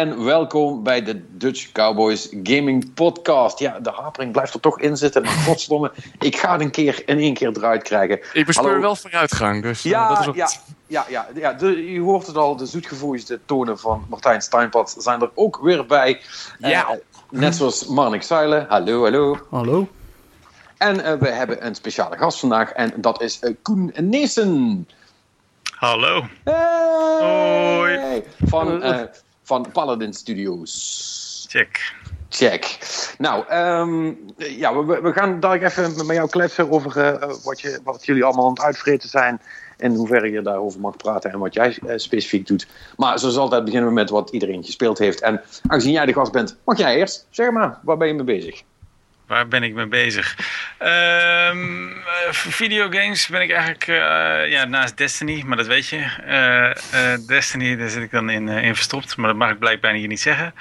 En welkom bij de Dutch Cowboys Gaming Podcast. Ja, de hapering blijft er toch in zitten, maar godstomme, ik ga het een keer in één keer eruit krijgen. Ik bespeur wel vooruitgang, dus ja, dat is ook... ja, ja, ja, ja de, je hoort het al, de zoetgevoelige tonen van Martijn Steinpad zijn er ook weer bij. Ja. Uh, net zoals Marnik Zuilen. Hallo, hallo. Hallo. En uh, we hebben een speciale gast vandaag en dat is uh, Koen Neesen. Hallo. Hey! Hoi. Van, uh, van Paladin Studios. Check. Check. Nou, um, ja, we, we, gaan dadelijk even met jou kletsen over uh, wat, je, wat jullie allemaal aan het uitvreten zijn. En hoeverre je daarover mag praten en wat jij uh, specifiek doet. Maar zoals altijd beginnen we met wat iedereen gespeeld heeft. En aangezien jij de gast bent, mag jij eerst. Zeg maar, waar ben je mee bezig? Waar ben ik mee bezig? Um, voor videogames ben ik eigenlijk uh, ja, naast Destiny, maar dat weet je. Uh, uh, Destiny, daar zit ik dan in, in verstopt, maar dat mag ik blijkbaar hier niet zeggen.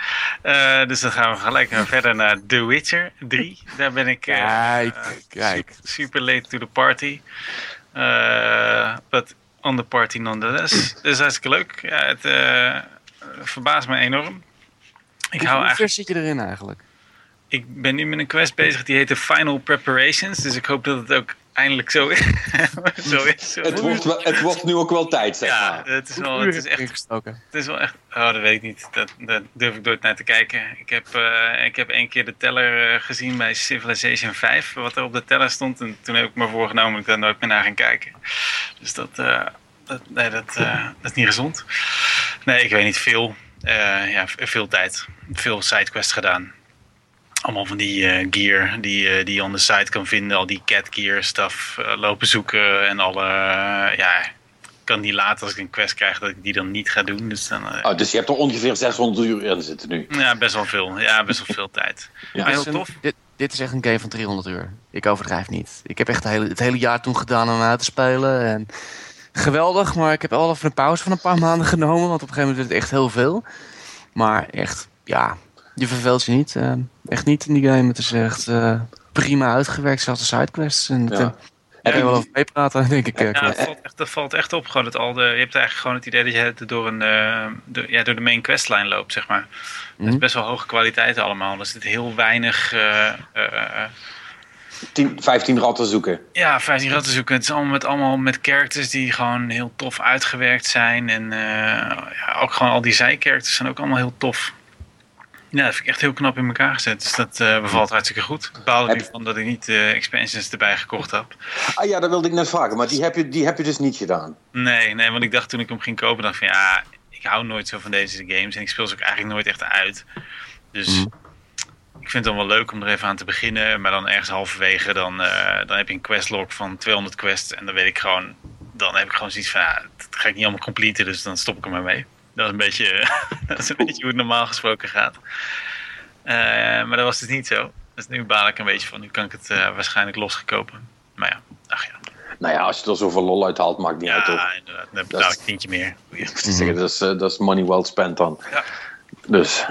dus dan gaan we gelijk verder naar The Witcher 3. Daar ben ik kijk, kijk. Super, super late to the party. but on the party nonetheless. Dus hartstikke leuk. Ja, het verbaast me enorm. Ik Hoe hou eigenlijk... zit je erin eigenlijk? Ik ben nu met een quest bezig die heet de Final Preparations. Dus ik hoop dat het ook eindelijk zo is. zo is zo het, wordt wel, het wordt nu ook wel tijd, zeg ja, maar. Het is, wel, het is echt... Het is wel echt... Oh, dat weet ik niet. Dat, dat durf ik nooit naar te kijken. Ik heb, uh, ik heb één keer de teller uh, gezien bij Civilization 5. Wat er op de teller stond. En toen heb ik me voorgenomen dat ik daar nooit meer naar gaan kijken. Dus dat... Uh, dat nee, dat, dat is niet gezond. Nee, ik weet niet. Veel. ja, veel tijd. Veel sidequests gedaan allemaal van die uh, gear die, uh, die je on de site kan vinden. Al die cat gear stuff uh, lopen zoeken. En alle, ja, ik kan niet laten als ik een quest krijg dat ik die dan niet ga doen. Dus, dan, oh, dus je hebt er ongeveer 600 uur in zitten nu? Ja, best wel veel. Ja, best wel veel tijd. Ja. Maar heel tof. Dit, dit, is echt een game van 300 uur. Ik overdrijf niet. Ik heb echt het hele, het hele jaar toen gedaan om uit te spelen. En geweldig, maar ik heb al even een pauze van een paar maanden genomen. Want op een gegeven moment werd het echt heel veel. Maar echt, ja, je verveelt je niet. Uh, echt niet in die game. Het is echt uh, prima uitgewerkt, zelfs de sidequests. En ja. Daar kan je wel over meepraten, denk ik. Ja, dat valt, echt, dat valt echt op. Gewoon dat al de, je hebt eigenlijk gewoon het idee dat je door, een, uh, de, ja, door de main questline loopt, zeg maar. Mm -hmm. Het is best wel hoge kwaliteit allemaal. Er zit heel weinig... 10, 15 ratten zoeken. Ja, 15 ratten zoeken. Het is allemaal met, allemaal met characters die gewoon heel tof uitgewerkt zijn. En ja, ook gewoon al die zijcharacters zijn ook allemaal heel tof. Ja, dat vind ik echt heel knap in elkaar gezet. Dus dat uh, bevalt hartstikke goed. Ik baal er nu van dat ik niet uh, expansions erbij gekocht heb. Ah ja, dat wilde ik net vragen. Maar die heb je, die heb je dus niet gedaan? Nee, nee, want ik dacht toen ik hem ging kopen, dacht van ja, ik hou nooit zo van deze games. En ik speel ze ook eigenlijk nooit echt uit. Dus mm. ik vind het dan wel leuk om er even aan te beginnen. Maar dan ergens halverwege, dan, uh, dan heb je een questlog van 200 quests. En dan weet ik gewoon, dan heb ik gewoon zoiets van, ja, dat ga ik niet allemaal completen. Dus dan stop ik er maar mee. Dat is een beetje, dat is een beetje hoe het normaal gesproken gaat. Uh, maar dat was dus niet zo. Dus nu baal ik een beetje van. Nu kan ik het uh, waarschijnlijk losgekopen. Maar ja, ach ja. Nou ja, als je er zoveel lol uit haalt, maakt niet ja, uit. Ja, inderdaad. Dan betaal ik tientje meer. Zeggen, dat, is, dat is money well spent dan. Ja. Dus.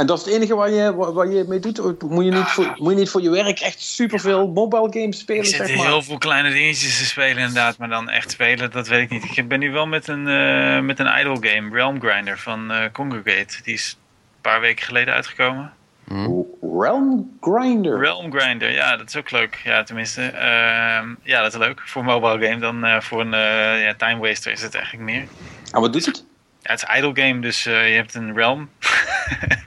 En dat is het enige waar je, waar, je mee doet? Moet je, niet voor, moet je niet voor je werk echt superveel mobile games spelen? Zeg maar? heel veel kleine dingetjes te spelen inderdaad. Maar dan echt spelen, dat weet ik niet. Ik ben nu wel met een, uh, met een idle game, Realm Grinder van uh, Congregate. Die is een paar weken geleden uitgekomen. Hmm. Realm Grinder? Realm Grinder, ja, dat is ook leuk. Ja, tenminste, uh, ja, dat is leuk. Voor een mobile game dan uh, voor een ja, time waster is het eigenlijk meer. En wat doet het? Ja, het is idle game, dus je hebt een realm.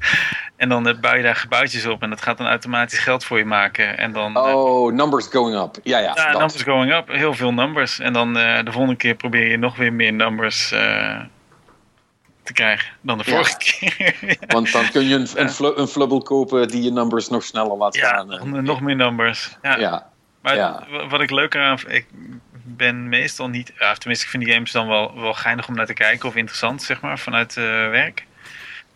En dan bouw je daar gebouwtjes op en dat gaat dan automatisch geld voor je maken. En dan, oh, uh, numbers going up. Ja, ja. ja numbers going up. Heel veel numbers. En dan uh, de volgende keer probeer je nog weer meer numbers te krijgen dan de vorige ja. keer. Want dan kun je een, een, fl een flubbel kopen die je numbers nog sneller laat gaan. Nog, nog meer numbers. Ja. ja. Maar wat ik leuk aan ik ben meestal niet... Ja, tenminste, ik vind die games dan wel, wel geinig om naar te kijken of interessant, zeg maar, vanuit werk.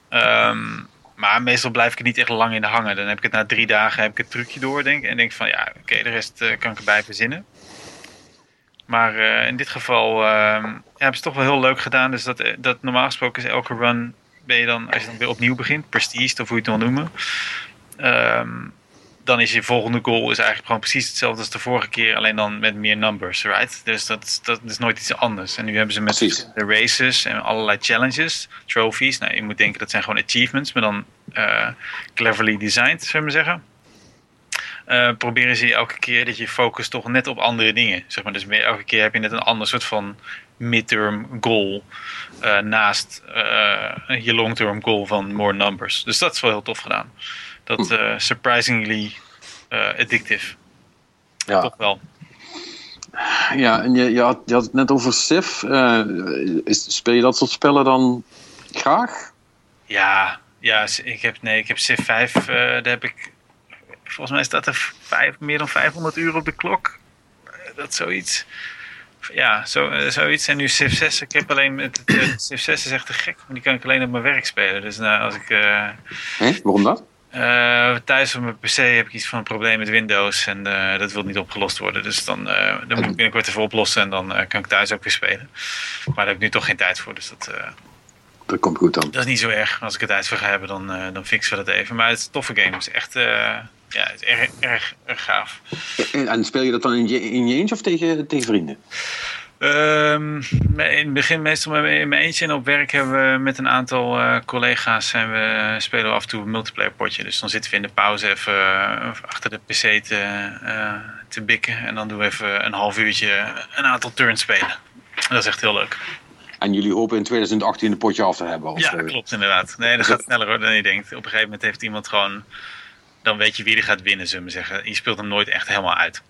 Um, maar meestal blijf ik er niet echt lang in hangen. Dan heb ik het na drie dagen heb ik het trucje door, denk En denk van, ja, oké, de rest uh, kan ik erbij verzinnen. Maar uh, in dit geval uh, ja, hebben ze toch wel heel leuk gedaan. Dus dat, dat normaal gesproken is elke run ben je dan, als je dan weer opnieuw begint, prestige of hoe je het wil noemen. Um, dan is je volgende goal is eigenlijk gewoon precies hetzelfde als de vorige keer, alleen dan met meer numbers, right? Dus dat, dat is nooit iets anders. En nu hebben ze met de races en allerlei challenges, trophies. Nou, je moet denken dat zijn gewoon achievements, maar dan uh, cleverly designed, zullen we zeggen. Uh, proberen ze elke keer dat je focust toch net op andere dingen. Zeg maar. Dus meer, elke keer heb je net een ander soort van midterm goal uh, naast je long-term goal van more numbers. Dus dat is wel heel tof gedaan. Dat uh, surprisingly addictive. Ja. Toch wel. Ja, en je, je, had, je had het net over Civ. Is, speel je dat soort spellen dan graag? Ja, ja ik heb, nee, ik heb Civ 5, daar heb ik... Volgens mij staat er vijf, meer dan 500 uur op de klok. Dat zoiets ja, zo, zoiets. En nu Civ 6, ik heb alleen, het, Civ 6 is echt te gek, maar die kan ik alleen op mijn werk spelen. Dus nou, als ik... Uh, Waarom dat? Uh, thuis op mijn PC heb ik iets van een probleem met Windows en dat wil niet opgelost worden. Dus dan, dan moet ik binnenkort even oplossen en dan kan ik thuis ook weer spelen. Maar daar heb ik nu toch geen tijd voor, dus dat... dat komt goed dan. Dat is niet zo erg. Als ik er tijd voor ga hebben, dan, dan fixen we dat even. Maar het is een toffe game. Het is echt ja, het is erg, erg, erg gaaf. En, speel je dat dan in je, in je eens of tegen, tegen vrienden? Um, in het begin meestal in mijn eentje en op werk hebben we met een aantal uh, collega's zijn we, spelen we af en toe een multiplayer potje. Dus dan zitten we in de pauze even uh, achter de pc te, uh, te bikken en dan doen we even een half uurtje een aantal turns spelen. Dat is echt heel leuk. En jullie hopen in 2018 een potje af te hebben? Of, ja, klopt inderdaad. Nee, dat gaat sneller hoor dan je denkt. Op een gegeven moment heeft iemand gewoon dan weet je wie er gaat winnen, zullen we zeggen. Je speelt hem nooit echt helemaal uit.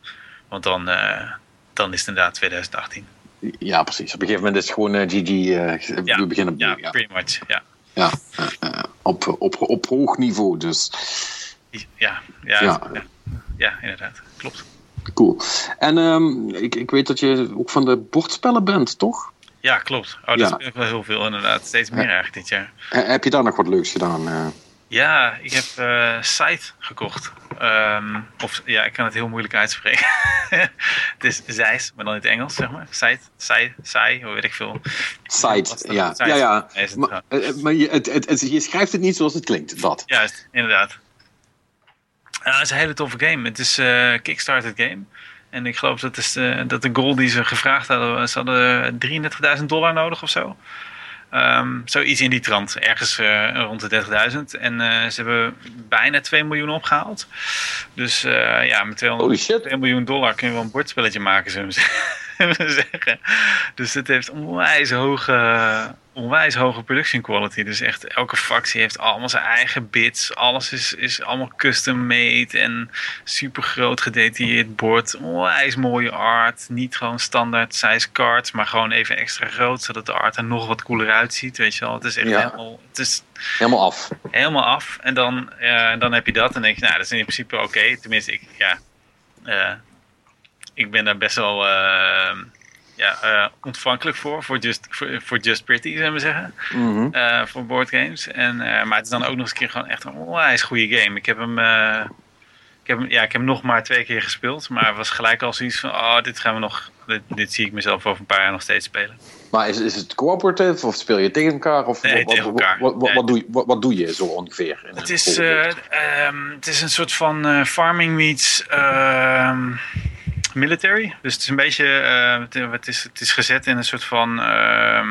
Want dan, dan is het inderdaad 2018. Ja, precies. Op een gegeven moment is het gewoon uh, GG. Ja, we beginnen opnieuw. Ja, ja, pretty much. Ja, ja op, op, op hoog niveau dus. Ja, ja, ja. ja. ja inderdaad. Klopt. Cool. En um, ik, ik weet dat je ook van de bordspellen bent, toch? Ja, klopt. Oh, dat ja. is wel heel veel inderdaad. Steeds meer eigenlijk dit jaar. Heb je daar nog wat leuks gedaan? Ja, ik heb uh, Site gekocht. Um, of ja, ik kan het heel moeilijk uitspreken. het is Zeis, maar dan in het Engels, zeg maar. Site, Sai, Sai, hoe weet ik veel. Site, ja. ja, ja. maar, uh, maar je, het, het, het, je schrijft het niet zoals het klinkt, dat. Juist, inderdaad. Uh, het is een hele toffe game. Het is een uh, Kickstarter game. En ik geloof dat, is, dat de goal die ze gevraagd hadden, ze hadden 33.000 dollar nodig of zo. Um, zoiets in die trant, ergens uh, rond de 30.000. En uh, ze hebben bijna 2 miljoen opgehaald. Dus uh, ja, met 200, 2 miljoen dollar kun je wel een bordspelletje maken, zullen we zeggen. Dus het heeft onwijs hoge onwijs hoge production quality. Dus echt elke factie heeft allemaal zijn eigen bits. Alles is, is allemaal custom made en super groot gedetailleerd bord. Onwijs mooie art. Niet gewoon standaard size cards, maar gewoon even extra groot. Zodat de art er nog wat cooler uitziet. Weet je wel. Het is echt helemaal... Het is helemaal af. Helemaal af. En dan, uh, dan heb je dat en denk je, nou dat is in principe oké. Okay. Tenminste, ik, ja... Uh, ik ben daar best wel... Uh, ja, uh, ontvankelijk voor, voor Just, voor, voor just Pretty, zullen we zeggen. Mm -hmm. uh, voor boardgames. En, uh, maar het is dan ook nog eens een keer gewoon echt een onwijs goede game. Ik heb hem, ik heb hem, ja, ik heb hem nog maar twee keer gespeeld, maar het was gelijk al zoiets van, oh, dit gaan we nog, dit, dit, zie ik mezelf over een paar jaar nog steeds spelen. Maar is, is het cooperative of speel je tegen elkaar? Of nee, wat, tegen elkaar. Wat, wat, wat, doe, je, wat, doe je zo ongeveer? Het, is, um, het is een soort van farming meets... Uh, military. Dus het is een beetje, uh, het, is, het is gezet in een soort van, uh,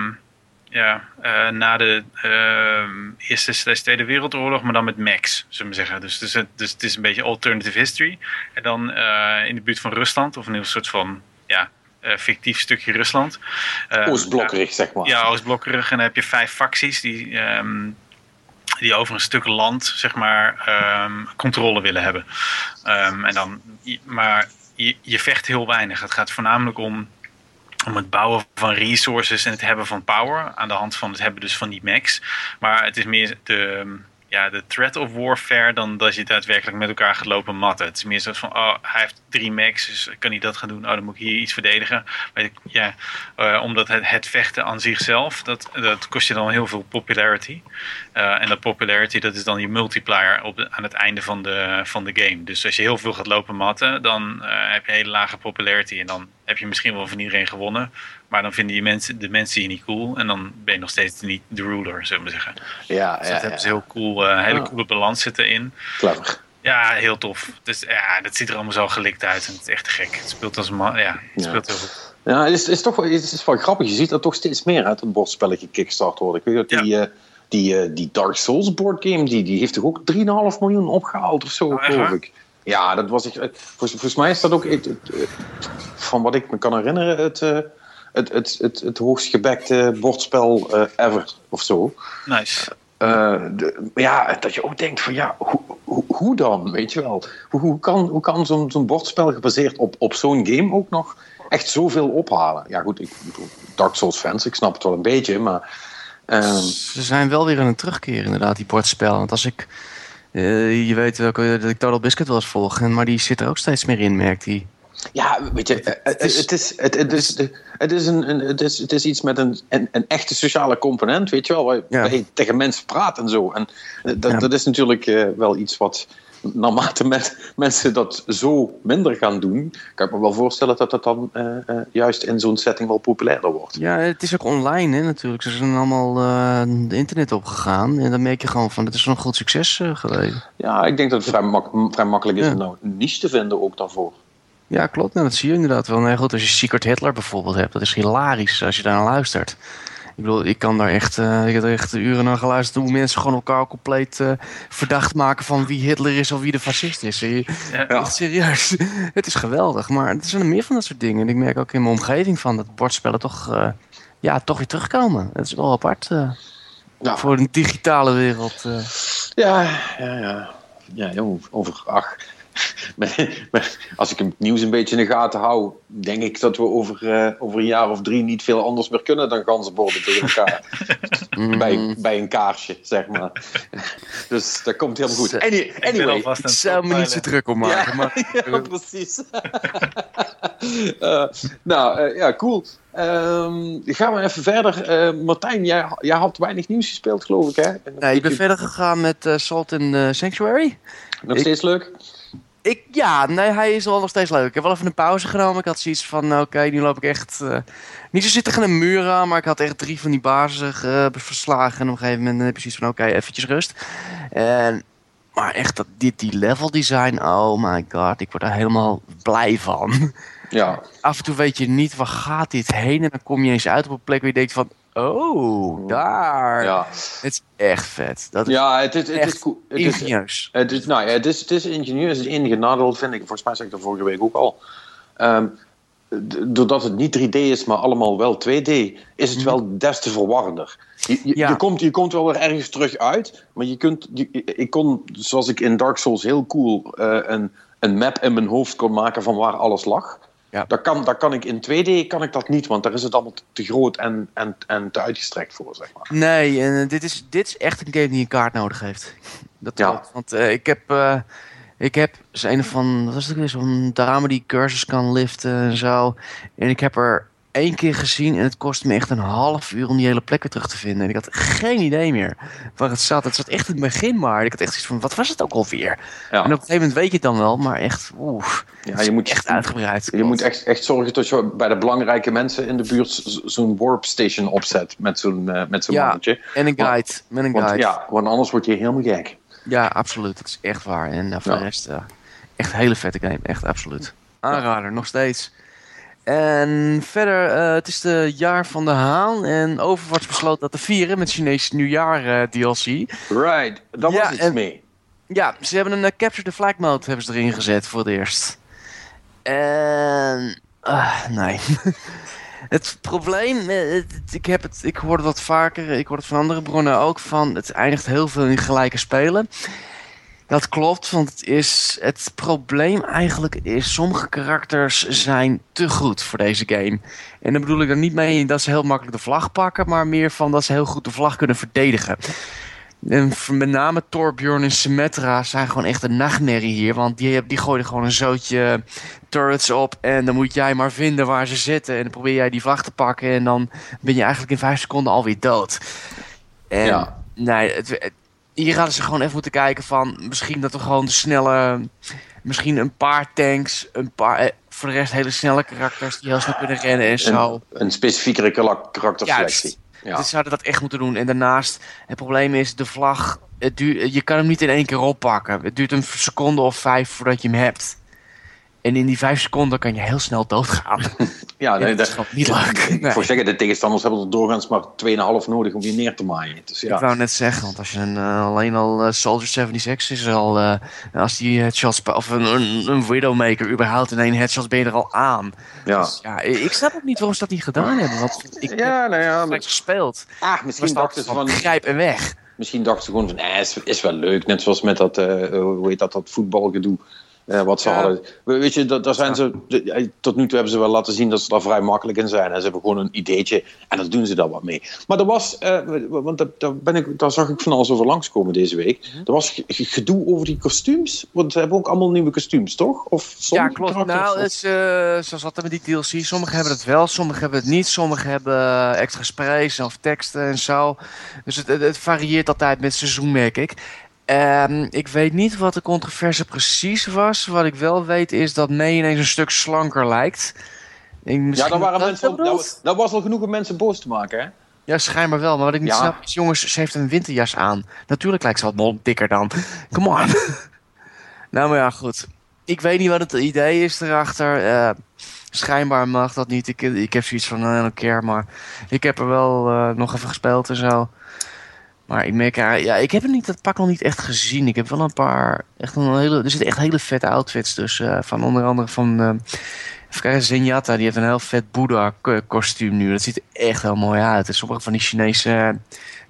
ja, uh, na de uh, Eerste Tweede Wereldoorlog, maar dan met Max, zullen we zeggen. Dus, dus, het, dus het is een beetje alternative history. En dan in de buurt van Rusland, of een heel soort van, ja, fictief stukje Rusland. Oostblokkerig, zeg maar. Ja, Oostblokkerig. En dan heb je vijf facties die... Um, die over een stuk land, zeg maar, um, controle willen hebben. Um, en dan, maar je, vecht heel weinig. Het gaat voornamelijk om, om het bouwen van resources en het hebben van power. Aan de hand van het hebben dus van die max. Maar het is meer de, ja, de threat of warfare dan dat je daadwerkelijk met elkaar gaat lopen matten. Het is meer zo van, oh, hij heeft drie max, dus kan hij dat gaan doen? Oh, dan moet ik hier iets verdedigen. Ja, uh, omdat het, het, vechten aan zichzelf, dat, dat kost je dan heel veel popularity. Uh, en dat popularity, dat is dan je multiplier op aan het einde van de, van de game. Dus als je heel veel gaat lopen matten, dan uh, heb je hele lage popularity. En dan heb je misschien wel van iedereen gewonnen. Maar dan vinden die mensen, de mensen je niet cool. En dan ben je nog steeds niet de ruler, zullen we zeggen. Ja, dus ja, dat hebben ze heel cool, uh, hele coole balans zitten in. Clever. Ja, heel tof. Dus ja, dat ziet er allemaal zo gelikt uit en het is echt gek. Het speelt als een man, ja, het speelt heel goed. Ja, het is, is toch het is wel grappig. Je ziet dat toch steeds meer uit een bordspelletje kickstart worden. Ik weet dat die, ja. die, die Dark Souls board game, die, die heeft toch ook 3,5 miljoen opgehaald of zo, Oh, geloof ik. Ja, dat was echt. Volgens, volgens mij is dat ook, het, het, van wat ik me kan herinneren, het, het, het, het, het hoogst gebekte bordspel uh, ever of zo. Nice. Uh, de, ja, dat je ook denkt van ja, hoe, hoe, hoe dan, weet je wel? Hoe, hoe kan, hoe kan zo'n zo'n bordspel gebaseerd op, op zo'n game ook nog echt zoveel ophalen? Ja goed, ik bedoel, Dark Souls fans, ik snap het wel een beetje, maar... Um... Ze zijn wel weer aan het terugkeren inderdaad, die bordspellen. Want als ik... Uh, je weet ook dat ik Total Biscuit wel eens volg, maar die zit er ook steeds meer in, merkt hij. Ja, weet je, het is, het is, het, is, het is, een, het is, het is iets met een, een, een, echte sociale component, weet je wel, waar, ja. je tegen mensen praat en zo. En dat, ja. dat is natuurlijk uh, wel iets wat, naarmate met, mensen dat zo minder gaan doen, kan ik me wel voorstellen dat dat dan uh, uh, juist in zo'n setting wel populairder wordt. Ja, het is ook online hè, natuurlijk. Ze zijn allemaal de internet opgegaan en dan merk je gewoon van, het is een goed succes geweest. Ja, ik denk dat het vrij, mak vrij makkelijk is ja. om nou niche te vinden ook daarvoor. Ja, klopt. Nou, dat zie je inderdaad wel. Nee, goed, als je Secret Hitler bijvoorbeeld hebt, dat is hilarisch als je daar naar luistert. Ik bedoel, ik kan daar echt, uh, ik heb er echt uren naar geluisterd hoe mensen gewoon elkaar compleet uh, verdacht maken van wie Hitler is of wie de fascist is. Je, ja. Echt serieus. Het is geweldig, maar er zijn er meer van dat soort dingen. En ik merk ook in mijn omgeving van dat bordspellen toch, uh, ja, toch weer terugkomen. Het is wel apart ja. voor een digitale wereld. Ja, ja, ja. Ja, joh, over, ach, als ik het nieuws een beetje in de gaten hou, denk ik dat we over, uh, over een jaar of drie niet veel anders meer kunnen dan ganzenborden tegen elkaar. bij, bij een kaarsje, zeg maar. dus dat komt helemaal goed. Any, anyway, ik zou me niet zo druk om maken. Ja, maar, ja precies. uh, nou, uh, ja, cool. Um, gaan we even verder. Martijn, jij, jij had weinig nieuws gespeeld, geloof ik, hè? Nee, ik ben verder gegaan met Salt in Sanctuary. Nog steeds ik, leuk? Ik, ja, nee, hij is wel nog steeds leuk. Ik heb wel even een pauze genomen. Ik had zoiets van, oké, okay, nu loop ik echt... Uh, niet zo zitten tegen een muur aan, maar ik had echt drie van die bazen uh, verslagen. En op een gegeven moment heb je zoiets van, oké, okay, eventjes rust. En, maar echt, dat, dit, die level design, oh my god, ik word daar helemaal blij van. Ja. Af en toe weet je niet, waar gaat dit heen? En dan kom je eens uit op een plek waar je denkt van, Oh, daar. Ja. Het is echt vet. Dat is ja, het is, het is cool. Het ingenieus. Is, het is, nou ja, het is, het is ingenieus. Het enige nadeel vind ik, volgens mij zei ik dat vorige week ook al. Um, doordat het niet 3D is, maar allemaal wel 2D, is het wel des te verwarrender. Je, je, ja. je, komt, je komt wel weer ergens terug uit, maar je kunt, je, ik kon, zoals ik in Dark Souls heel cool uh, een, een map in mijn hoofd kon maken van waar alles lag. Ja. Dat, kan, dat kan ik in 2D kan ik dat niet, want daar is het allemaal te groot en, en, en te uitgestrekt voor, zeg maar. Nee, en dit, is, dit is echt een game die een kaart nodig heeft. Dat ja. Klopt, want uh, ik heb... Uh, ik heb een van, wat is het zo'n dame die cursus kan liften en zo. En ik heb er één keer gezien en het kostte me echt een half uur om die hele plek weer terug te vinden. En ik had geen idee meer waar het zat. Het zat echt in het begin maar. Ik had echt zoiets van, wat was het ook alweer? Ja. En op een gegeven moment weet je het dan wel, maar echt, oeh, ja, je moet echt uitgebreid. Je moet echt, echt zorgen dat je bij de belangrijke mensen in de buurt zo'n warp station opzet met zo'n uh, met zo'n ja, mannetje. en een guide. Want, met een guide. Want, ja, want anders word je helemaal gek. Ja, absoluut. Dat is echt waar. En uh, voor ja. de rest, uh, echt een hele vette game. Echt absoluut. Aanrader, nog steeds. En verder, uh, het is de jaar van de haan. En Overwatch besloot dat te vieren met Chinese nieuwjaar uh, DLC. Right, dat ja, was iets en, mee. Ja, ze hebben een uh, Capture the Flag mode hebben ze erin gezet voor het eerst. En... nee. het probleem, het, ik, heb het, ik hoor het wat vaker, ik hoor het van andere bronnen ook, van het eindigt heel veel in gelijke spelen. Dat klopt, want het, is, het probleem eigenlijk is... sommige karakters zijn te goed voor deze game. En dan bedoel ik er niet mee dat ze heel makkelijk de vlag pakken... maar meer van dat ze heel goed de vlag kunnen verdedigen. En met name Torbjorn en Symmetra zijn gewoon echt een nachtmerrie hier. Want die, die gooien gewoon een zootje turrets op. En dan moet jij maar vinden waar ze zitten. En dan probeer jij die vlag te pakken. En dan ben je eigenlijk in vijf seconden alweer dood. En Ja. nee, het, het- hier hadden ze gewoon even moeten kijken van... misschien dat we gewoon de snelle... misschien een paar tanks, een paar... eh, voor de rest hele snelle karakters die heel snel kunnen rennen en zo. Een, specifiekere kara- karakterselectie. Juist. Ja. Dus zouden dat echt moeten doen. En daarnaast, het probleem is, de vlag, het duurt, je kan hem niet in één keer oppakken. Het duurt een seconde of vijf voordat je hem hebt. En in die vijf seconden kan je heel snel doodgaan. Ja, nee, dat is gewoon niet leuk. Nee. Voor zeggen, de tegenstanders hebben er doorgaans maar 2,5 nodig om je neer te maaien. Dus, ja. Ik wou net zeggen, want als je een, uh, alleen al uh, Soldier 76 is al, uh, als die headshots, of een, een, een, Widowmaker überhaupt in één headshot ben je er al aan. Ja. Dus, ja, ik snap ook niet waarom ze dat niet gedaan hebben. Want ik ja, nou ja, heb gespeeld. Ah, misschien dachten ze van... Grijp en weg. Misschien dachten ze gewoon van, eh, is, is wel leuk. Net zoals met dat, hoe heet dat, dat voetbalgedoe. Uh, wat ze ja. hadden. Weet je, daar zijn ze, tot nu toe hebben ze wel laten zien dat ze daar vrij makkelijk in zijn. En ze hebben gewoon een ideetje en daar doen ze daar wat mee. Maar er was, uh, want daar, ben ik, daar zag ik van alles over langskomen deze week. -hmm. Er was gedoe over die kostuums. Want ze hebben ook allemaal nieuwe kostuums, toch? Of ja, klopt. Nou, het is, uh, zoals dat met die DLC. Sommigen hebben het wel, sommigen hebben het niet. Sommigen hebben extra sprays of teksten en zo. Dus het, het, het varieert altijd met seizoen, merk ik. Um, ik weet niet wat de controverse precies was. Wat ik wel weet is dat May ineens een stuk slanker lijkt. Ik, ja, dan waren mensen, dat, dat was al genoeg om mensen boos te maken, hè? Ja, schijnbaar wel. Maar wat ik niet Ja. snap is, jongens, ze heeft een winterjas aan. Natuurlijk lijkt ze wat dikker dan. Come on. nou, maar ja, goed. Ik weet niet wat het idee is erachter. Eh, schijnbaar mag dat niet. Ik, ik heb zoiets van een keer, maar ik heb er wel eh, nog even gespeeld en zo. Maar ik merk, ja, ik heb niet, dat pak nog niet echt gezien. Ik heb wel een paar, echt een hele, er zitten echt hele vette outfits tussen. van onder andere van, uh, even kijken, Zenyatta, die heeft een heel vet Boeddha kostuum nu. Dat ziet er echt heel mooi uit. En sommige van die Chinese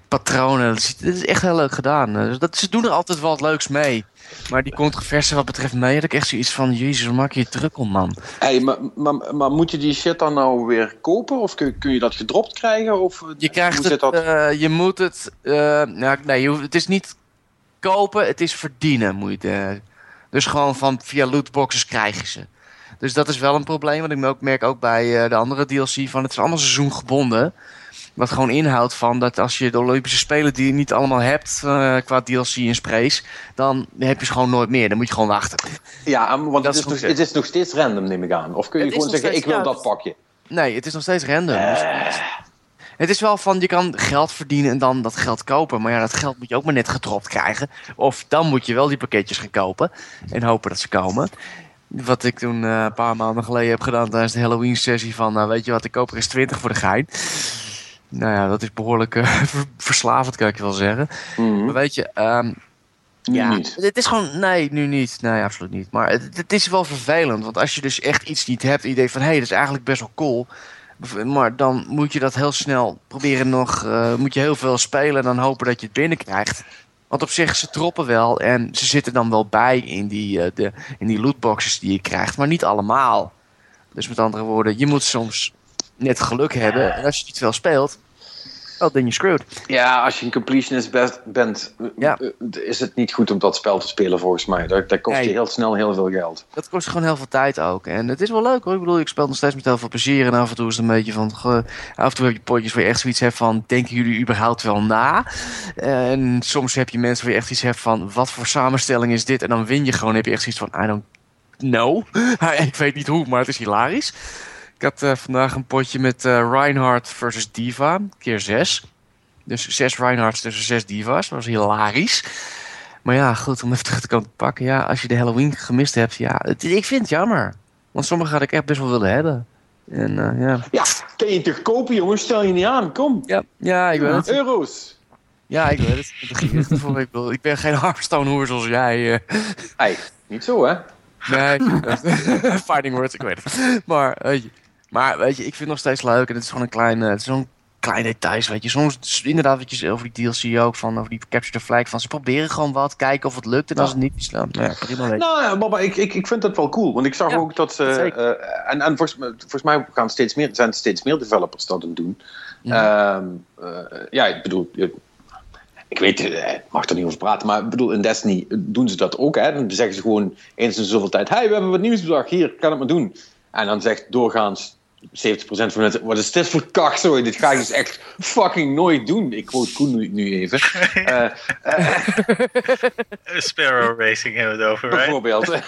patronen, dat, ziet, dat is echt heel leuk gedaan. Dus dat, ze doen er altijd wel wat leuks mee. Maar die controverse wat betreft mij had ik echt zoiets van... Jezus, maak je druk om, man. Hey, maar, maar, maar, moet je die shit dan nou weer kopen? Of kun, kun je dat gedropt krijgen? Of, je krijgt het... Dat... Uh, je moet het... Uh, nou, nee, je hoeft, het is niet kopen, het is verdienen. Moet je het, dus gewoon van via lootboxes krijg je ze. Dus dat is wel een probleem. Want ik merk ook bij de andere DLC van... Het is allemaal seizoengebonden. Wat gewoon inhoudt van dat als je de Olympische Spelen die je niet allemaal hebt uh, qua DLC en sprays, dan heb je ze gewoon nooit meer. Dan moet je gewoon wachten. Ja, want het is, nog, het is, nog, steeds random, neem ik aan. Of kun je het gewoon zeggen, steeds, ik wil ja, dat pakje? Nee, het is nog steeds random. Uh. Dus, het is wel van, je kan geld verdienen en dan dat geld kopen. Maar ja, dat geld moet je ook maar net gedropt krijgen. Of dan moet je wel die pakketjes gaan kopen en hopen dat ze komen. Wat ik toen uh, een paar maanden geleden heb gedaan tijdens de Halloween sessie van, nou weet je wat, ik koop er eens 20 voor de gein. Nou ja, dat is behoorlijk uh, verslavend, kan ik wel zeggen. Mm -hmm. Maar weet je, um, nu ja, niet. het is gewoon, nee, nu niet. Nee, absoluut niet. Maar het, het, is wel vervelend, want als je dus echt iets niet hebt, idee van, hé, hey, dat is eigenlijk best wel cool. Maar dan moet je dat heel snel proberen nog, uh, moet je heel veel spelen en dan hopen dat je het binnenkrijgt. Want op zich, ze troppen wel en ze zitten dan wel bij in die, uh, de, in die lootboxes die je krijgt, maar niet allemaal. Dus met andere woorden, je moet soms net geluk hebben. En als je niet veel speelt, dan je screwed. Ja, als je een completionist best bent, ja. is het niet goed om dat spel te spelen volgens mij. Dat, dat kost Nee. je heel snel heel veel geld. Dat kost gewoon heel veel tijd ook. En het is wel leuk hoor. Ik bedoel, ik speel nog steeds met heel veel plezier. En af en toe is het een beetje van... af en toe heb je potjes waar je echt zoiets hebt van... denken jullie überhaupt wel na? En soms heb je mensen waar je echt iets hebt van... wat voor samenstelling is dit? En dan win je gewoon. heb je echt zoiets van... I don't know. ik weet niet hoe, maar het is hilarisch. Ik had uh, vandaag een potje met uh, Reinhardt versus Diva, keer 6. Dus zes Reinhardts tussen zes Divas. Dat was hilarisch. Maar ja, goed, om even terug te komen pakken. Ja, als je de Halloween gemist hebt, ja, het, ik vind het jammer. Want sommige had ik echt best wel willen hebben. En uh, ja. Ja, kun je toch kopen, jongens? Stel je niet aan, kom. Ja, ja ik weet het. Euro's. Ja, ik weet het. Ik, bedoel, ik ben geen Hearthstone-hoer zoals jij. Hey, niet zo, hè? Nee, fighting words, ik weet het. Maar, maar weet je, ik vind het nog steeds leuk. En het is gewoon een klein, het is zo'n klein details, weet je. Soms inderdaad wat je over die DLC ook, van over die Capture the Flag, van ze proberen gewoon wat, kijken of het lukt. En als het niet is, dan ja, prima weet Nou ja, maar ik, ik, ik vind dat wel cool. Want ik zag Ja, ook dat ze... uh, en en volgens, volgens mij gaan steeds meer, zijn er steeds meer developers dat doen. Ja. Ehm, uh, ja, ik bedoel... ik weet, eh, ik mag er niet over praten, maar ik bedoel, in Destiny doen ze dat ook. Hè? Dan zeggen ze gewoon eens in zoveel tijd: hey, we hebben wat nieuws bedacht, hier, kan het maar doen. En dan zegt doorgaans 70% van mensen: wat is dit voor kak zo? Dit ga ik dus echt fucking nooit doen. Ik quote Koen nu, nu even. Eh, Sparrow Racing hebben we het over, right? Bijvoorbeeld.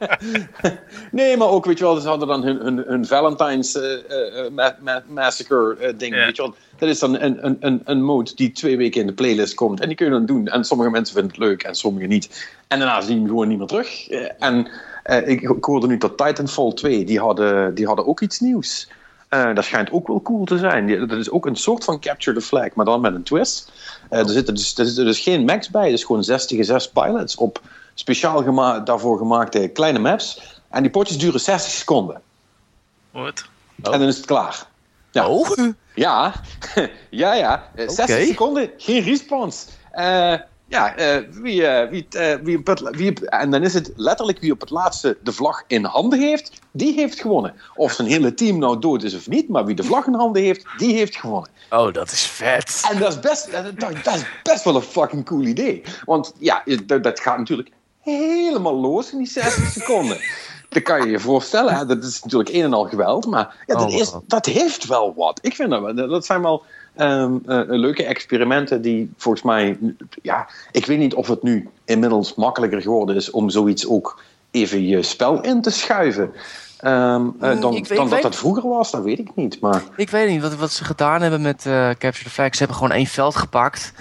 nee, maar ook, weet je wel, ze hadden dan hun, hun, hun Valentine's eh, ma ma Massacre ding. Weet je wel. Dat is dan een, een, een, een mode die twee weken in de playlist komt. En die kun je dan doen. En sommige mensen vinden het leuk en sommige niet. En daarna zien hem gewoon niet meer terug. En uh, ik, ik, hoorde nu dat Titanfall 2, die hadden, die hadden ook iets nieuws. Uh, dat schijnt ook wel cool te zijn. Dat is ook een soort van Capture the Flag, maar dan met een twist. Uh, er, zitten dus, er zitten dus geen max bij. Is gewoon 60 6 pilots op speciaal gema daarvoor gemaakte kleine maps. En die potjes duren 60 seconden. Wat? Oh. En dan is het klaar. Ja. Oh? Ja, ja, ja. 60 okay. seconden, geen respawns. Uh, ja, uh, wie, uh, wie, uh, wie, wie, en dan is het letterlijk wie op het laatste de vlag in handen heeft, die heeft gewonnen. Of zijn hele team nou dood is of niet, maar wie de vlag in handen heeft, die heeft gewonnen. Oh, dat is vet. En dat is best, dat, dat is best wel een fucking cool idee. Want ja, dat, dat gaat natuurlijk helemaal los in die 60 seconden. Dat kan je je voorstellen. Hè? Dat is natuurlijk een en al geweld. Maar ja, dat, is, dat heeft wel wat. Ik vind dat, dat zijn wel um, uh, leuke experimenten die volgens mij... Ja, ik weet niet of het nu inmiddels makkelijker geworden is om zoiets ook even je spel in te schuiven. Um, uh, dan, ik, dan ik dat dat vroeger was, dat weet ik niet. Maar... Ik weet niet wat, wat ze gedaan hebben met uh, Capture the Flag. Ze hebben gewoon één veld gepakt.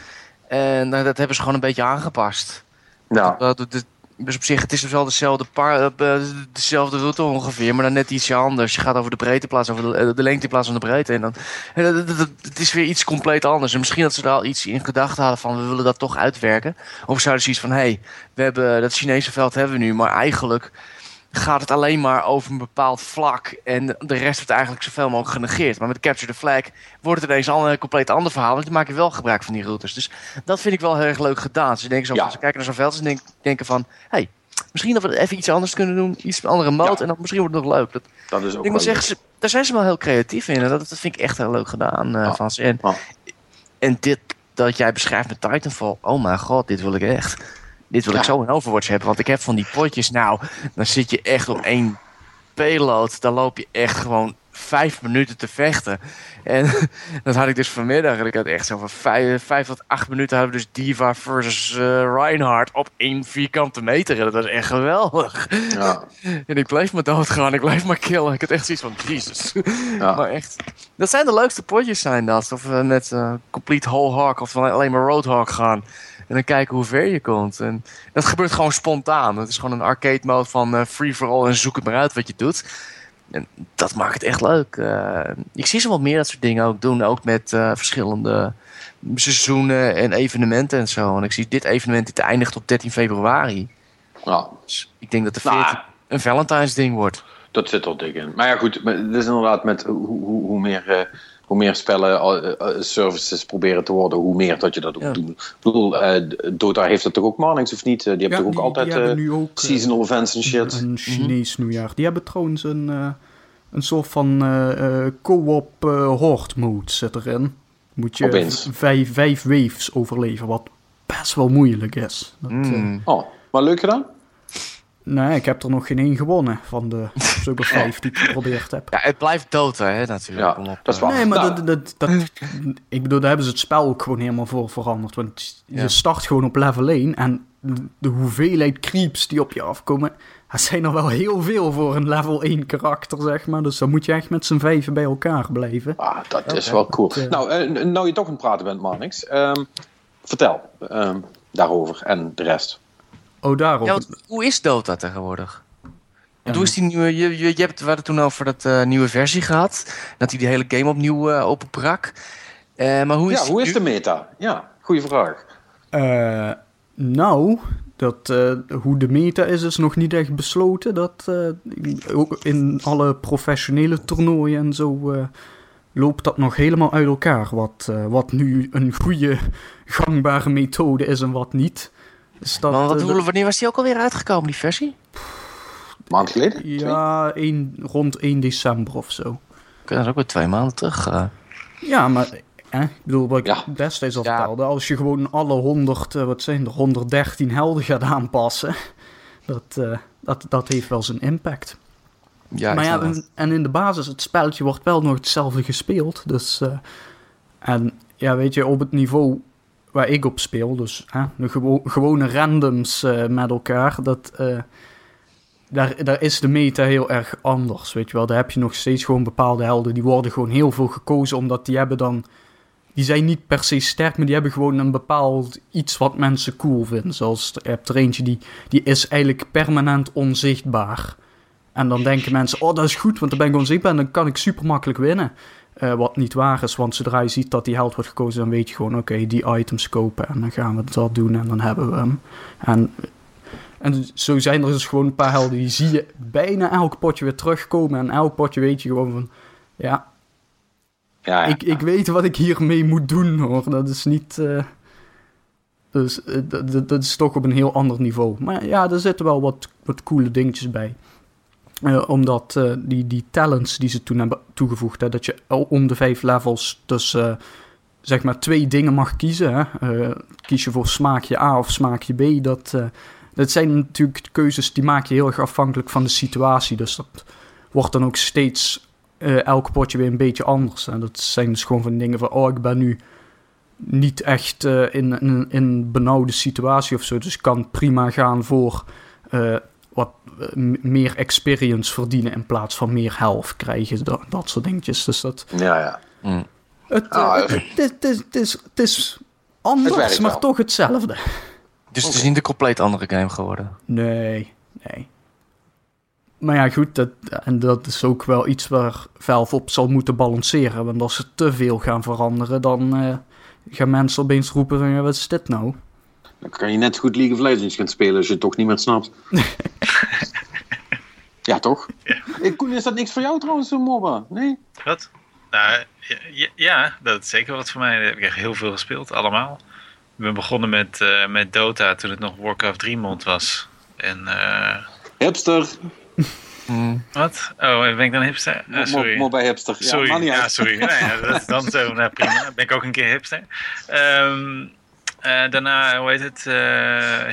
En dat hebben ze gewoon een beetje aangepast. Nou. Dat, dat, dus op zich, het is dus wel dezelfde, par, uh, dezelfde route ongeveer, maar dan net ietsje anders. Je gaat over de breedte plaats, over de, de lengte in plaats van de breedte. En dan, het is weer iets compleet anders. En misschien dat ze er al iets in gedachten hadden van, we willen dat toch uitwerken. Of zouden ze iets van, hé, hey, we hebben dat Chinese veld hebben we nu, maar eigenlijk gaat het alleen maar over een bepaald vlak. En de rest wordt eigenlijk zoveel mogelijk genegeerd. Maar met Capture the Flag wordt het ineens al een compleet ander verhaal. Want dan maak je wel gebruik van die routes. Dus dat vind ik wel heel erg leuk gedaan. Ze denken zo, ja. ze kijken naar zo'n veld en denken van... Hey, misschien dat we even iets anders kunnen doen. Iets andere mode. Ja. En dan misschien wordt het nog leuk. Dat, dat is ook ik moet zeggen, ze, daar zijn ze wel heel creatief in. En dat, dat vind ik echt heel leuk gedaan uh, van ze. En, en dit dat jij beschrijft met Titanfall. Oh mijn god, dit wil ik echt dit wil ik zo in Overwatch hebben. Want ik heb van die potjes, nou, dan zit je echt op één payload. Dan loop je echt gewoon vijf minuten te vechten. En dat had ik dus vanmiddag. En ik had echt zo van vijf, vijf tot acht minuten hadden we dus Diva versus uh, Reinhardt op één vierkante meter. En dat was echt geweldig. Ja. En ik bleef maar doodgaan. Ik bleef maar killen. Ik had echt zoiets van, Jesus. Ja. Maar echt, dat zijn de leukste potjes zijn dat. Of we met uh, Complete Whole Hawk of alleen maar Roadhawk gaan. En dan kijken hoe ver je komt. En dat gebeurt gewoon spontaan. Het is gewoon een arcade mode van uh, free for all en zoek het maar uit wat je doet. En dat maakt het echt leuk. Uh, ik zie ze wat meer dat soort dingen ook doen. Ook met uh, verschillende seizoenen en evenementen en zo. En ik zie dit evenement dit eindigt op 13 februari. Ja. Dus ik denk dat de 14 nou, een Valentine's ding wordt. Dat zit er dik in. Maar ja, goed. Het is inderdaad met hoe, hoe, hoe meer hoe meer spellen uh, services proberen te worden, hoe meer dat je dat ook ja. doet. Ik bedoel, uh, Dota heeft het toch ook mornings of niet? die hebben ja, toch ook die, altijd die ook, seasonal events en shit? Een Chinees mm nieuwjaar. Die hebben trouwens een, een soort van co-op horde mode zit erin. Moet je vijf, vijf waves overleven, wat best wel moeilijk is. Dat, mm. oh, maar leuk gedaan? Nee, ik heb er nog geen één gewonnen van de zo'n vijf die ik geprobeerd heb. Ja, het blijft Dota, hè, natuurlijk. Ja, dat is waar. Nee, maar nou. dat, dat, dat, ik bedoel, daar hebben ze het spel ook gewoon helemaal voor veranderd. Want je start gewoon op level 1 en de hoeveelheid creeps die op je afkomen, dat zijn er wel heel veel voor een level 1 karakter, zeg maar. Dus dan moet je echt met z'n vijven bij elkaar blijven. Ah, dat is wel cool. Nou, uh, nou je toch aan het praten bent, Marnix. Um, vertel um, daarover en de rest. Oh, daarom. Ja, hoe is Dota tegenwoordig? Ja. Hoe is die nieuwe, je, je, je hebt het toen over dat uh, nieuwe versie gehad. Dat hij die hele game opnieuw uh, openbrak. Uh, maar hoe is ja, hoe is de meta? Ja, goede vraag. nou, dat, hoe de meta is, is nog niet echt besloten. Dat, ook in alle professionele toernooien en zo loopt dat nog helemaal uit elkaar. Wat, wat nu een goede gangbare methode is en wat niet. Dus dat, maar wat, uh, wanneer was die ook alweer uitgekomen, die versie? Maand geleden? Ja, een, rond 1 december of zo. dat is ook weer twee maanden terug. Uh. Ja, maar eh, ik bedoel, wat ik ja. destijds al ja. vertelde, als je gewoon alle 100, uh, wat zijn er, 113 helden gaat aanpassen, dat, uh, dat, dat heeft wel zijn impact. Ja, maar ja, en, en, in de basis, het spelletje wordt wel nog hetzelfde gespeeld. Dus, uh, en ja, weet je, op het niveau waar ik op speel, dus hè, de gewo gewone randoms uh, met elkaar, dat, uh, daar, daar is de meta heel erg anders, weet je wel. Daar heb je nog steeds gewoon bepaalde helden, die worden gewoon heel veel gekozen, omdat die hebben dan die zijn niet per se sterk, maar die hebben gewoon een bepaald iets wat mensen cool vinden. Zoals je hebt er eentje die, die is eigenlijk permanent onzichtbaar. En dan denken mensen, oh dat is goed, want dan ben ik onzichtbaar en dan kan ik super makkelijk winnen. Uh, wat niet waar is, want zodra je ziet dat die held wordt gekozen, dan weet je gewoon, oké, die items kopen en dan gaan we dat doen en dan hebben we hem. En, en zo zijn er dus gewoon een paar helden die zie je bijna elk potje weer terugkomen en elk potje weet je gewoon van, ja, ja, Ik, ik weet wat ik hiermee moet doen hoor. Dat is niet. Uh, dus uh, dat, dat is toch op een heel ander niveau. Maar ja, er zitten wel wat, wat coole dingetjes bij. Uh, omdat die, die talents die ze toen hebben toegevoegd, hè, dat je om de vijf levels dus zeg maar twee dingen mag kiezen. Hè. kies je voor smaakje A of smaakje B. Dat, dat zijn natuurlijk keuzes die maak je heel erg afhankelijk van de situatie. Dus dat wordt dan ook steeds elk potje weer een beetje anders. En dat zijn dus gewoon van dingen van, oh, ik ben nu niet echt in, in, in, een benauwde situatie of zo. Dus ik kan prima gaan voor wat meer experience verdienen in plaats van meer health krijgen. Dat, dat soort dingetjes. Dus dat... Ja, ja. Mm. Het, ah, het, het, het, is, het, is, het is anders, maar toch hetzelfde. Dus het is niet een compleet andere game geworden? Nee, nee. Maar ja, goed, dat, en dat is ook wel iets waar Valve op zal moeten balanceren. Want als ze te veel gaan veranderen, dan uh, gaan mensen opeens roepen van, ja, wat is dit nou? Dan kan je net goed League of Legends gaan spelen als je het toch niet meer snapt. ja, toch? Ja. Hey, Koen, is dat niks voor jou trouwens, MOBA? Nee? Wat? Nou, ja, ja, dat is zeker wat voor mij. Ik heb echt heel veel gespeeld, allemaal. We ben begonnen met, uh, met Dota toen het nog Warcraft 3 mond was. En... Uh, Hipster! Mm. Wat? Oh, ben ik dan hipster? Uh, sorry. Mo bij hipster. Ja, sorry, ja, sorry. nee, ja, dat is dan zo. Nou, prima. Ben ik ook een keer hipster. Um, uh, daarna, hoe heet het? Uh,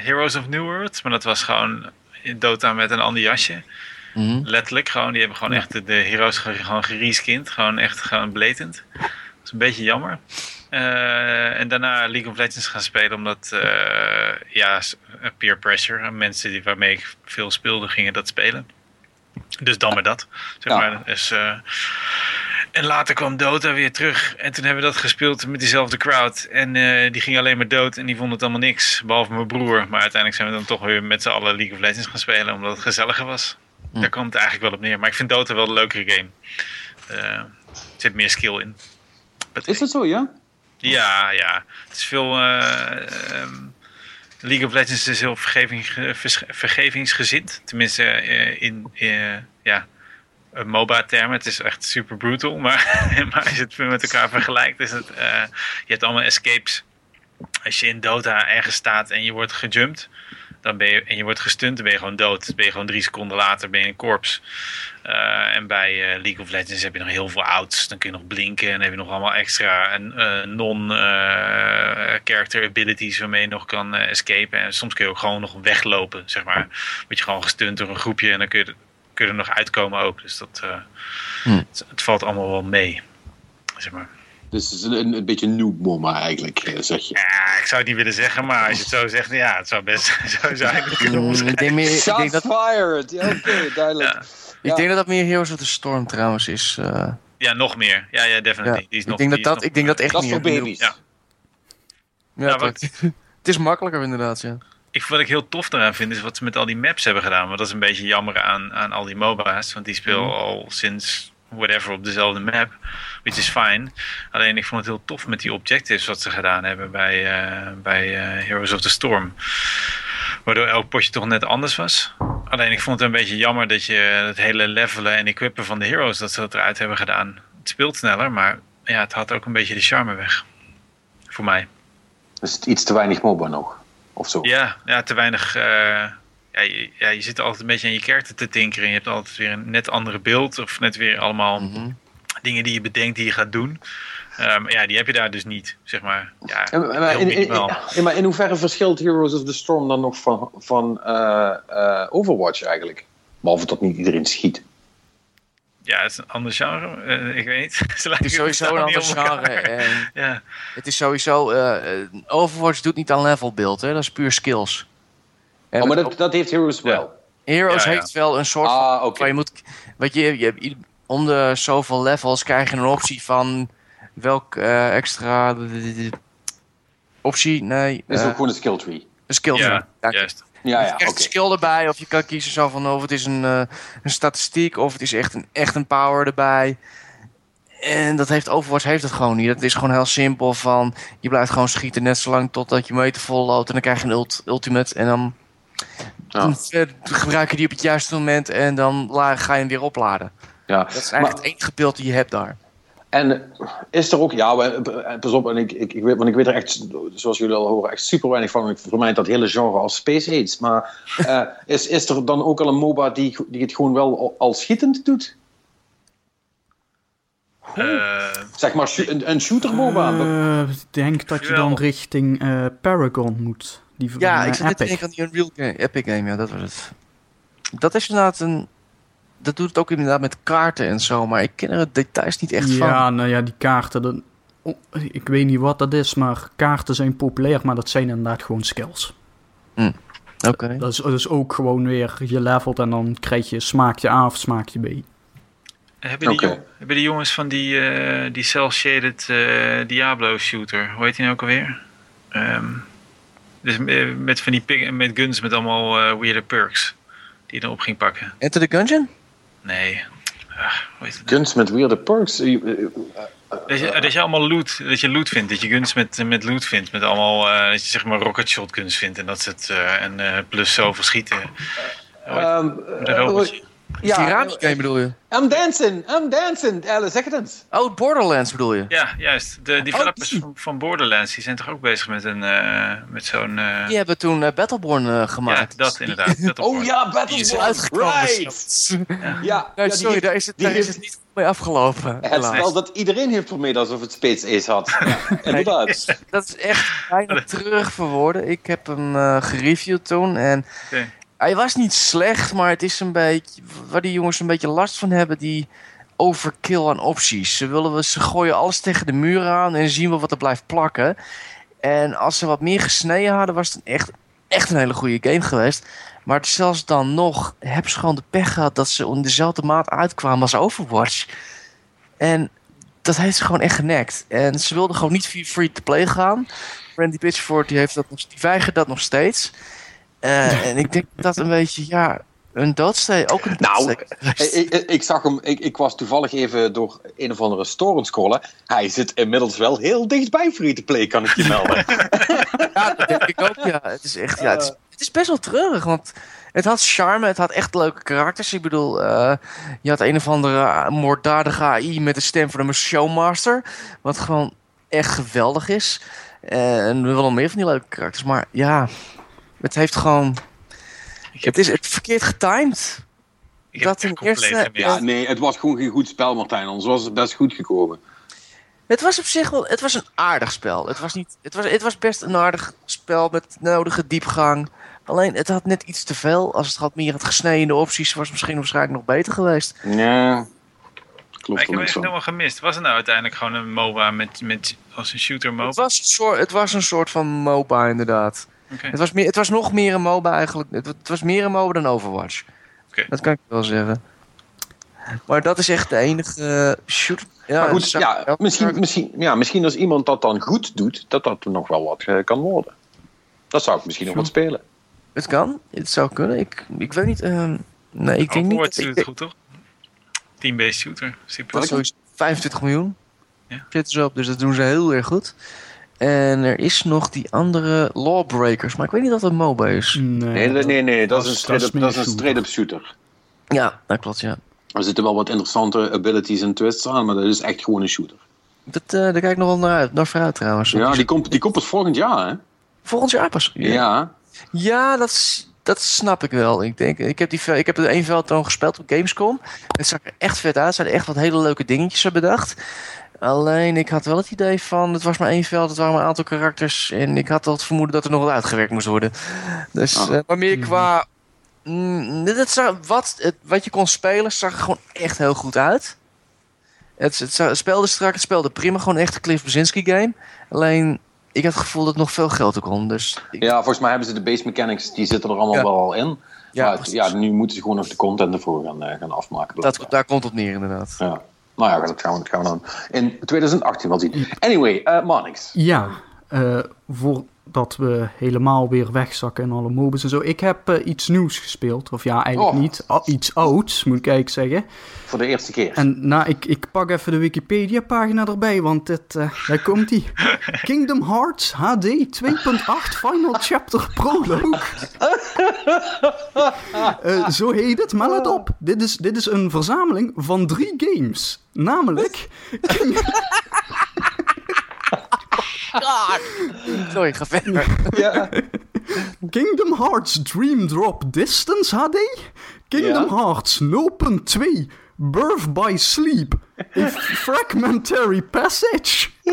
Heroes of New World. Maar dat was gewoon Dota met een ander jasje. Mm. Letterlijk gewoon. Die hebben gewoon echt de, de heroes gewoon gereskind. Gewoon echt gewoon blatant. Dat is een beetje jammer. Uh, en daarna League of Legends gaan spelen, omdat ja, peer pressure. Mensen die, waarmee ik veel speelde, gingen dat spelen. Dus dan maar dat. Zeg maar. Dus, en later kwam Dota weer terug. En toen hebben we dat gespeeld met diezelfde crowd. En uh, die ging alleen maar dood. En die vond het allemaal niks. Behalve mijn broer. Maar uiteindelijk zijn we dan toch weer met z'n allen League of Legends gaan spelen. Omdat het gezelliger was. Hm. Daar kwam het eigenlijk wel op neer. Maar ik vind Dota wel de leukere game. Uh, er zit meer skill in. Is dat zo, ja? Ja, ja. Het is veel... Um, League of Legends is heel vergeving, vergevingsgezind. Tenminste, in uh, ja, MOBA-termen. Het is echt super brutal. Maar, maar als je het met elkaar vergelijkt, is het. Uh, je hebt allemaal escapes. Als je in Dota ergens staat en je wordt gejumpt. Dan ben je, en je wordt gestunt, dan ben je gewoon dood. Dan ben je gewoon drie seconden later ben je een korps. Uh, en bij uh, League of Legends heb je nog heel veel outs. Dan kun je nog blinken en heb je nog allemaal extra non-character abilities waarmee je nog kan escapen. En soms kun je ook gewoon nog weglopen, zeg maar. Word je gewoon gestunt door een groepje en dan kun je, kun je er nog uitkomen ook. Dus dat, hm. het, het, valt allemaal wel mee, zeg maar. Dus het is een, een beetje noob eigenlijk, eh, zeg je. Ja, ik zou het niet willen zeggen, maar als je het zo zegt, ja, het zou best zo zijn. Mm, ik denk meer, ik denk dat... fired! Ja, oké, duidelijk. Ja. Ik denk dat dat meer Heroes of the Storm trouwens is. Uh... Ja, nog meer. Ja, ja, definitely. Die is nog, ik denk dat, dat, ik denk dat echt dat niet. Dat is voor baby's. Ja, ja wat... het is makkelijker inderdaad, ja. Ik, wat ik heel tof daaraan vind, is wat ze met al die maps hebben gedaan. Want dat is een beetje jammer aan, aan al die MOBA's. Want die spelen mm. al sinds whatever op dezelfde map. Which is fine. Alleen ik vond het heel tof met die objectives wat ze gedaan hebben bij, uh, bij uh, Heroes of the Storm. Waardoor elk potje toch net anders was. Alleen ik vond het een beetje jammer dat je het hele levelen en equippen van de heroes, dat ze dat eruit hebben gedaan. Het speelt sneller, maar ja, het had ook een beetje de charme weg. Voor mij. Dus iets te weinig MOBA nog? Of zo? Ja, ja te weinig... Uh, ja, je, ja, je zit altijd een beetje aan je karakter te tinkeren. Je hebt altijd weer een net andere beeld. Of net weer allemaal mhm. dingen die je bedenkt die je gaat doen. Um, ja, die heb je daar dus niet, zeg maar. Ja, maar, in, in, maar in hoeverre verschilt Heroes of the Storm dan nog van, van uh, uh, Overwatch eigenlijk? Behalve dat niet iedereen schiet. Ja, het is een ander genre. Uh, ik weet niet. het is sowieso een ander genre. En ja. Het is sowieso... Overwatch doet niet aan level build, hè. Dat is puur skills. En oh, maar dat, dat heeft Heroes wel. Heroes heeft wel een soort ah, van... Je moet, wat je, je, om de zoveel levels krijg je een optie van welk extra optie, nee. is ook gewoon een skill tree. Een skill tree, ja, juist. Ja, ja, je krijgt een skill erbij, of je kan kiezen zo van of het is een, een statistiek, of het is echt een, echt een power erbij. En dat heeft Overwatch heeft het gewoon niet. Het is gewoon heel simpel van... Je blijft gewoon schieten net zolang totdat je meter vol loopt. En dan krijg je een ult ultimate. En dan, dan gebruik je die op het juiste moment. En dan ga je hem weer opladen. Ja. Dat is eigenlijk het enige beeld die je hebt daar. En is er ook, ja, pas op, en ik, ik, ik, weet, want ik weet er echt, zoals jullie al horen, echt super weinig van. Voor mij dat hele genre als Space Aids. Maar uh, is, is er dan ook al een MOBA die, die het gewoon wel al schietend doet? Uh, zeg maar een, een shooter MOBA. Uh, ik denk dat je dan richting uh, Paragon moet. Die van, ja, ik zit net denken aan die Unreal game, Epic Game, ja, dat was het. Dat is inderdaad een... Dat doet het ook inderdaad met kaarten en zo, maar ik ken er de details niet echt ja, van. Ja, nou ja, die kaarten, dan, oh, ik weet niet wat dat is, maar kaarten zijn populair, maar dat zijn inderdaad gewoon skills. Mm. Oké. Okay. Dat is dus ook gewoon weer, je levelt en dan krijg je smaakje A of smaakje B. Hebben die, okay. hebben die jongens van die, uh, die cel-shaded uh, Diablo shooter, hoe heet die nou ook alweer? Um, dus met van die met guns met allemaal uh, weirde perks die je dan op ging pakken. Enter the Gungeon? Nee. Uh, guns met weirde perks? Dat je, dat je allemaal loot, dat je loot vindt, dat je guns met, met loot vindt, met allemaal, dat je zeg maar rocket shotguns vindt en dat het, en plus zoveel schieten. Um, ja, Tiramisu game bedoel je? I'm dancing, I'm dancing. Alice, zeg het eens. Oh, Borderlands bedoel je? Ja, juist. De developers oh, van Borderlands die zijn toch ook bezig met, een, uh, met zo'n... Uh... Die hebben toen uh, Battleborn uh, gemaakt. Ja, dat inderdaad. Battleborn. Oh ja, Battleborn. Right. ja. ja, ja sorry, die, daar is het, daar is het niet mee afgelopen. Het spel dat iedereen heeft vermeden alsof het Space Ace had. ja, inderdaad. dat is echt bijna terug voor woorden. Ik heb hem gereviewd toen en... Okay. Hij was niet slecht, maar het is een beetje. Waar die jongens een beetje last van hebben, die overkill aan opties. Ze, willen, ze gooien alles tegen de muur aan en zien we wat er blijft plakken. En als ze wat meer gesneden hadden, was het echt, echt een hele goede game geweest. Maar zelfs dan nog hebben ze gewoon de pech gehad dat ze in dezelfde maat uitkwamen als Overwatch. En dat heeft ze gewoon echt genekt. En ze wilden gewoon niet free to play gaan. Randy Pitchford die heeft dat, die weigert dat nog steeds. Uh, en ik denk dat een beetje, ja, een doodsteek, ook een Nou, ik, ik, zag hem, ik, ik was toevallig even door een of andere store scrollen. Hij zit inmiddels wel heel dichtbij free to play, kan ik je melden. ja, dat denk ik ook, ja. Het is echt, ja, het is, het is best wel treurig, want het had charme, het had echt leuke karakters. Ik bedoel, uh, je had een of andere moorddadige AI met de stem van een showmaster, wat gewoon echt geweldig is. En we willen meer van die leuke karakters, maar ja, het heeft gewoon. Heb... Het is het verkeerd getimed. Ik dat in eerste. Ja, nee, het was gewoon geen goed spel, Martijn. Anders was het best goed gekomen. Het was op zich wel. Het was een aardig spel. Het was, niet, het was, het was best een aardig spel met nodige diepgang. Alleen het had net iets te veel. Als het had meer het gesneden in de opties, was het misschien waarschijnlijk nog beter geweest. Ja. Klopt. Maar ik heb echt helemaal gemist. Was het nou uiteindelijk gewoon een MOBA met, met als een shooter MOBA? Het was een soort, het was een soort van MOBA, inderdaad. Okay. Het, was meer, het was nog meer een MOBA eigenlijk. Het, het was meer een MOBA dan Overwatch. Okay. Dat kan ik wel zeggen. Maar dat is echt de enige shoot. Ja, maar goed, ja, misschien, misschien, ja, misschien als iemand dat dan goed doet, dat dat nog wel wat uh, kan worden. Dat zou ik misschien nog wat spelen. Het kan, het zou kunnen. Ik, ik weet niet. Uh, nee, ik denk niet. doet het goed, toch? Team-based shooter. Super. Dat is 25 miljoen. Ja. Zitten ze op, dus dat doen ze heel erg goed. En er is nog die andere Lawbreakers, maar ik weet niet of dat een MOBA is. Nee, nee, nee, nee, dat, is een straight-up shooter. Ja, dat klopt, ja. Er zitten wel wat interessante abilities en twists aan, maar dat is echt gewoon een shooter. Dat, uh, daar kijk ik nog wel naar, uit, naar vooruit trouwens. Ja, die komt, die komt pas volgend jaar, hè? Volgend jaar pas? Ja. Ja, ja dat, dat snap ik wel. Ik, denk, ik heb, die, ik heb er één veld dan gespeeld op Gamescom. Het zag er echt vet uit. Ze hadden echt wat hele leuke dingetjes bedacht. Alleen ik had wel het idee van, het was maar één veld, het waren maar een aantal karakters. En ik had al het vermoeden dat er nog wat uitgewerkt moest worden. Dus, oh. uh, maar meer mhm. qua. Mm, zag, wat, het, wat je kon spelen zag er gewoon echt heel goed uit. Het, het, speelde strak, het speelde prima. Gewoon echt een Cliff Brzezinski game. Alleen, ik had het gevoel dat het nog veel geld kon. Dus Ja, volgens mij hebben ze de base mechanics, die zitten er allemaal wel al in. Ja, maar ja, nu moeten ze gewoon nog de content ervoor gaan, uh, gaan afmaken. Dat, daar komt het neer, inderdaad. Ja. Nou ja, dat gaan we, gaan dan in 2018 wel zien. Anyway, uh. Ja, uh, voor dat we helemaal weer wegzakken en alle mobes en zo. Ik heb uh, iets nieuws gespeeld. Of ja, eigenlijk oh. niet. A iets ouds, moet ik eigenlijk zeggen. Voor de eerste keer. En nou, ik, ik pak even de Wikipedia-pagina erbij, want dit, uh, daar komt die. Kingdom Hearts HD 2.8 Final Chapter Prologue. uh, zo heet het, maar let op. Dit is, dit is een verzameling van drie games. Namelijk... God. Sorry, ga verder. Ja. Kingdom Hearts Dream Drop Distance HD. Kingdom ja. Hearts 0.2 Birth by Sleep. A Fragmentary Passage.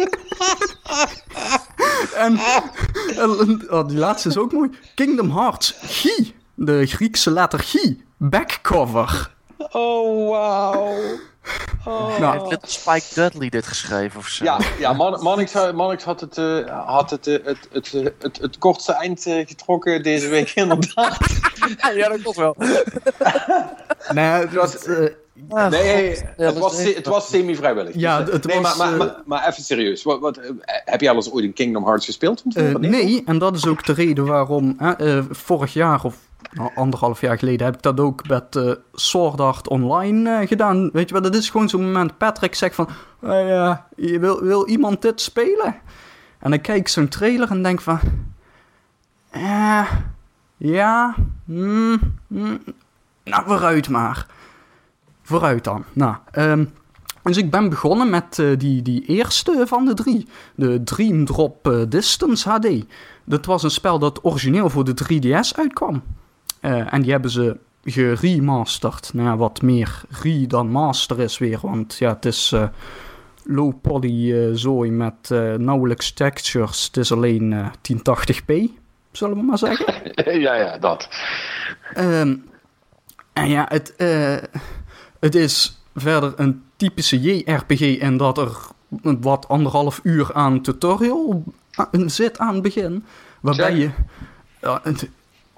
en, en oh, die laatste is ook mooi. Kingdom Hearts G. De Griekse letter G. Backcover. Oh, wow. Oh. Nou, heeft Little Spike Dudley dit geschreven of zo? Ja, ja Man Mannix, Mannix had, het, uh, had het, uh, het, het, het, het, het, kortste eind uh, getrokken deze week inderdaad. ja, dat klopt wel. nee, het was... nee, het, was, het was semi-vrijwillig. Ja, het nee, was, maar, maar, maar, even serieus. Wat, wat, heb jij al eens ooit in Kingdom Hearts gespeeld? nee, en dat is ook de reden waarom vorig jaar of nou, anderhalf jaar geleden heb ik dat ook met uh, Sword Art Online uh, gedaan. Weet je wat, dat is gewoon zo'n moment. Patrick zegt van, uh, wil, wil iemand dit spelen? En dan kijk ik zo'n trailer en denk van, eh, ja, mm, nou vooruit maar. Vooruit dan. Nou, um, dus ik ben begonnen met die, die eerste van de drie. De Dream Drop Distance HD. Dat was een spel dat origineel voor de 3DS uitkwam. Uh, en die hebben ze geremasterd. Nou ja, wat meer re dan master is weer. Want ja, het is uh, low poly uh, zooi met nauwelijks textures. Het is alleen 1080p, zullen we maar zeggen. ja, ja, dat. Um, en ja, het, het is verder een typische JRPG in dat er wat anderhalf uur aan tutorial zit aan het begin. Waarbij je...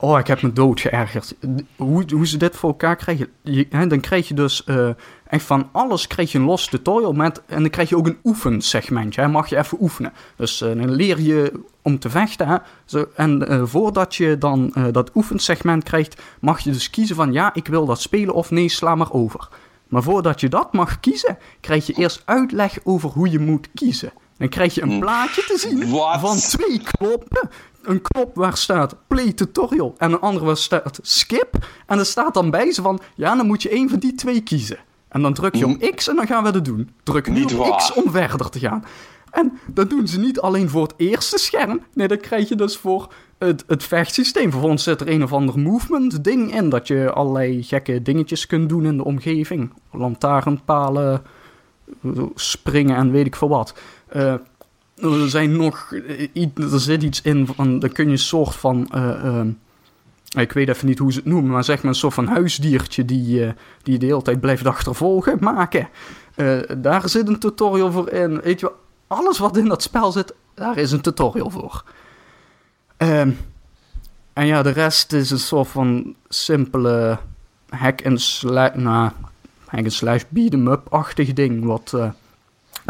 Oh, ik heb me dood geërgerd. Hoe, hoe ze dit voor elkaar krijgen. Je, hè, dan krijg je dus uh, echt van alles krijg je een los tutorial met. En dan krijg je ook een oefensegmentje. Hè, mag je even oefenen. Dus uh, dan leer je om te vechten. Hè, zo, en uh, voordat je dan dat oefensegment krijgt, mag je dus kiezen van ja, ik wil dat spelen of nee, sla maar over. Maar voordat je dat mag kiezen, krijg je eerst uitleg over hoe je moet kiezen. Dan krijg je een hm. plaatje te zien van twee knoppen een knop waar staat play tutorial en een andere waar staat skip. En er staat dan bij ze van, ja, dan moet je één van die twee kiezen. En dan druk je op X en dan gaan we dat doen. Druk niet op X om verder te gaan. En dat doen ze niet alleen voor het eerste scherm. Nee, dat krijg je dus voor het, het vechtsysteem. Vervolgens zit er een of ander movement ding in. Dat je allerlei gekke dingetjes kunt doen in de omgeving. Lantaarnpalen, springen en weet ik veel wat. Uh, er zijn nog. Eh, er zit iets in van. Dan kun je een soort van. Uh, uh, ik weet even niet hoe ze het noemen, maar zeg maar een soort van huisdiertje die, die je de hele tijd blijft achtervolgen maken. daar zit een tutorial voor in. Weet je wel, alles wat in dat spel zit, daar is een tutorial voor. Ehm, en ja, de rest is een soort van simpele hack and slash, nou, hack and slash beat 'em up-achtig ding, wat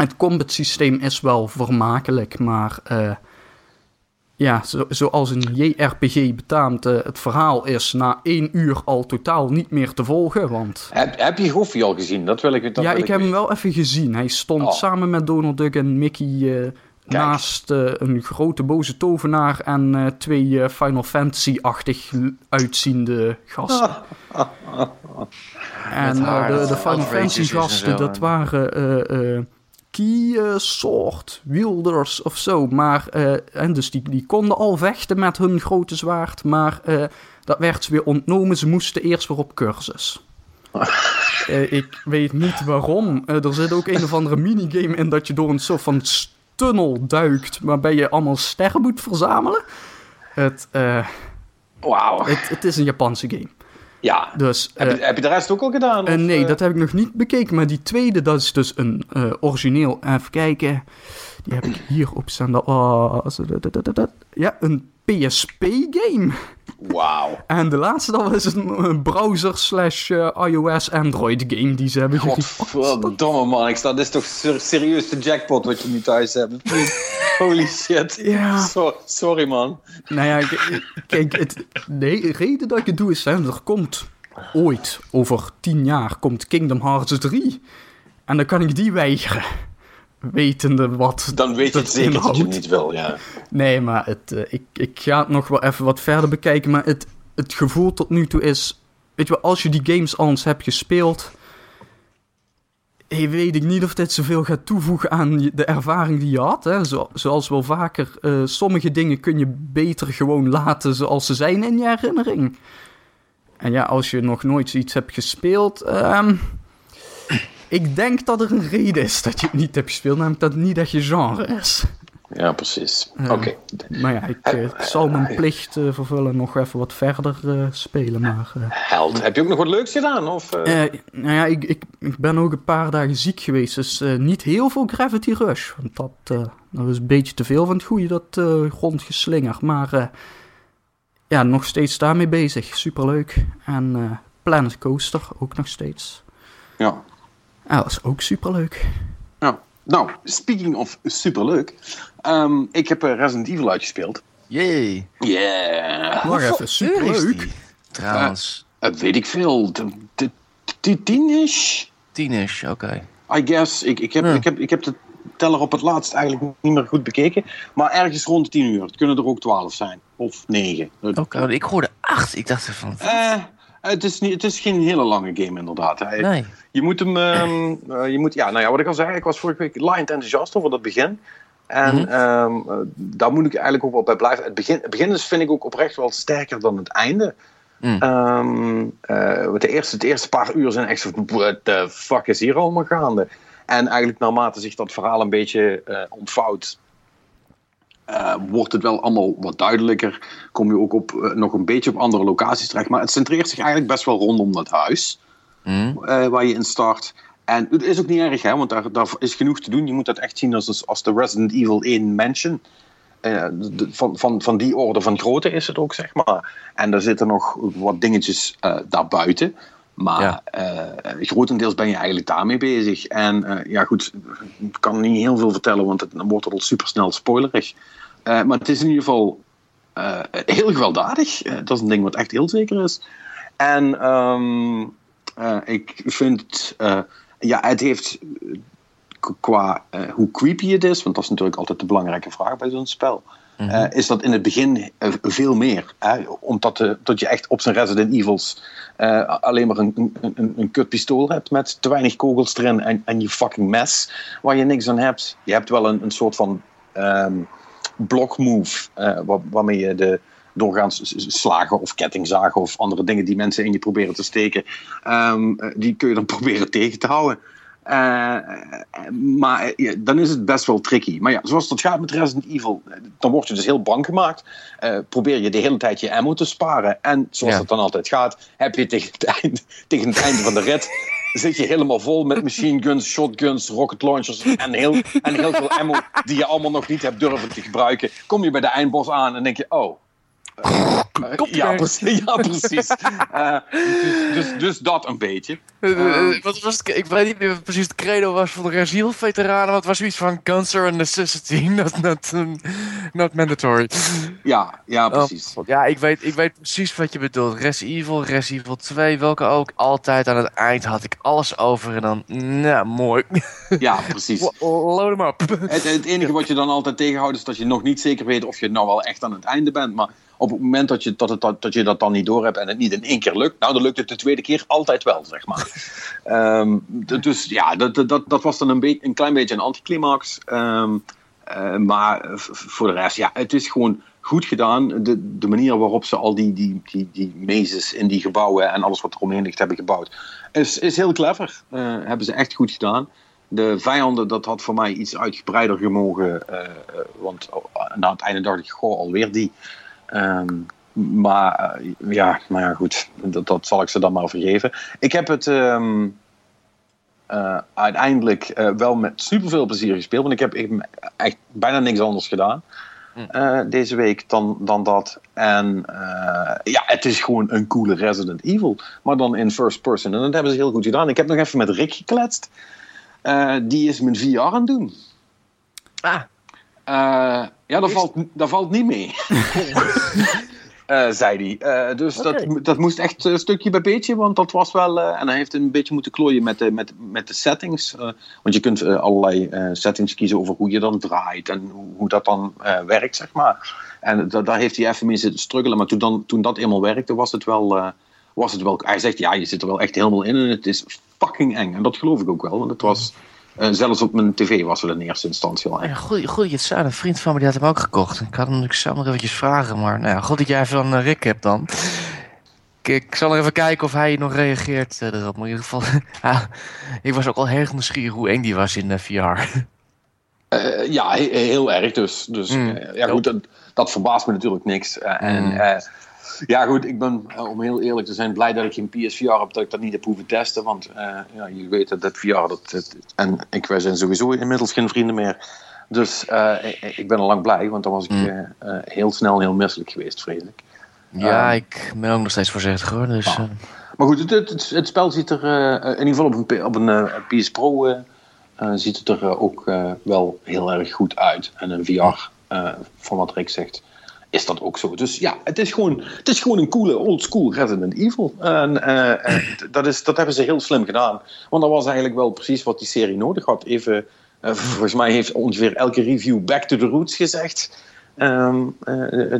het combat systeem is wel vermakelijk, maar uh, ja, zo, zoals een JRPG betaamt, uh, het verhaal is na één uur al totaal niet meer te volgen. Want... Heb, heb je Goofy al gezien? Dat wil ik dat Ja, ik, heb hem wel even gezien. Hij stond oh. samen met Donald Duck en Mickey uh, naast een grote boze tovenaar en twee Final Fantasy-achtig uitziende gasten. en de, de Final Fantasy-gasten, dat waren sword wielders of zo. Maar, uh, en dus die, die konden al vechten met hun grote zwaard. Maar uh, dat werd ze weer ontnomen. Ze moesten eerst weer op cursus. ik weet niet waarom. er zit ook een of andere minigame in dat je door een soort van tunnel duikt. Waarbij je allemaal sterren moet verzamelen. Het, wow. het, het is een Japanse game. Ja. Dus, heb, je, uh, heb je de rest ook al gedaan? Uh, nee, uh... dat heb ik nog niet bekeken. Maar die tweede, dat is dus een origineel. Even kijken. Die heb ik hier op staan. Ja, een PSP-game. Wauw. En de laatste, dat was een browser slash eh, iOS Android game die ze hebben Godverdomme man, ik sta, dit is toch serieus de jackpot wat je nu thuis hebt. Holy shit. Ja. sorry man. Nou ja, kijk, het, nee, de reden dat ik het doe is, hè, er komt ooit, over tien jaar, komt Kingdom Hearts 3. En dan kan ik die weigeren wetende wat. Dan weet je het zeker dat je het niet wil, ja. Nee, maar het, uh, ik, ik ga het nog wel even wat verder bekijken. Maar het, het gevoel tot nu toe is. Weet je wel, als je die games al eens hebt gespeeld. Hey, weet ik niet of dit zoveel gaat toevoegen aan de ervaring die je had. Hè? Zo, zoals wel vaker, uh, sommige dingen kun je beter gewoon laten zoals ze zijn in je herinnering. En ja, als je nog nooit zoiets hebt gespeeld. Um, ik denk dat er een reden is dat je het niet hebt gespeeld, namelijk dat het niet dat je genre is. Ja, precies. Oké. Maar ja, ik uh, zal mijn plicht uh, vervullen nog even wat verder uh, spelen. Maar, Held. Heb je ook nog wat leuks gedaan? Of, nou ja, ik, ik, ik ben ook een paar dagen ziek geweest, dus niet heel veel Gravity Rush. Want dat, dat is een beetje te veel van het goede, dat grondgeslinger. Maar ja, nog steeds daarmee bezig. Superleuk. En Planet Coaster ook nog steeds. Ja, Ah, dat is ook superleuk. Nou, nou speaking of superleuk. Um, ik heb uh, Resident Evil uitgespeeld. Yay. Yeah. Wacht even, superleuk. Trouwens. Uh, weet ik veel. Tien-ish? Tien-ish, oké. I guess. Ik, ik, heb, ik, heb, ik heb de teller op het laatst eigenlijk niet meer goed bekeken. Maar ergens rond de tien uur. Het kunnen er ook twaalf zijn. Of negen. Oké, ik hoorde acht. Ik dacht van... Uh, het, is niet, het is geen hele lange game inderdaad. Nee. Je moet hem, um, uh, je moet, ja, nou ja, wat ik al zei, ik was vorige week laaiend enthousiast over dat begin. En mm -hmm. um, daar moet ik eigenlijk ook wel bij blijven. Het begin, het begin is, vind ik ook oprecht wel sterker dan het einde. Mm. Um, uh, de, eerste, de eerste paar uur zijn echt zo, what the fuck is hier allemaal gaande? En eigenlijk naarmate zich dat verhaal een beetje uh, ontvouwt, uh, wordt het wel allemaal wat duidelijker. Kom je ook op, uh, nog een beetje op andere locaties terecht. Maar het centreert zich eigenlijk best wel rondom dat huis mm. uh, waar je in start. En het is ook niet erg, hè, want daar, daar is genoeg te doen. Je moet dat echt zien als, als de Resident Evil 1 Mansion. De, van, van, van die orde van grootte is het ook, zeg maar. En er zitten nog wat dingetjes daarbuiten. Maar ja. uh, grotendeels ben je eigenlijk daarmee bezig. En uh, ja, goed, ik kan niet heel veel vertellen, want het, dan wordt het al super snel spoilerig. Uh, maar het is in ieder geval heel gewelddadig. dat is een ding wat echt heel zeker is. En um, ik vind, ja, het heeft qua hoe creepy het is, want dat is natuurlijk altijd de belangrijke vraag bij zo'n spel. Mm-hmm. Uh, is dat in het begin uh, veel meer. Omdat dat je echt op zijn Resident Evils alleen maar een, een, een kutpistool hebt met te weinig kogels erin en, en je fucking mes waar je niks aan hebt. Je hebt wel een, een soort van um, blokmove waar, waarmee je de doorgaans slagen of kettingzagen of andere dingen die mensen in je proberen te steken, um, die kun je dan proberen tegen te houden. Uh, maar ja, dan is het best wel tricky. Maar ja, zoals dat gaat met Resident Evil, dan word je dus heel bang gemaakt. Uh, probeer je de hele tijd je ammo te sparen. En zoals ja. het dan altijd gaat, heb je tegen het, einde, tegen het einde van de rit. Zit je helemaal vol met machine guns, shotguns, rocket launchers en heel, en heel veel ammo die je allemaal nog niet hebt durven te gebruiken. Kom je bij de eindbos aan en denk je: oh, ja, precies. Ja, precies. Uh, dus, dus, dus, dat een beetje. Uh, wat was het, ik weet niet meer wat precies het credo was van de Resident veteranen. Wat was zoiets van guns are a necessity, not, not, not mandatory. Ja, ja precies. Oh, ja, ik weet, ik weet precies wat je bedoelt. Res Evil, Res Evil 2, welke ook. Altijd aan het eind had ik alles over en dan, nou, mooi. Ja, precies. Load hem up. Het, het enige wat je dan altijd tegenhoudt is dat je nog niet zeker weet of je nou wel echt aan het einde bent. Maar op het moment dat je dat, het, dat je dat dan niet door hebt en het niet in één keer lukt, nou dan lukt het de tweede keer altijd wel, zeg maar. um, dus ja, dat, dat, dat was dan een, beetje, een klein beetje een anticlimax. Um, uh, maar voor de rest, ja, het is gewoon goed gedaan. De, de manier waarop ze al die, die, die, die mazes in die gebouwen en alles wat er omheen ligt hebben gebouwd, is, is heel clever. Uh, hebben ze echt goed gedaan. De vijanden, dat had voor mij iets uitgebreider gemogen. Uh, want na het einde dacht ik, goh, alweer die. Um, maar uh, ja, maar ja, goed, dat, dat zal ik ze dan maar vergeven. Ik heb het um, uh, uiteindelijk uh, wel met superveel plezier gespeeld, want ik heb echt bijna niks anders gedaan. hm. deze week dan, dan dat. En ja, het is gewoon een coole Resident Evil. Maar dan in first person. En dat hebben ze heel goed gedaan. Ik heb nog even met Rick gekletst. die is mijn VR aan het doen. Ah. Ja, dat valt, dat valt niet mee. Uh, zei hij. Uh, dus dat, dat moest echt een stukje bij beetje, want dat was wel. Uh, en hij heeft een beetje moeten klooien met de, met, met de settings. want je kunt allerlei settings kiezen over hoe je dan draait en hoe, hoe dat dan werkt, zeg maar. En daar heeft hij even mee zitten struggelen. Maar toen, dan, toen dat eenmaal werkte, was het wel. was het wel hij zegt ja, je zit er wel echt helemaal in en het is fucking eng. En dat geloof ik ook wel, want het was. Uh, zelfs op mijn tv was het in eerste instantie al. Ja, goed, goed, het Een vriend van me die had hem ook gekocht. Ik had hem ik zou nog eventjes vragen, maar nou ja, goed dat jij even dan uh, Rick hebt dan. Ik, ik, zal er even kijken of hij nog reageert uh, erop. Maar in ieder geval, ik was ook al heel nieuwsgierig hoe eng die was in VR. ja, heel, erg dus. dus mm, ja, goed, dat, dat, verbaast me natuurlijk niks. En mm. Ja, goed, ik ben, eh, om heel eerlijk te zijn, blij dat ik geen PSVR heb, dat ik dat niet heb hoeven testen. Want uh, ja, je weet dat, dat VR, dat, en ik, wij zijn sowieso inmiddels geen vrienden meer. Dus uh, ik, ik, ben al lang blij, want dan was ik uh, heel snel heel misselijk geweest, vreselijk. Ja, ehm, ik ben ook nog steeds voorzichtig hoor. Dus. Maar goed, het, het, het, spel ziet er in ieder geval op een, op een PS Pro ziet het er ook wel heel erg goed uit. En een VR, van wat Rick zegt, is dat ook zo. Dus ja, het is gewoon, het is gewoon een coole old school Resident Evil. En, uh, dat, is, dat hebben ze heel slim gedaan. Want dat was eigenlijk wel precies wat die serie nodig had. Even, uh, volgens mij heeft ongeveer elke review back to the roots gezegd. Um,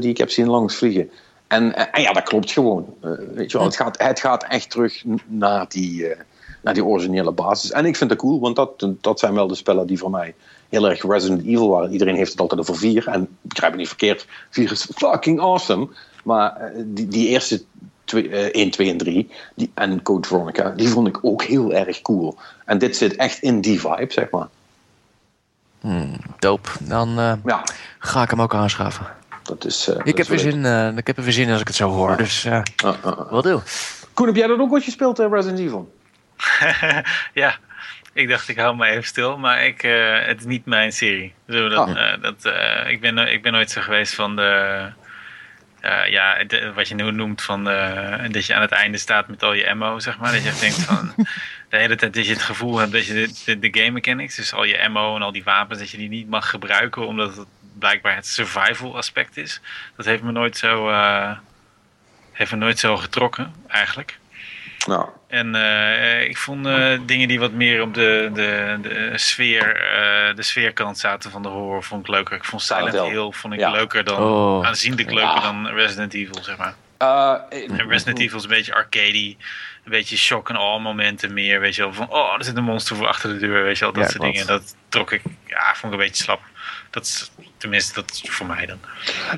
die ik heb zien langs vliegen. En, en ja, dat klopt gewoon. weet je wel, het, gaat, het gaat echt terug naar die, naar die originele basis. En ik vind dat cool, want dat, dat zijn wel de spellen die voor mij heel erg Resident Evil waren. Iedereen heeft het altijd over vier. En begrijp me niet verkeerd, vier is fucking awesome. Maar eh, die, die eerste twee, uh, 1, 2 en 3 die, en Code Veronica, die vond ik ook heel erg cool. En dit zit echt in die vibe, zeg maar. Hmm, dope. Dan uh, ja. ga ik hem ook aanschaffen. Dat is, uh, ik, heb weer zin, uh, ik heb er weer zin als ik het zo hoor. Dus uh, wat doe. Koen, heb jij dat ook wat gespeeld, Resident Evil? ja, ik dacht, ik hou me even stil, maar ik, uh, het is niet mijn serie. dat, oh. uh, dat, uh, ik, ben, ik ben nooit zo geweest van de. ja, de, wat je nu noemt van de, dat je aan het einde staat met al je ammo, zeg maar. Dat je denkt van. de hele tijd dat je het gevoel hebt dat je de, de, de game mechanics, dus al je ammo en al die wapens, dat je die niet mag gebruiken omdat het blijkbaar het survival aspect is. Dat heeft me nooit zo, heeft me nooit zo getrokken, eigenlijk. Nou. En uh, ik vond uh, dingen die wat meer op de, de, de, sfeer, uh, de sfeerkant zaten van de horror vond ik leuker. Ik vond Silent Hill vond ik leuker dan, oh. aanzienlijk leuker ja. dan Resident Evil, zeg maar. en Resident Evil is een beetje arcade, een beetje shock en all momenten meer, weet je wel. Van, oh, er zit een monster voor achter de deur, weet je wel. Dat ja, soort dingen. Dat trok ik, ja, vond ik een beetje slap. Dat is, tenminste, dat is voor mij dan.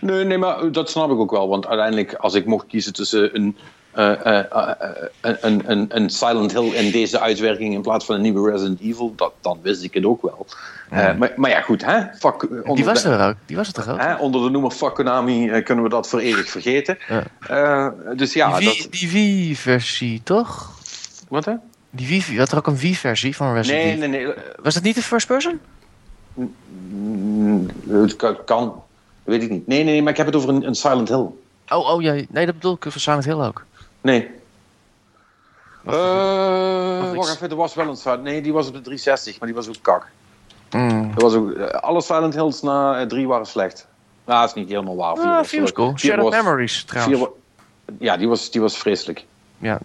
Nee, nee, maar dat snap ik ook wel. Want uiteindelijk, als ik mocht kiezen tussen een een, een, een Silent Hill in deze uitwerking in plaats van een nieuwe Resident Evil, dat, dan wist ik het ook wel. Ja. Maar, maar, ja, goed, hè? Fuck, die was er ook. Die was het toch ook? Hè? Onder de noemer Fuck Konami kunnen we dat voor eeuwig vergeten. Ja. dus ja, die, dat... die Wii-versie, toch? Wat hè? Die Wii, had er ook een Wii-versie van Resident Evil? Nee, nee, nee. Was dat niet de first person? Het kan, weet ik niet. Nee, nee, maar ik heb het over een, een Silent Hill. Oh, oh ja, nee, dat bedoel ik voor Silent Hill ook. Nee. Wacht, uh, wacht even, er was wel een Silent Nee, die was op de 360, maar die was ook kak. Mm. Er was ook, uh, alle Silent Hills na uh, drie waren slecht. Nou, dat is niet helemaal waar. Vier ah, was, cool. Shadow Memories, trouwens. Vier, ja, die was, die was vreselijk. Ja.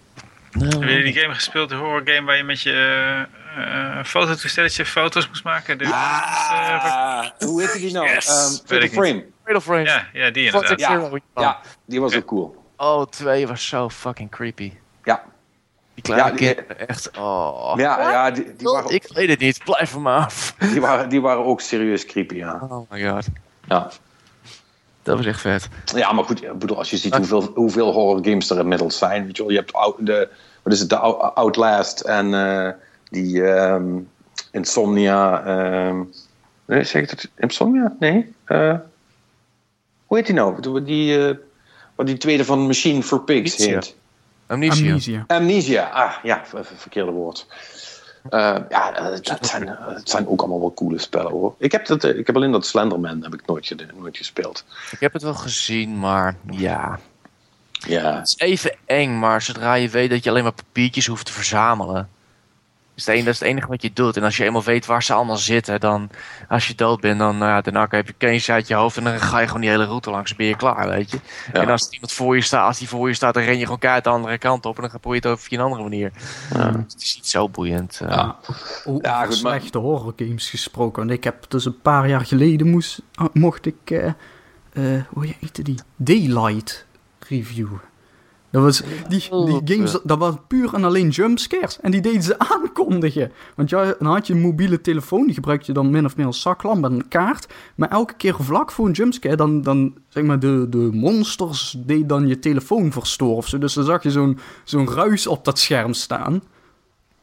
Heb je die game gespeeld, de horror game waar je met je uh, fototoestelletje foto's moest maken? De, ah, hoe heet die nou? Yes. Um, Fatal Frame. Fatal Frame. Ja, ja die inderdaad. Ja, ja, die was ook cool. Oh, 2 was zo fucking creepy. Ja. Die kleine ja, kinderen, echt. Oh. Ja, ja die, die waren... Ik weet het niet, blijf van me af. Die waren, die waren ook serieus creepy, ja. Oh my god. Ja. Dat was echt vet. Ja, maar goed, ik bedoel, als je ziet hoeveel, hoeveel horror games er inmiddels zijn. Weet je, wel, je hebt de, wat is het, de Outlast en uh, die um, Insomnia. Um, nee, zeg ik het? Insomnia? Nee. Uh, hoe heet die nou? Die, uh, wat die tweede van Machine for Pigs heet. Amnesia. Amnesia. Amnesia. Ah, ja, verkeerde woord. ja, het, zijn, het zijn ook allemaal wel coole spellen hoor. Ik heb, dat, ik heb alleen dat Slenderman heb ik nooit, nooit gespeeld. Ik heb het wel gezien, maar ja. Ja. Het is even eng, maar zodra je weet dat je alleen maar papiertjes hoeft te verzamelen is het, dat is het enige wat je doet. En als je eenmaal weet waar ze allemaal zitten, dan als je dood bent, dan nou ja, daarna heb je kennis uit je hoofd en dan ga je gewoon die hele route langs en ben je klaar, weet je. En als iemand voor je staat, als die voor je staat, dan ren je gewoon keihard de andere kant op en dan probeer je het over een andere manier. Ja. het is niet zo boeiend. Uh. Ja. ja, goed, slechte horror games gesproken. Want ik heb dus een paar jaar geleden moest, mocht ik, uh, uh, hoe heette die? Daylight review. Dat was, die, die games, dat was puur en alleen jumpscares. En die deden ze aankondigen. Want ja, dan had je een mobiele telefoon, die gebruikte je dan min of meer als zaklamp en een kaart. Maar elke keer vlak voor een jumpscare, dan, dan zeg maar, de, de monsters deed dan je telefoon verstoren of zo. Dus dan zag je zo'n zo'n ruis op dat scherm staan.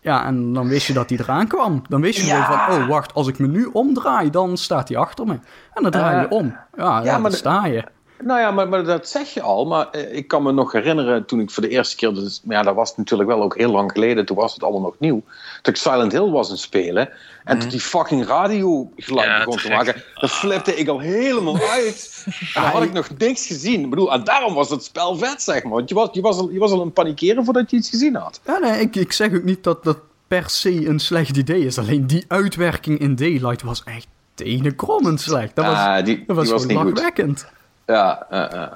Ja, en dan wist je dat hij eraan kwam. Dan wist je ja. van, oh wacht, als ik me nu omdraai, dan staat hij achter me. En dan draai je om. Ja, ja, dan sta je. Nou ja, maar, maar, dat zeg je al. Maar eh, ik kan me nog herinneren toen ik voor de eerste keer. Dus, ja, dat was natuurlijk wel ook heel lang geleden. Toen was het allemaal nog nieuw. Toen ik Silent Hill was aan spelen. En toen mhm. die fucking radio geluid begon te maken. Dan flipte ik al helemaal uit. En dan had ik nog niks gezien. Ik bedoel, en daarom was het spel vet, zeg maar. Want je was, je was, al, je was al een panikeren voordat je iets gezien had. Ja, nee, ik, ik zeg ook niet dat dat per se een slecht idee is. Alleen die uitwerking in Daylight was echt tenenkrommend slecht. Dat was, die, dat was, was niet goed. Ja, uh,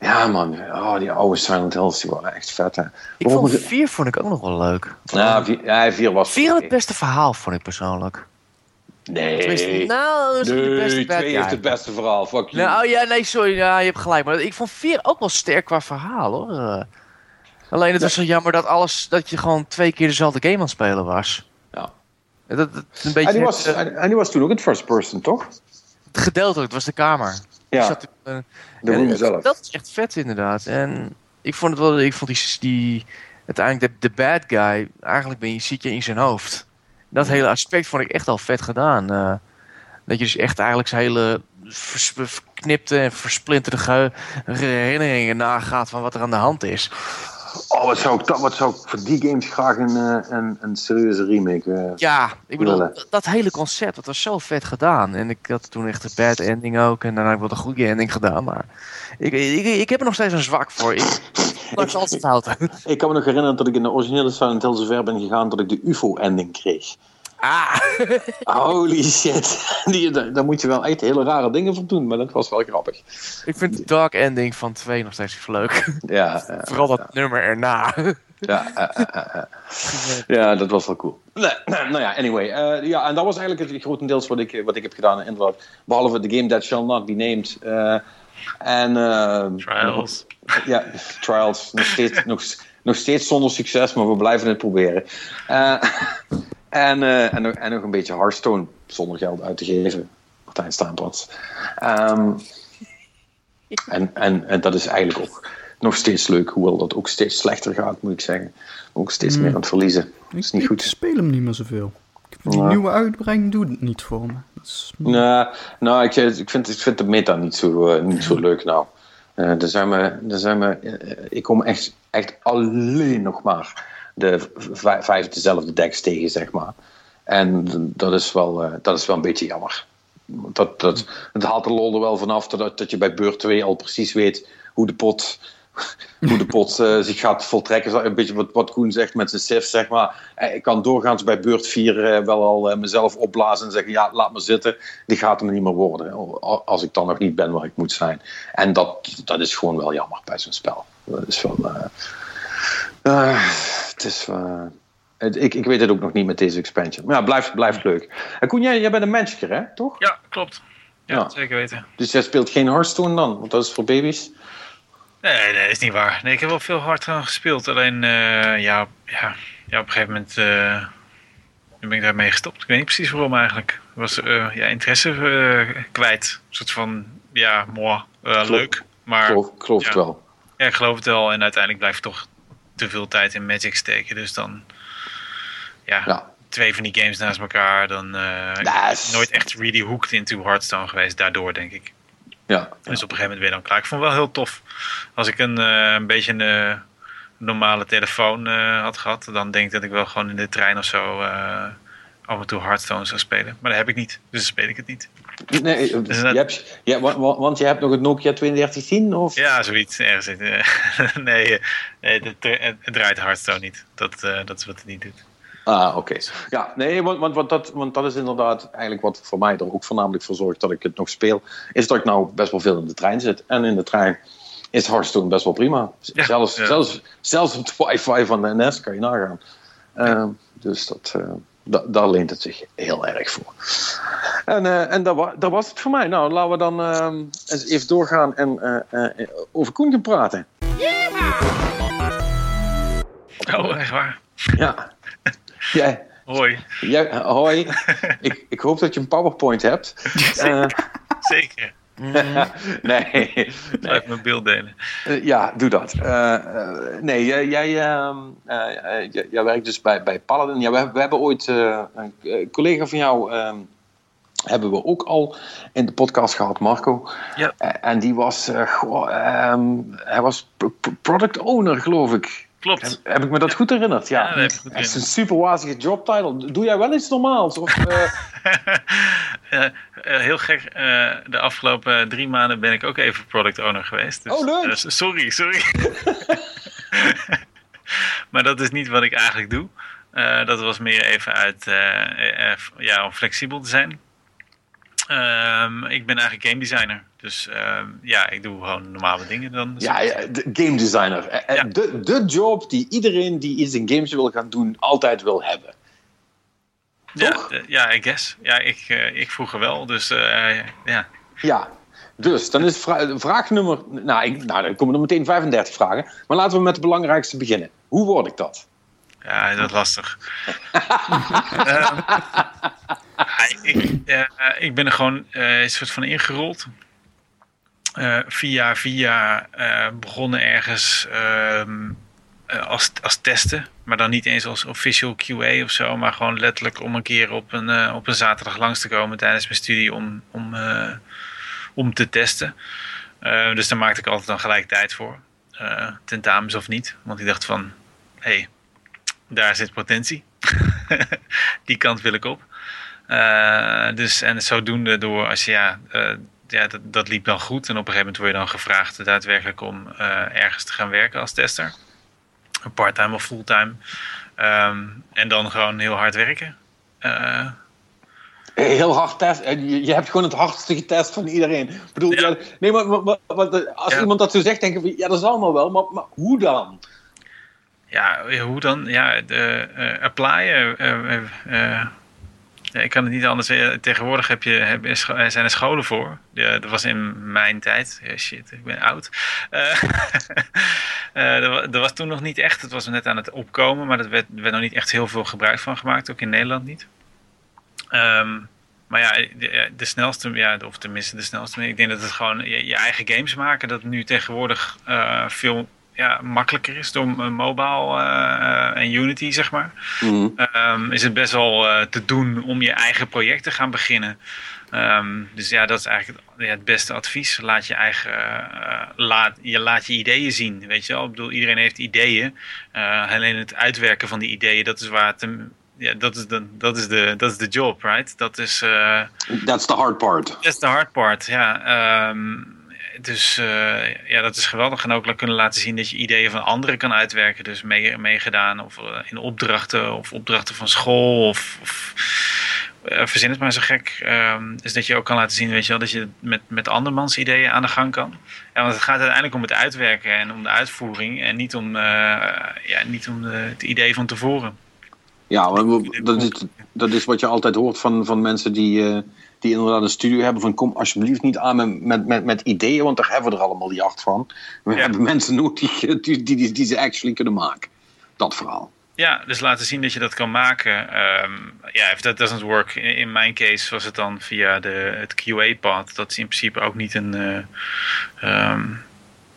ja man. Oh, die oude Silent Hills die waren echt vet. Hè. Ik vond 4 vond ik ook nog wel leuk. Ja, 4 ja, vier was... 4 had het beste verhaal, vond ik persoonlijk. Nee. nou, dat is nee, de beste twee heeft het beste verhaal. Fuck you. Nou, oh, ja, nee, sorry. Ja, je hebt gelijk. Maar ik vond 4 ook wel sterk qua verhaal, hoor. Uh, alleen het was zo jammer dat alles... dat je gewoon twee keer dezelfde game aan het spelen was. Ja. Dat, dat, een beetje en, die was, uh, en die was toen ook in first person, toch? Gedeeltelijk, het was de kamer. Ja, zat, uh, de zelf. Dat is echt vet inderdaad. En ik vond het wel, ik vond die, die uiteindelijk de, de bad guy, eigenlijk ben je, ziet je in zijn hoofd. Dat hele aspect vond ik echt al vet gedaan. Uh, dat je dus echt eigenlijk zijn hele verknipte en versplinterde herinneringen nagaat van wat er aan de hand is. Oh, wat zou ik, dat, wat zou ik voor die games graag een, eh, een, een serieuze remake uh, Ja, ik bedoel, dat, dat hele concept, dat was zo vet gedaan. En ik had toen echt een bad ending ook. En daarna heb ik wel een goede ending gedaan. Maar ik, ik, ik heb er nog steeds een zwak voor. Ik, altijd fout. Ik kan me nog herinneren dat ik in de originele Silent Hill zo ver ben gegaan dat ik de UFO-ending kreeg. Ah. Holy shit. Die, daar moet je wel echt hele rare dingen voor doen, maar dat was wel grappig. Ik vind de dark ending van 2 nog steeds leuk. Ja. Vooral dat nummer erna. Ja, uh, ja, dat was wel cool. Nee, nou ja, anyway. Uh, ja, en dat was eigenlijk het grotendeels wat ik, wat ik heb gedaan. Inderdaad, behalve de game that shall not be named. Uh, en, trials. Ja, trials. Nog steeds, nog, nog steeds zonder succes, maar we blijven het proberen. En, uh, en, nog, en nog een beetje Hearthstone zonder geld uit te geven. Martijn Staanplaats. Um, en, en, en dat is eigenlijk ook nog steeds leuk, hoewel dat ook steeds slechter gaat, moet ik zeggen. Ook steeds meer aan het verliezen. Dat is niet ik, goed. Ik speel hem niet meer zoveel. Die nieuwe uitbrenging doet het niet voor me. Is... Nou, nou ik, ik, vind, ik vind de meta niet zo, uh, niet zo leuk nou. Uh, er zijn we, er zijn we, uh, ik kom echt, echt alleen nog maar de vijf dezelfde decks tegen, zeg maar. En dat is wel, uh, dat is wel een beetje jammer. Dat, dat, het haalt de lol er wel vanaf dat, dat je bij beurt 2 al precies weet hoe de pot, hoe de pot uh, zich gaat voltrekken. Een beetje wat, wat Koen zegt met zijn sif, zeg maar. Eh, ik kan doorgaans bij beurt 4 uh, wel al mezelf opblazen en zeggen: ja, laat me zitten. Die gaat hem niet meer worden. Als ik dan nog niet ben waar ik moet zijn. En dat, dat is gewoon wel jammer bij zo'n spel. Dat is wel. Uh, het is. Uh, ik, ik weet het ook nog niet met deze expansion. Maar ja, blijft, blijft leuk. En Koen, jij, jij bent een Magicer, hè? Toch? Ja, klopt. Ja, ja, zeker weten. Dus jij speelt geen Hearthstone dan? Want dat is voor baby's? Nee, nee, dat is niet waar. Nee, ik heb wel veel Hearthstone gespeeld. Alleen, uh, ja, ja, ja, op een gegeven moment uh, ben ik daarmee gestopt. Ik weet niet precies waarom eigenlijk. Ik was uh, ja, interesse kwijt. Een soort van, ja, moi, leuk. Maar, geloof, geloof ja, het wel. Ja, ik geloof het wel. En uiteindelijk blijft toch te veel tijd in Magic steken. Dus dan, ja, ja. twee van die games naast elkaar. Dan uh, is... nooit echt really hooked into Hearthstone geweest. Daardoor, denk ik. Ja, Dus op een gegeven moment je dan klaar. Ik vond het wel heel tof. Als ik een, uh, een beetje een, normale telefoon had gehad, dan denk ik dat ik wel gewoon in de trein of zo af en toe Hearthstone zou spelen. Maar dat heb ik niet, dus speel ik het niet. Nee, dus je hebt, ja, want je hebt nog het Nokia 3210? Of? Ja, zoiets. Ergens. nee, nee het, het, draait Hearthstone niet. Dat, dat is wat het niet doet. Ah, oké. Ja, nee, want, want, want, dat, want dat is inderdaad eigenlijk wat voor mij er ook voornamelijk voor zorgt dat ik het nog speel. Is dat ik nou best wel veel in de trein zit. En in de trein is Hearthstone best wel prima. zelfs, Zelfs, zelfs op de wifi van de NS kan je nagaan. Uh, dus dat, uh, daar leent het zich heel erg voor. En, uh, en dat, dat, was het voor mij. Nou, laten we dan ehm, eens even doorgaan en eh, over Koen gaan praten. Oh, echt waar? Ja. Ja. Hoi. Ja, hoi. ik, ik hoop dat je een PowerPoint hebt. Zeker. Uh, Zeker. nee. nee. Laat mijn beeld delen. Uh, ja, doe dat. Uh, nee, jij, jij, jij werkt dus bij, bij Paladin. Ja, we, we hebben ooit een collega van jou. Um, hebben we ook al in de podcast gehad, Marco. Ja. en die was, goh, um, hij was product owner, geloof ik. Klopt. Heb, ik me dat goed herinnerd? Ja, ja dat heb is een super wazige jobtitle. Doe jij wel iets normaals? Of, uh... uh, heel gek. Uh, de afgelopen drie maanden ben ik ook even product owner geweest. Dus, oh, leuk. sorry, sorry. maar dat is niet wat ik eigenlijk doe. dat was meer even uit, ja, om flexibel te zijn. Um, ik ben eigenlijk game designer. Dus uh, ja, ik doe gewoon normale dingen dan. Ja, ja de game designer. Eh, eh, ja. De, de job die iedereen die iets in games wil gaan doen, altijd wil hebben. Toch? Ja, ja, I guess. Ja, ik, ik vroeger wel. Dus uh, ja. Ja, dus dan is vra vraag nummer. Nou, ik, nou, dan komen er meteen 35 vragen. Maar laten we met de belangrijkste beginnen. Hoe word ik dat? Ja, dat is lastig. uh, ik, ik ben er gewoon een soort van ingerold uh, via via begonnen ergens uh, als, als testen. Maar dan niet eens als official QA of zo. Maar gewoon letterlijk om een keer op een, op een zaterdag langs te komen tijdens mijn studie om, om, om te testen. dus daar maakte ik altijd dan gelijk tijd voor. tentamens of niet. Want ik dacht van, hé, hey, daar zit potentie. Die kant wil ik op. dus en zodoende door als je ja ja, dat, dat liep dan goed. En op een gegeven moment word je dan gevraagd daadwerkelijk om uh, ergens te gaan werken als tester. Parttime of fulltime. Um, en dan gewoon heel hard werken. Heel hard test. Je, je hebt gewoon het hardste getest van iedereen. Ik bedoel, ja. Ja, nee, maar, maar, maar als ja. iemand dat zo zegt, denk ik, ja, dat is allemaal wel. Maar, maar hoe dan? Ja, hoe dan? Ja, de, uh, applyen. Ja, ik kan het niet anders zeggen. Tegenwoordig heb je, heb, zijn er scholen voor. Dat was in mijn tijd. Shit, ik ben oud. Uh, uh, dat was toen nog niet echt. Het was net aan het opkomen. Maar er werd, werd nog niet echt heel veel gebruik van gemaakt. Ook in Nederland niet. Um, maar ja, de, snelste, ja, of tenminste de snelste. Ik denk dat het gewoon je, eigen games maken. Dat nu tegenwoordig veel ja, makkelijker is door mobile uh, en Unity, zeg maar. Mm. Um, is het best wel uh, te doen om je eigen project te gaan beginnen. Um, dus ja, dat is eigenlijk het, ja, het beste advies. Laat je eigen, uh, laat, je laat je ideeën zien, weet je wel. Ik bedoel, iedereen heeft ideeën. alleen het uitwerken van die ideeën, dat is waar het... Ja, dat is, de, dat, is de, dat is de job, right? Dat is... That's the hard part. That's the hard part, ja. Um, dus uh, ja, dat is geweldig. En ook kunnen laten zien dat je ideeën van anderen kan uitwerken. Dus meegedaan mee of uh, in opdrachten of opdrachten van school of, of uh, verzin het maar zo gek. Um, is dat je ook kan laten zien, weet je wel, dat je met, met andermans ideeën aan de gang kan. Ja, want het gaat uiteindelijk om het uitwerken en om de uitvoering en niet om, ja, niet om het idee van tevoren. Ja, dat is, dat is wat je altijd hoort van, van mensen die die inderdaad een studio hebben van kom alsjeblieft niet aan met, met, met, met ideeën, want daar hebben we er allemaal die acht van. We hebben mensen nodig die, die, die, die ze actually kunnen maken. Dat verhaal. Ja, dus laten zien dat je dat kan maken. Um, ja, if that doesn't work, in, in, mijn case was het dan via de, het QA-pad. Dat is in principe ook niet een... Uh, um,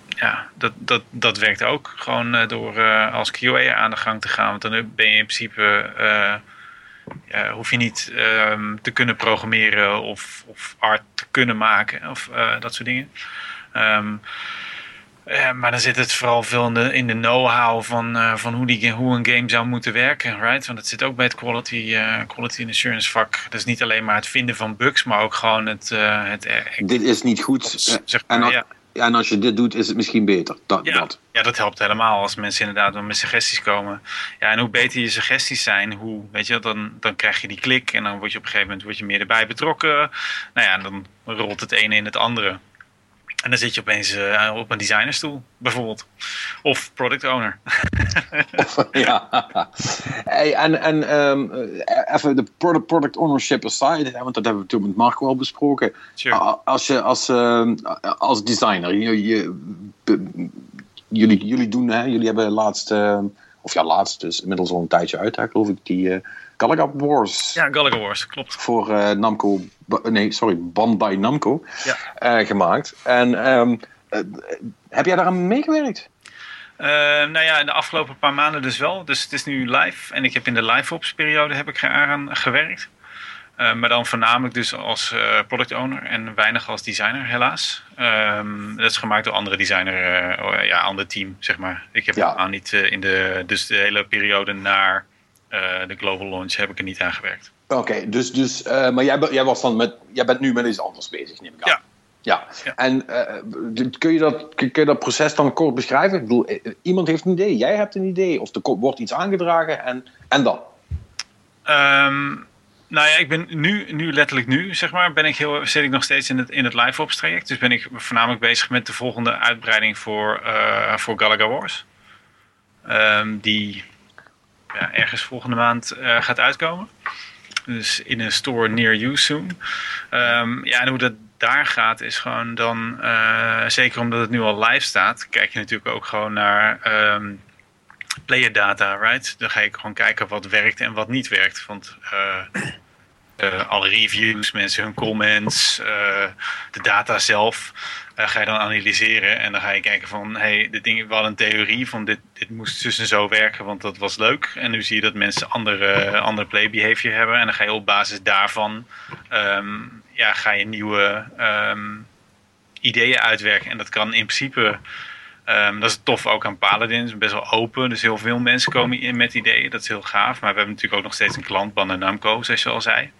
ja, dat, dat, dat werkt ook gewoon uh, door uh, als QA aan de gang te gaan. Want dan ben je in principe uh, hoef je niet um, te kunnen programmeren of, of art te kunnen maken of uh, dat soort dingen. Um, Ja, maar dan zit het vooral veel in de, in de know-how van, uh, van hoe, die, hoe een game zou moeten werken, right? Want het zit ook bij het quality, quality assurance vak. Dus niet alleen maar het vinden van bugs, maar ook gewoon het... Het Dit is niet goed. Zeg maar, en, ja. En als je dit doet, is het misschien beter. Dat, ja, dat. ja, dat helpt helemaal als mensen inderdaad met suggesties komen. Ja, en hoe beter je suggesties zijn, hoe, weet je, dan, dan krijg je die klik en dan word je op een gegeven moment word je meer erbij betrokken. Nou ja, dan rolt het ene in het andere. En dan zit je opeens uh, op een designerstoel, bijvoorbeeld. Of product owner. ja. Hey, en en um, even de product, product ownership aside, want dat hebben we toen met Marco al besproken. Sure. Als je als, uh, als designer, je, je, jullie, jullie doen, hè, jullie hebben laatst, uh, of ja, laatst, dus inmiddels al een tijdje uit, hè, geloof ik, die Galaga Wars. Ja, Galaga Wars, klopt. Voor uh, Namco, nee, sorry, Bandai Namco ja. uh, gemaakt. En um, uh, heb jij daar aan meegewerkt? nou ja, in de afgelopen paar maanden dus wel. Dus het is nu live. En ik heb in de live-ops periode heb ik eraan gewerkt. maar dan voornamelijk dus als product owner en weinig als designer, helaas. Um, dat is gemaakt door andere designer, ja, ander team, zeg maar. Ik heb ja. aan niet in de, dus de hele periode naar uh, de global launch heb ik er niet aan gewerkt. Oké, dus, dus, uh, maar jij, jij, was dan met, jij bent nu met iets anders bezig, neem ik aan. Ja. Ja, ja. en uh, kun, je dat, kun je dat proces dan kort beschrijven? Ik bedoel, iemand heeft een idee, jij hebt een idee, of er wordt iets aangedragen en, en dan? Um, nou ja, ik ben nu, nu letterlijk nu, zeg maar, ben ik heel, zit ik nog steeds in het, in het live ops traject. Dus ben ik voornamelijk bezig met de volgende uitbreiding voor, uh, voor Galaga Wars. Um, die ergens volgende maand uh, gaat uitkomen. Dus in een store near you soon. Um, ja, en hoe dat daar gaat is gewoon dan, uh, zeker omdat het nu al live staat, kijk je natuurlijk ook gewoon naar um, player data, right? Dan ga ik gewoon kijken wat werkt en wat niet werkt. Want uh, alle reviews, mensen hun comments, de data zelf, uh, ga je dan analyseren. En dan ga je kijken van, hey, dit ding, we hadden een theorie van dit, dit moest dus en zo werken, want dat was leuk. En nu zie je dat mensen andere, andere play behavior hebben. En dan ga je op basis daarvan, um, ja, ga je nieuwe um, ideeën uitwerken. En dat kan in principe... Um, dat is tof ook aan Paladin. Is best wel open. Dus heel veel mensen komen in met ideeën. Dat is heel gaaf. Maar we hebben natuurlijk ook nog steeds een klant, Bandai Namco, zoals je al zei.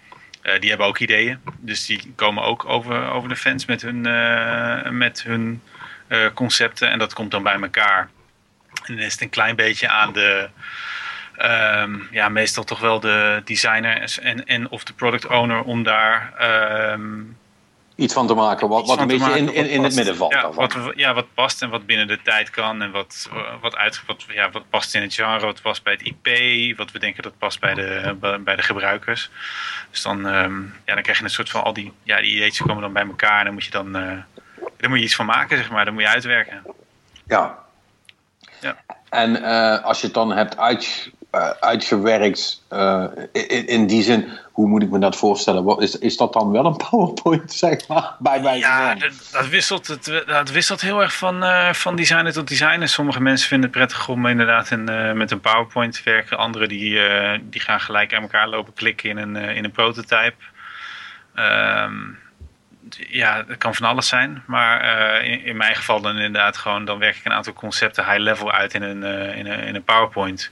Uh, die hebben ook ideeën. Dus die komen ook over, over de fans met hun, uh, met hun uh, concepten. En dat komt dan bij elkaar. En dan is het een klein beetje aan de... Um, ja, meestal toch wel de designer en, en of de product owner om daar... Um, iets van te maken wat, wat een beetje in, in, in het midden valt. Ja wat, ja, wat past en wat binnen de tijd kan en wat, wat, uit, wat, ja, wat past in het genre, wat past bij het IP, wat we denken dat past bij de, bij de gebruikers. Dus dan, um, ja, dan krijg je een soort van al die, ja, die ideeën komen dan bij elkaar en dan moet je dan, uh, daar moet je iets van maken, zeg maar, dan moet je uitwerken. Ja. ja. En uh, als je het dan hebt uit, uitgewerkt, in, in die zin, hoe moet ik me dat voorstellen? Is, is dat dan wel een PowerPoint, zeg maar, bij mij? Ja, dat, wisselt, het, dat wisselt heel erg van, uh, van designer tot designer. Sommige mensen vinden het prettig om inderdaad in, met een PowerPoint te werken. Anderen die, die gaan gelijk aan elkaar lopen klikken in een, in een prototype. Um, ja, het kan van alles zijn. Maar in, in, mijn geval dan inderdaad gewoon... dan werk ik een aantal concepten high level uit in een, in een, in een PowerPoint...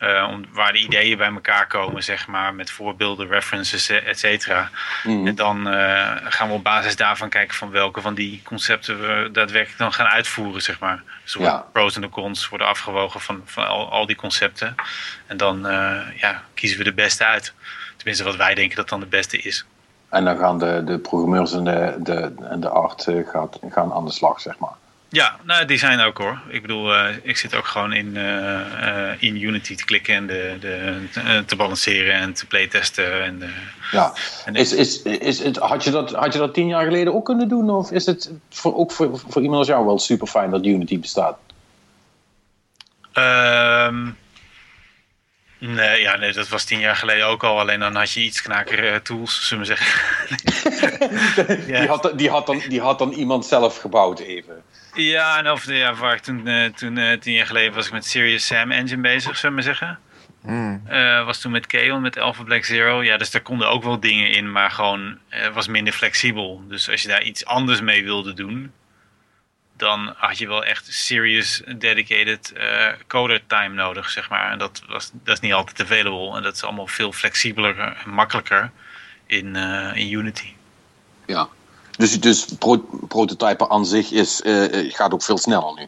Uh, om, waar de ideeën bij elkaar komen, zeg maar, met voorbeelden, references, et cetera. Mm. En dan uh, gaan we op basis daarvan kijken van welke van die concepten we daadwerkelijk dan gaan uitvoeren, zeg maar. Dus de pros en de cons worden afgewogen van, van al, al die concepten. En dan uh, ja, kiezen we de beste uit. Tenminste, wat wij denken dat dan de beste is. En dan gaan de, de programmeurs en de, de, en de art gaat, gaan aan de slag, zeg maar. Ja, nou, design ook hoor. Ik bedoel, uh, ik zit ook gewoon in, uh, uh, in Unity te klikken en de, de, te, balanceren en te playtesten. En ja, en is, is, is het, had, je dat, had je dat tien jaar geleden ook kunnen doen? Of is het voor, ook voor, voor iemand als jou wel super fijn dat Unity bestaat? Um, nee, ja, nee, dat was tien jaar geleden ook al. Alleen dan had je iets knakere tools, zullen we zeggen. ja. die, had, die, had dan, die had dan iemand zelf gebouwd even. Ja, en of, ja, waar ik toen, uh, toen uh, tien jaar geleden was ik met Serious Sam Engine bezig, zullen we zeggen. Mm. Uh, was toen met Kaon, met Alpha Black Zero. Ja, dus daar konden ook wel dingen in, maar gewoon was minder flexibel. Dus als je daar iets anders mee wilde doen, dan had je wel echt serious dedicated uh, coder time nodig, zeg maar. En dat, was, dat is niet altijd available. En dat is allemaal veel flexibeler en makkelijker in, uh, in Unity. Ja, dus, dus pro prototypen aan zich is, uh, gaat ook veel sneller nu?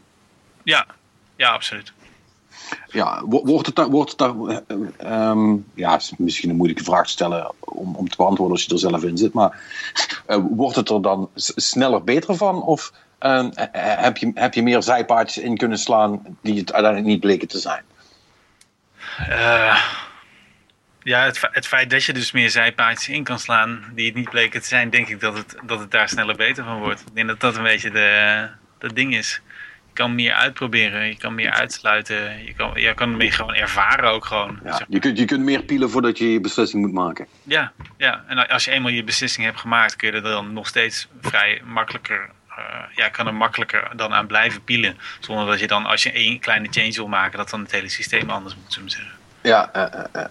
Ja, ja absoluut. Ja, wordt het daar, wordt het daar um, ja, is misschien een moeilijke vraag te stellen om, om te beantwoorden als je er zelf in zit, maar wordt het er dan sneller beter van? Of uh, heb, je, heb je meer zijpaadjes in kunnen slaan die het uiteindelijk niet bleken te zijn? Uh, ja, het, het, feit dat je dus meer zijpaadjes in kan slaan die het niet bleken te zijn, denk ik dat het, dat het daar sneller beter van wordt. Ik denk dat dat een beetje de, dat ding is kan meer uitproberen, je kan meer uitsluiten, je kan, je kan meer gewoon ervaren ook gewoon. Ja, je, kunt, je kunt meer pielen voordat je je beslissing moet maken. Ja, ja, en als je eenmaal je beslissing hebt gemaakt, kun je er dan nog steeds vrij makkelijker, ja, kan er makkelijker dan aan blijven pielen. Zonder dat je dan, als je één kleine change wil maken, dat dan het hele systeem anders moet, zullen zeggen. Ja, uh, uh,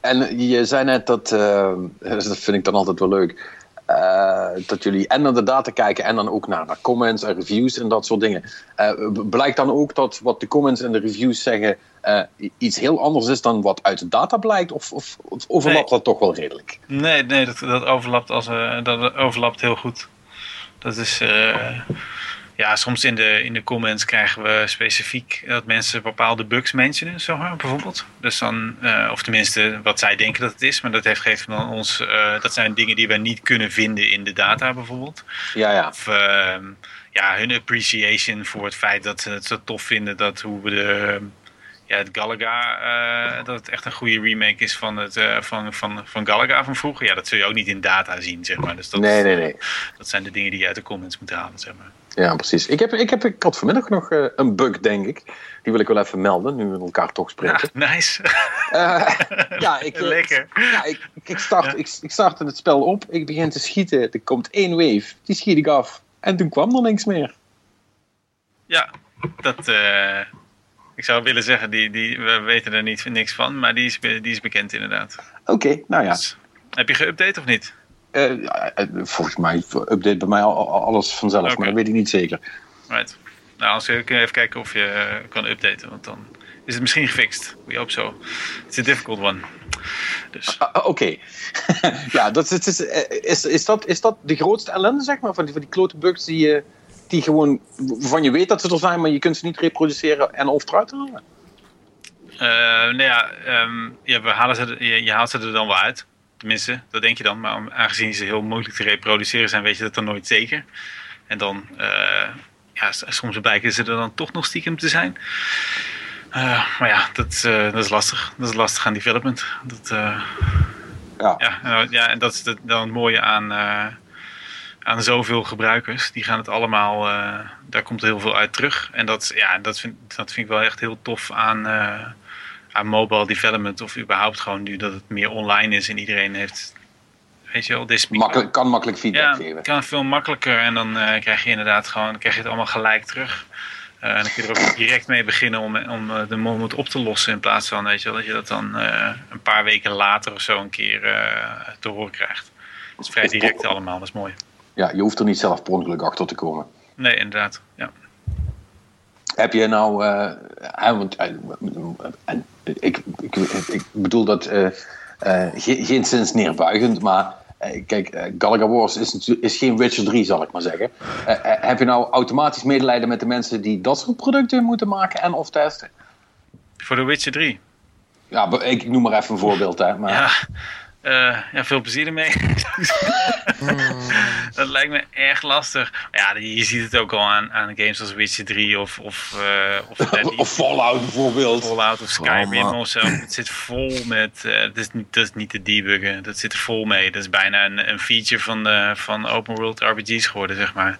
en je zei net dat, dat vind ik dan altijd wel leuk uh, dat jullie en naar de data kijken en dan ook naar, naar comments en reviews en dat soort dingen. Uh, blijkt dan ook dat wat de comments en de reviews zeggen uh, iets heel anders is dan wat uit de data blijkt? Of, of, of overlapt nee. dat toch wel redelijk? Nee, nee dat, dat, overlapt, als, dat overlapt heel goed. Dat is ja, soms in de, in de comments krijgen we specifiek dat mensen bepaalde bugs mentionen, zo bijvoorbeeld. Dus dan, uh, of tenminste wat zij denken dat het is, maar dat heeft gegeven dan ons, uh, dat zijn dingen die we niet kunnen vinden in de data bijvoorbeeld. Ja, ja. Of uh, ja, hun appreciation voor het feit dat ze het zo tof vinden dat hoe we de ja, het Galaga, uh, dat het echt een goede remake is van, het, uh, van, van, van Galaga van vroeger. Ja, dat zul je ook niet in data zien, zeg maar. Dus dat, nee, nee, nee. Dat zijn de dingen die je uit de comments moet halen, zeg maar. Ja, precies. Ik, heb, ik, heb, ik had vanmiddag nog uh, een bug, denk ik. Die wil ik wel even melden, nu we elkaar toch spreken. Ja, nice. ja, ik, Lekker. Ja, ik, ik, start, ja. ik, ik startte het spel op, ik begin te schieten. Er komt één wave, die schiet ik af. En toen kwam er niks meer. Ja, dat ik zou willen zeggen, die, die, we weten er niet, niks van, maar die is, die is bekend inderdaad. Oké, nou ja. Dus, heb je geüpdate of niet? Uh, volgens mij update bij mij alles vanzelf, okay. maar dat weet ik niet zeker. Right. Nou, als we even kijken of je kan updaten, want dan is het misschien gefixt. We hope so. It's a difficult one. Dus. Uh, Oké. Okay. ja, dat is, is, is, is, dat, is dat de grootste ellende, zeg maar, van die, van die klote bugs die je die gewoon, waarvan je weet dat ze er zijn, maar je kunt ze niet reproduceren en of eruit halen? Uh, nou ja, um, ja we halen ze, je, je, haalt ze er dan wel uit. Tenminste, dat denk je dan. Maar aangezien ze heel moeilijk te reproduceren zijn, weet je dat dan nooit zeker. En dan, uh, ja, soms blijken ze er dan toch nog stiekem te zijn. Uh, maar ja, dat, dat is lastig. Dat is lastig aan development. Dat, ja. Ja, ja, en dat is het, dan het mooie aan aan zoveel gebruikers. Die gaan het allemaal, uh, daar komt heel veel uit terug. En dat, ja, dat, vind, dat vind ik wel echt heel tof aan, uh, aan mobile development. Of überhaupt gewoon nu dat het meer online is en iedereen heeft. Weet je wel, dit Makkelijk, kan makkelijk feedback ja, geven. kan veel makkelijker en dan uh, krijg je inderdaad gewoon krijg je het allemaal gelijk terug. en dan kun je er ook direct mee beginnen om, om de moment op te lossen. In plaats van weet je wel, dat je dat dan een paar weken later of zo een keer te horen krijgt. Het is vrij direct allemaal, dat is mooi ja, je hoeft er niet zelf per ongeluk achter te komen. Nee, inderdaad. Ja. Heb je nou, want, uh, ik, ik, ik, bedoel dat uh, geen, geen sinds neerbuigend, maar kijk, Galaga Wars is, is geen Witcher 3, zal ik maar zeggen. heb je nou automatisch medelijden met de mensen die dat soort producten moeten maken en of testen? Voor de Witcher 3? Ja, ik noem maar even een voorbeeld. Hè, maar... Ja. Uh, ja, veel plezier ermee. dat lijkt me erg lastig. Maar ja, je ziet het ook al aan, aan games als Witcher 3 of... Of, uh, of, of Fallout bijvoorbeeld. Fallout of Skyrim oh, of zo. Het zit vol met... Uh, dat, is niet, dat is niet te debuggen. Dat zit er vol mee. Dat is bijna een, een feature van, de, van open world RPG's geworden, zeg maar.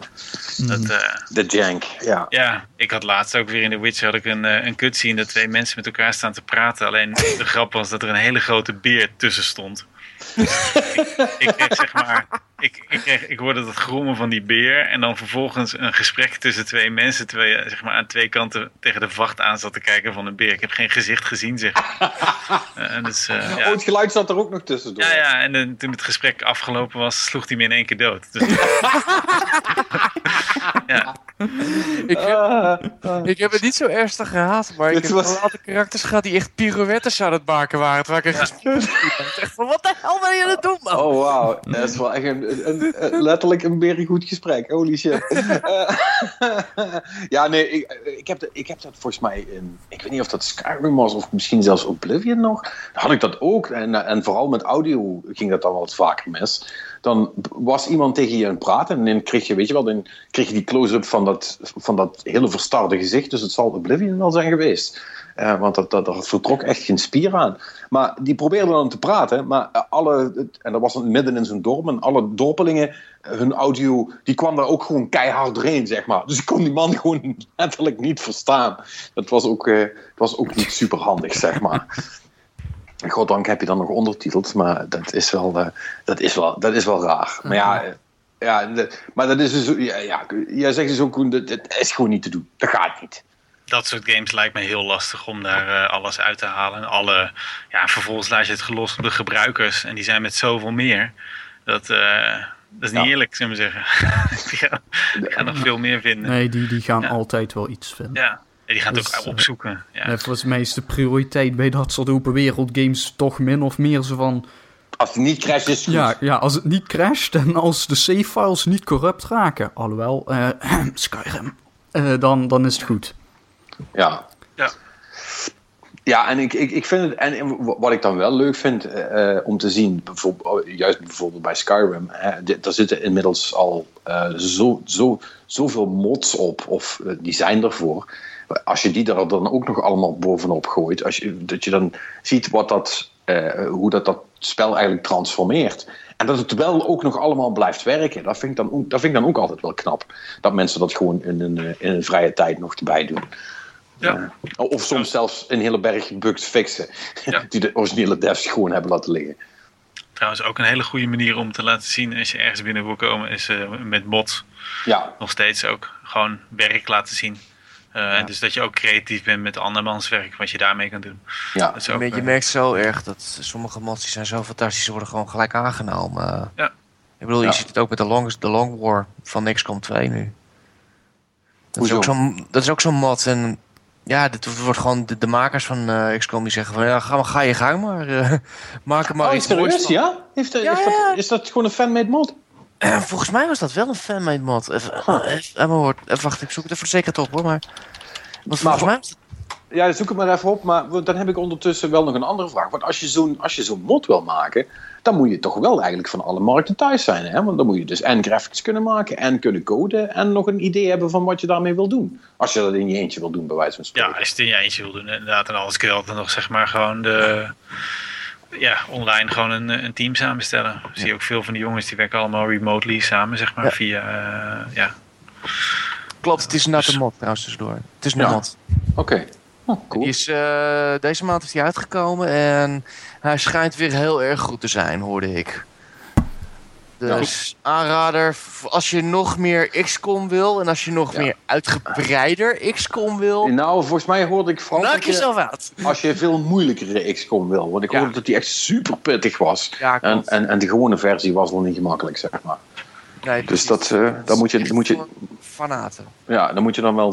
Dat, de jank, ja. Ja, ik had laatst ook weer in The Witcher had ik een, een cutscene dat twee mensen met elkaar staan te praten. Alleen de grap was dat er een hele grote beer tussen stond ik, zeg maar, ik, ik, kreeg, ik hoorde het grommen van die beer en dan vervolgens een gesprek tussen twee mensen, terwijl je zeg maar, aan twee kanten tegen de vacht aan zat te kijken van een beer. Ik heb geen gezicht gezien, zeg uh, dus, uh, ja. Oh, het geluid zat er ook nog tussendoor. Ja, ja en toen het gesprek afgelopen was, sloeg hij me in één keer dood. Dus... Ja. ik, heb, ik heb het niet zo ernstig gehad, maar ik heb was... een aantal karakters gehad die echt pirouettes aan het maken waren. Terwijl ik echt echt van, wat de hel ben je aan het doen, man? Oh, wauw. Dat is wel echt een, een, letterlijk een very goed gesprek. Holy shit. ja, nee, ik, ik, heb, ik heb dat volgens mij in, ik weet niet of dat Skyrim was of misschien zelfs Oblivion nog. Dan had ik dat ook. En, en vooral met audio ging dat dan wel wat vaker mis dan was iemand tegen je aan het praten en dan kreeg je, weet je wel, dan kreeg je die close-up van dat, van dat hele verstarde gezicht. Dus het zal Oblivion wel zijn geweest. Uh, want dat, dat, dat vertrok echt geen spier aan. Maar die probeerden dan te praten, maar alle, en dat was midden in zo'n dorp, en alle dorpelingen, hun audio, die kwam daar ook gewoon keihard doorheen, zeg maar. Dus ik kon die man gewoon letterlijk niet verstaan. Dat was ook, uh, was ook niet super handig, zeg maar. Goddank heb je dan nog ondertiteld, maar dat is wel, uh, dat is wel, dat is wel raar. Maar ja, mhm. ja maar dat is dus, ja, ja, jij zegt dus ook, dat is gewoon niet te doen. Dat gaat niet. Dat soort games lijkt me heel lastig om daar uh, alles uit te halen. Alle, ja, vervolgens laat je het gelost op de gebruikers en die zijn met zoveel meer. Dat, uh, dat is niet eerlijk, zullen we zeggen. die, gaan, die gaan nog veel meer vinden. Nee, die, die gaan altijd wel iets vinden. Ja, die gaat het ook dus, opzoeken. Ja. Mij is de prioriteit bij dat soort open wereld games toch min of meer zo van... Als het niet crasht is Ja, ja, als het niet crasht en als de save files niet corrupt raken, alhoewel, uh, Skyrim, uh, dan, dan is het goed. Ja. Ja. Ja, en ik, ik, ik vind het, en wat ik dan wel leuk vind uh, om te zien, bijvoorbeeld, juist bijvoorbeeld bij Skyrim, hè, daar zitten inmiddels al uh, zo, zo, zoveel mods op, of uh, die zijn ervoor als je die er dan ook nog allemaal bovenop gooit, als je, dat je dan ziet wat dat, hoe dat, dat spel eigenlijk transformeert. En dat het wel ook nog allemaal blijft werken, dat vind ik dan ook, dat vind ik dan ook altijd wel knap. Dat mensen dat gewoon in een, eh, in een vrije tijd nog erbij doen. Ja. Uh, of soms zelfs een hele berg bugs fixen, ja. die de originele devs gewoon hebben laten liggen. Trouwens, ook een hele goede manier om te laten zien als je ergens binnen wil komen, is uh, met mods. Ja. Nog steeds ook gewoon werk laten zien. Uh, Dus dat je ook creatief bent met andermans werk, wat je daarmee kan doen. Ja. Ook, je, uh, merkt zo erg dat sommige mods zijn zo fantastisch, worden gewoon gelijk aangenomen. Ja. Ik bedoel, je ziet het ook met de Long, de long War van XCOM 2 nu. Dat is, ook zo'n, dat is ook zo'n mod. En ja, dit wordt gewoon de, de makers van uh, XCOM die zeggen van ja, ga, ga je gang maar. maak er maar oh, iets moois Ja? Heeft, heeft ja, dat, is dat gewoon een fan-made mod? Uh, volgens mij was dat wel een fanmade mod. Even, even, even, wacht, ik zoek het even zeker op hoor. Maar, maar volgens mij... Ja, zoek het maar even op. Maar dan heb ik ondertussen wel nog een andere vraag. Want als je zo'n zo'n mod wil maken, dan moet je toch wel eigenlijk van alle markten thuis zijn. Hè? Want dan moet je dus en graphics kunnen maken en kunnen coden. En nog een idee hebben van wat je daarmee wil doen. Als je dat in je eentje wil doen, bij wijze van spreken. Ja, als je het in je eentje wil doen, inderdaad. En alles kun je altijd nog zeg maar gewoon de ja, online gewoon een, een team samenstellen. Ja. Zie je ook veel van die jongens die werken allemaal remotely samen, zeg maar, ja. via, uh, ja. Klopt, het is inderdaad dus, een mod trouwens tussendoor. Het is een ja. mod. Oké. Okay. Oh, cool. Die is, uh, deze maand is hij uitgekomen en hij schijnt weer heel erg goed te zijn, hoorde ik. Dus ja. aanrader, als je nog meer XCOM wil en als je nog ja. meer uitgebreider XCOM wil. Nou, volgens mij hoorde ik vooral. Maak jezelf uit. Als je veel moeilijkere XCOM wil. Want ik ja. hoorde dat die echt super pittig was. en, en, en de gewone versie was wel niet gemakkelijk, zeg maar. Nee, dus dat, uh, daar moet je, moet je, fanaten. Ja, daar moet je dan wel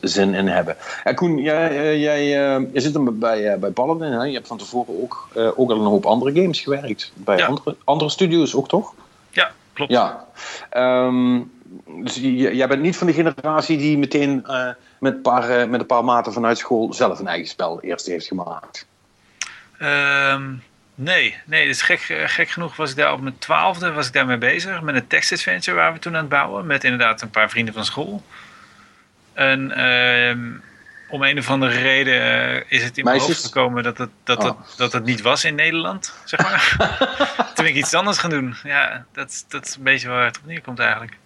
zin in hebben. En Koen, jij, jij, jij zit dan bij, bij Paladin. Hè? Je hebt van tevoren ook, uh, ook al een hoop andere games gewerkt. Bij ja. andere, andere studios ook, toch? Ja, klopt. Ja. Um, dus jij bent niet van de generatie die meteen uh, met, een paar, met een paar maten vanuit school zelf een eigen spel eerst heeft gemaakt. Um, Nee, nee, dus gek, gek genoeg was ik daar op mijn twaalfde was ik daarmee bezig. Met een tekstadventure waar we toen aan het bouwen. Met inderdaad een paar vrienden van school. En uh, om een of andere reden uh, is het in mijn hoofd gekomen dat het, dat, oh. het, dat het niet was in Nederland. Zeg maar. toen ben ik iets anders gaan doen. Ja, dat, dat is een beetje waar het op neerkomt eigenlijk.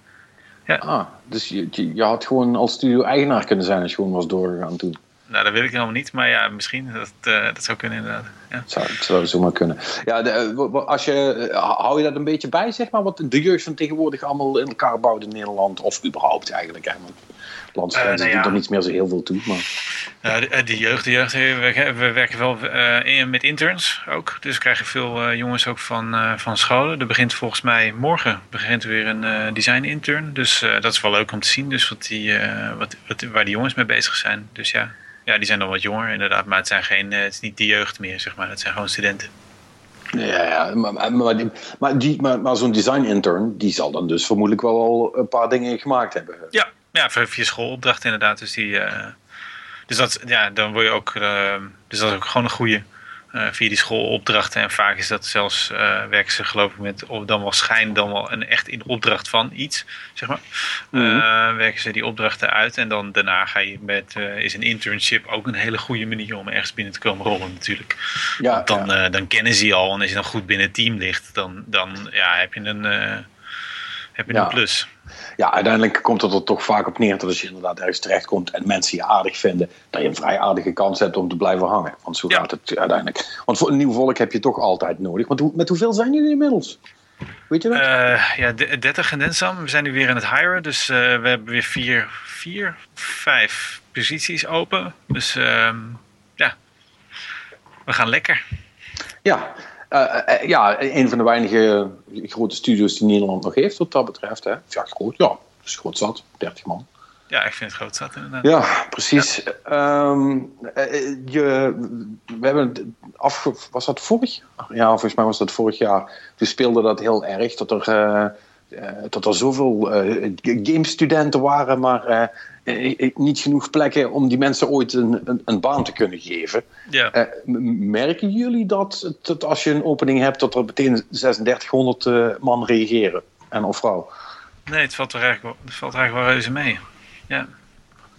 Ja. Ah, dus je, je, je had gewoon als studio-eigenaar kunnen zijn als je gewoon was doorgegaan toen? Nou, dat weet ik helemaal niet. Maar ja, misschien. Dat, uh, dat zou kunnen inderdaad. Ja. Zou, het zou zomaar kunnen. Ja, de, als je, hou je dat een beetje bij, zeg maar, wat de jeugd van tegenwoordig allemaal in elkaar bouwt in Nederland, of überhaupt eigenlijk, hè? Want landsgrenzen uh, nou ja. doen er niet meer zo heel veel toe. Maar... de, de, jeugd, de jeugd, we, we werken wel uh, met interns ook, dus krijgen veel jongens ook van, van scholen. Er begint volgens mij morgen begint weer een design intern, dus dat is wel leuk om te zien, dus wat die, wat, wat, waar die jongens mee bezig zijn. Dus ja, ja, die zijn dan wat jonger inderdaad, maar het, zijn geen, het is niet de jeugd meer, zeg maar. Het zijn gewoon studenten. Ja, ja maar, maar, maar, die, maar, maar zo'n design intern, die zal dan dus vermoedelijk wel al een paar dingen gemaakt hebben. Ja, ja via schoolopdracht inderdaad. Dus, die, uh, dus dat, ja, dan word je ook, uh, dus dat is ook gewoon een goede via die schoolopdrachten. En vaak is dat zelfs, uh, werken ze geloof ik met of dan wel schijn, dan wel een echt in opdracht van iets, zeg maar. Mm -hmm. werken ze die opdrachten uit en dan daarna ga je met, is een internship ook een hele goede manier om ergens binnen te komen rollen natuurlijk. Ja, Want dan, ja. dan kennen ze je al en als je dan goed binnen het team ligt, dan, dan ja, heb je een, heb je een plus ja, uiteindelijk komt het er toch vaak op neer dat als je inderdaad ergens terechtkomt en mensen je aardig vinden, dat je een vrij aardige kans hebt om te blijven hangen. Want zo gaat het uiteindelijk. Want voor een nieuw volk heb je toch altijd nodig. Want met hoeveel zijn jullie inmiddels? Weet je dat? Uh, ja, 30 en. We zijn nu weer in het hiren. Dus uh, we hebben weer vier, vier, vijf posities open. Dus uh, ja, we gaan lekker. Ja, uh, ja, een van de weinige grote studios die Nederland nog heeft wat dat betreft. Hè. Ja, groot, ja. Dus groot zat, 30 man. Ja, ik vind het groot zat inderdaad. Ja, precies. Ja. Um, je, we hebben af, was dat vorig jaar? Ja, volgens mij was dat vorig jaar. Toen speelde dat heel erg. Dat er, dat er zoveel uh, gamestudenten waren, maar uh, niet genoeg plekken om die mensen ooit een, een, een baan te kunnen geven. Ja. Merken jullie dat, dat als je een opening hebt, dat er meteen 3600 uh, man reageren? En of vrouw? Nee, het valt er eigenlijk, het valt eigenlijk wel reuze mee. Ja.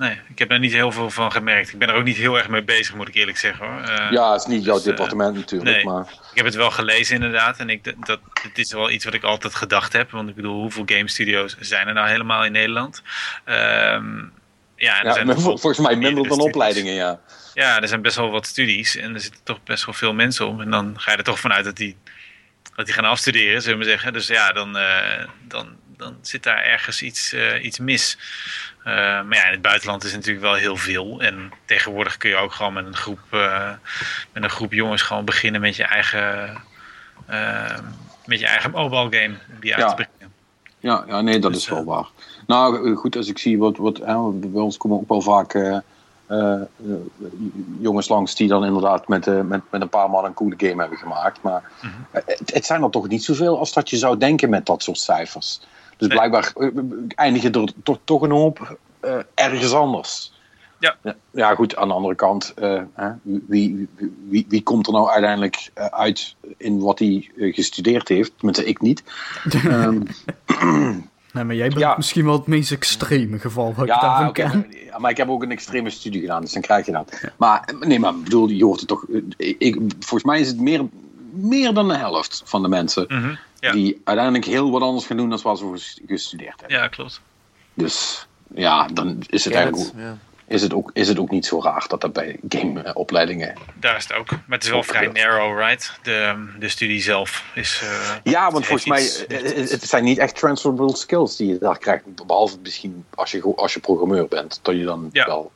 Nee, ik heb daar niet heel veel van gemerkt. Ik ben er ook niet heel erg mee bezig, moet ik eerlijk zeggen hoor. ja, het is niet jouw dus, departement natuurlijk. Nee, maar... Ik heb het wel gelezen inderdaad. En ik, dat, het is wel iets wat ik altijd gedacht heb. Want ik bedoel, hoeveel game studios zijn er nou helemaal in Nederland? Um, ja, er zijn volgens mij minder dan opleidingen, ja. Ja, er zijn best wel wat studies en er zitten toch best wel veel mensen om. En dan ga je er toch vanuit dat die, dat die gaan afstuderen, zullen we zeggen. Dus ja, dan, uh, dan, dan zit daar ergens iets, uh, iets mis. Uh, maar ja, in het buitenland is natuurlijk wel heel veel. En tegenwoordig kun je ook gewoon met een groep, met een groep jongens gewoon beginnen met je eigen, met je eigen mobile game die uit te brengen. Ja, ja, nee, dat dus, is wel waar. Nou goed, als ik zie wat, wat hè, bij ons komen ook wel vaak uh, uh, jongens langs die dan inderdaad met, uh, met, met een paar man een coole game hebben gemaakt. Maar mm -hmm. het, het, zijn er toch niet zoveel als dat je zou denken met dat soort cijfers. Dus nee. blijkbaar eindigen er toch, toch een hoop ergens anders. Ja. ja, goed, aan de andere kant, wie, wie, wie, wie, komt er nou uiteindelijk uit in wat hij gestudeerd heeft? Tenminste, ik niet. um, Nee, maar jij bent ja. misschien wel het meest extreme geval wat ja, ik daarvan okay, ken. Ja, maar ik heb ook een extreme studie gedaan, dus dan krijg je dat. Ja. Maar nee, maar bedoel, je hoort het toch... Ik, volgens mij is het meer, meer dan de helft van de mensen... Mm -hmm, ja. die uiteindelijk heel wat anders gaan doen dan wat ze gestudeerd hebben. Ja, klopt. Dus ja, dan is het eigenlijk is het, ook, is het ook niet zo raar dat dat bij gameopleidingen... Daar is het ook. Maar het is wel vrij narrow, right? De, de studie zelf is... Uh, ja, want volgens mij, het zijn niet echt transferable skills die je daar krijgt. Behalve misschien als je, als je programmeur bent, dat je dan ja. wel...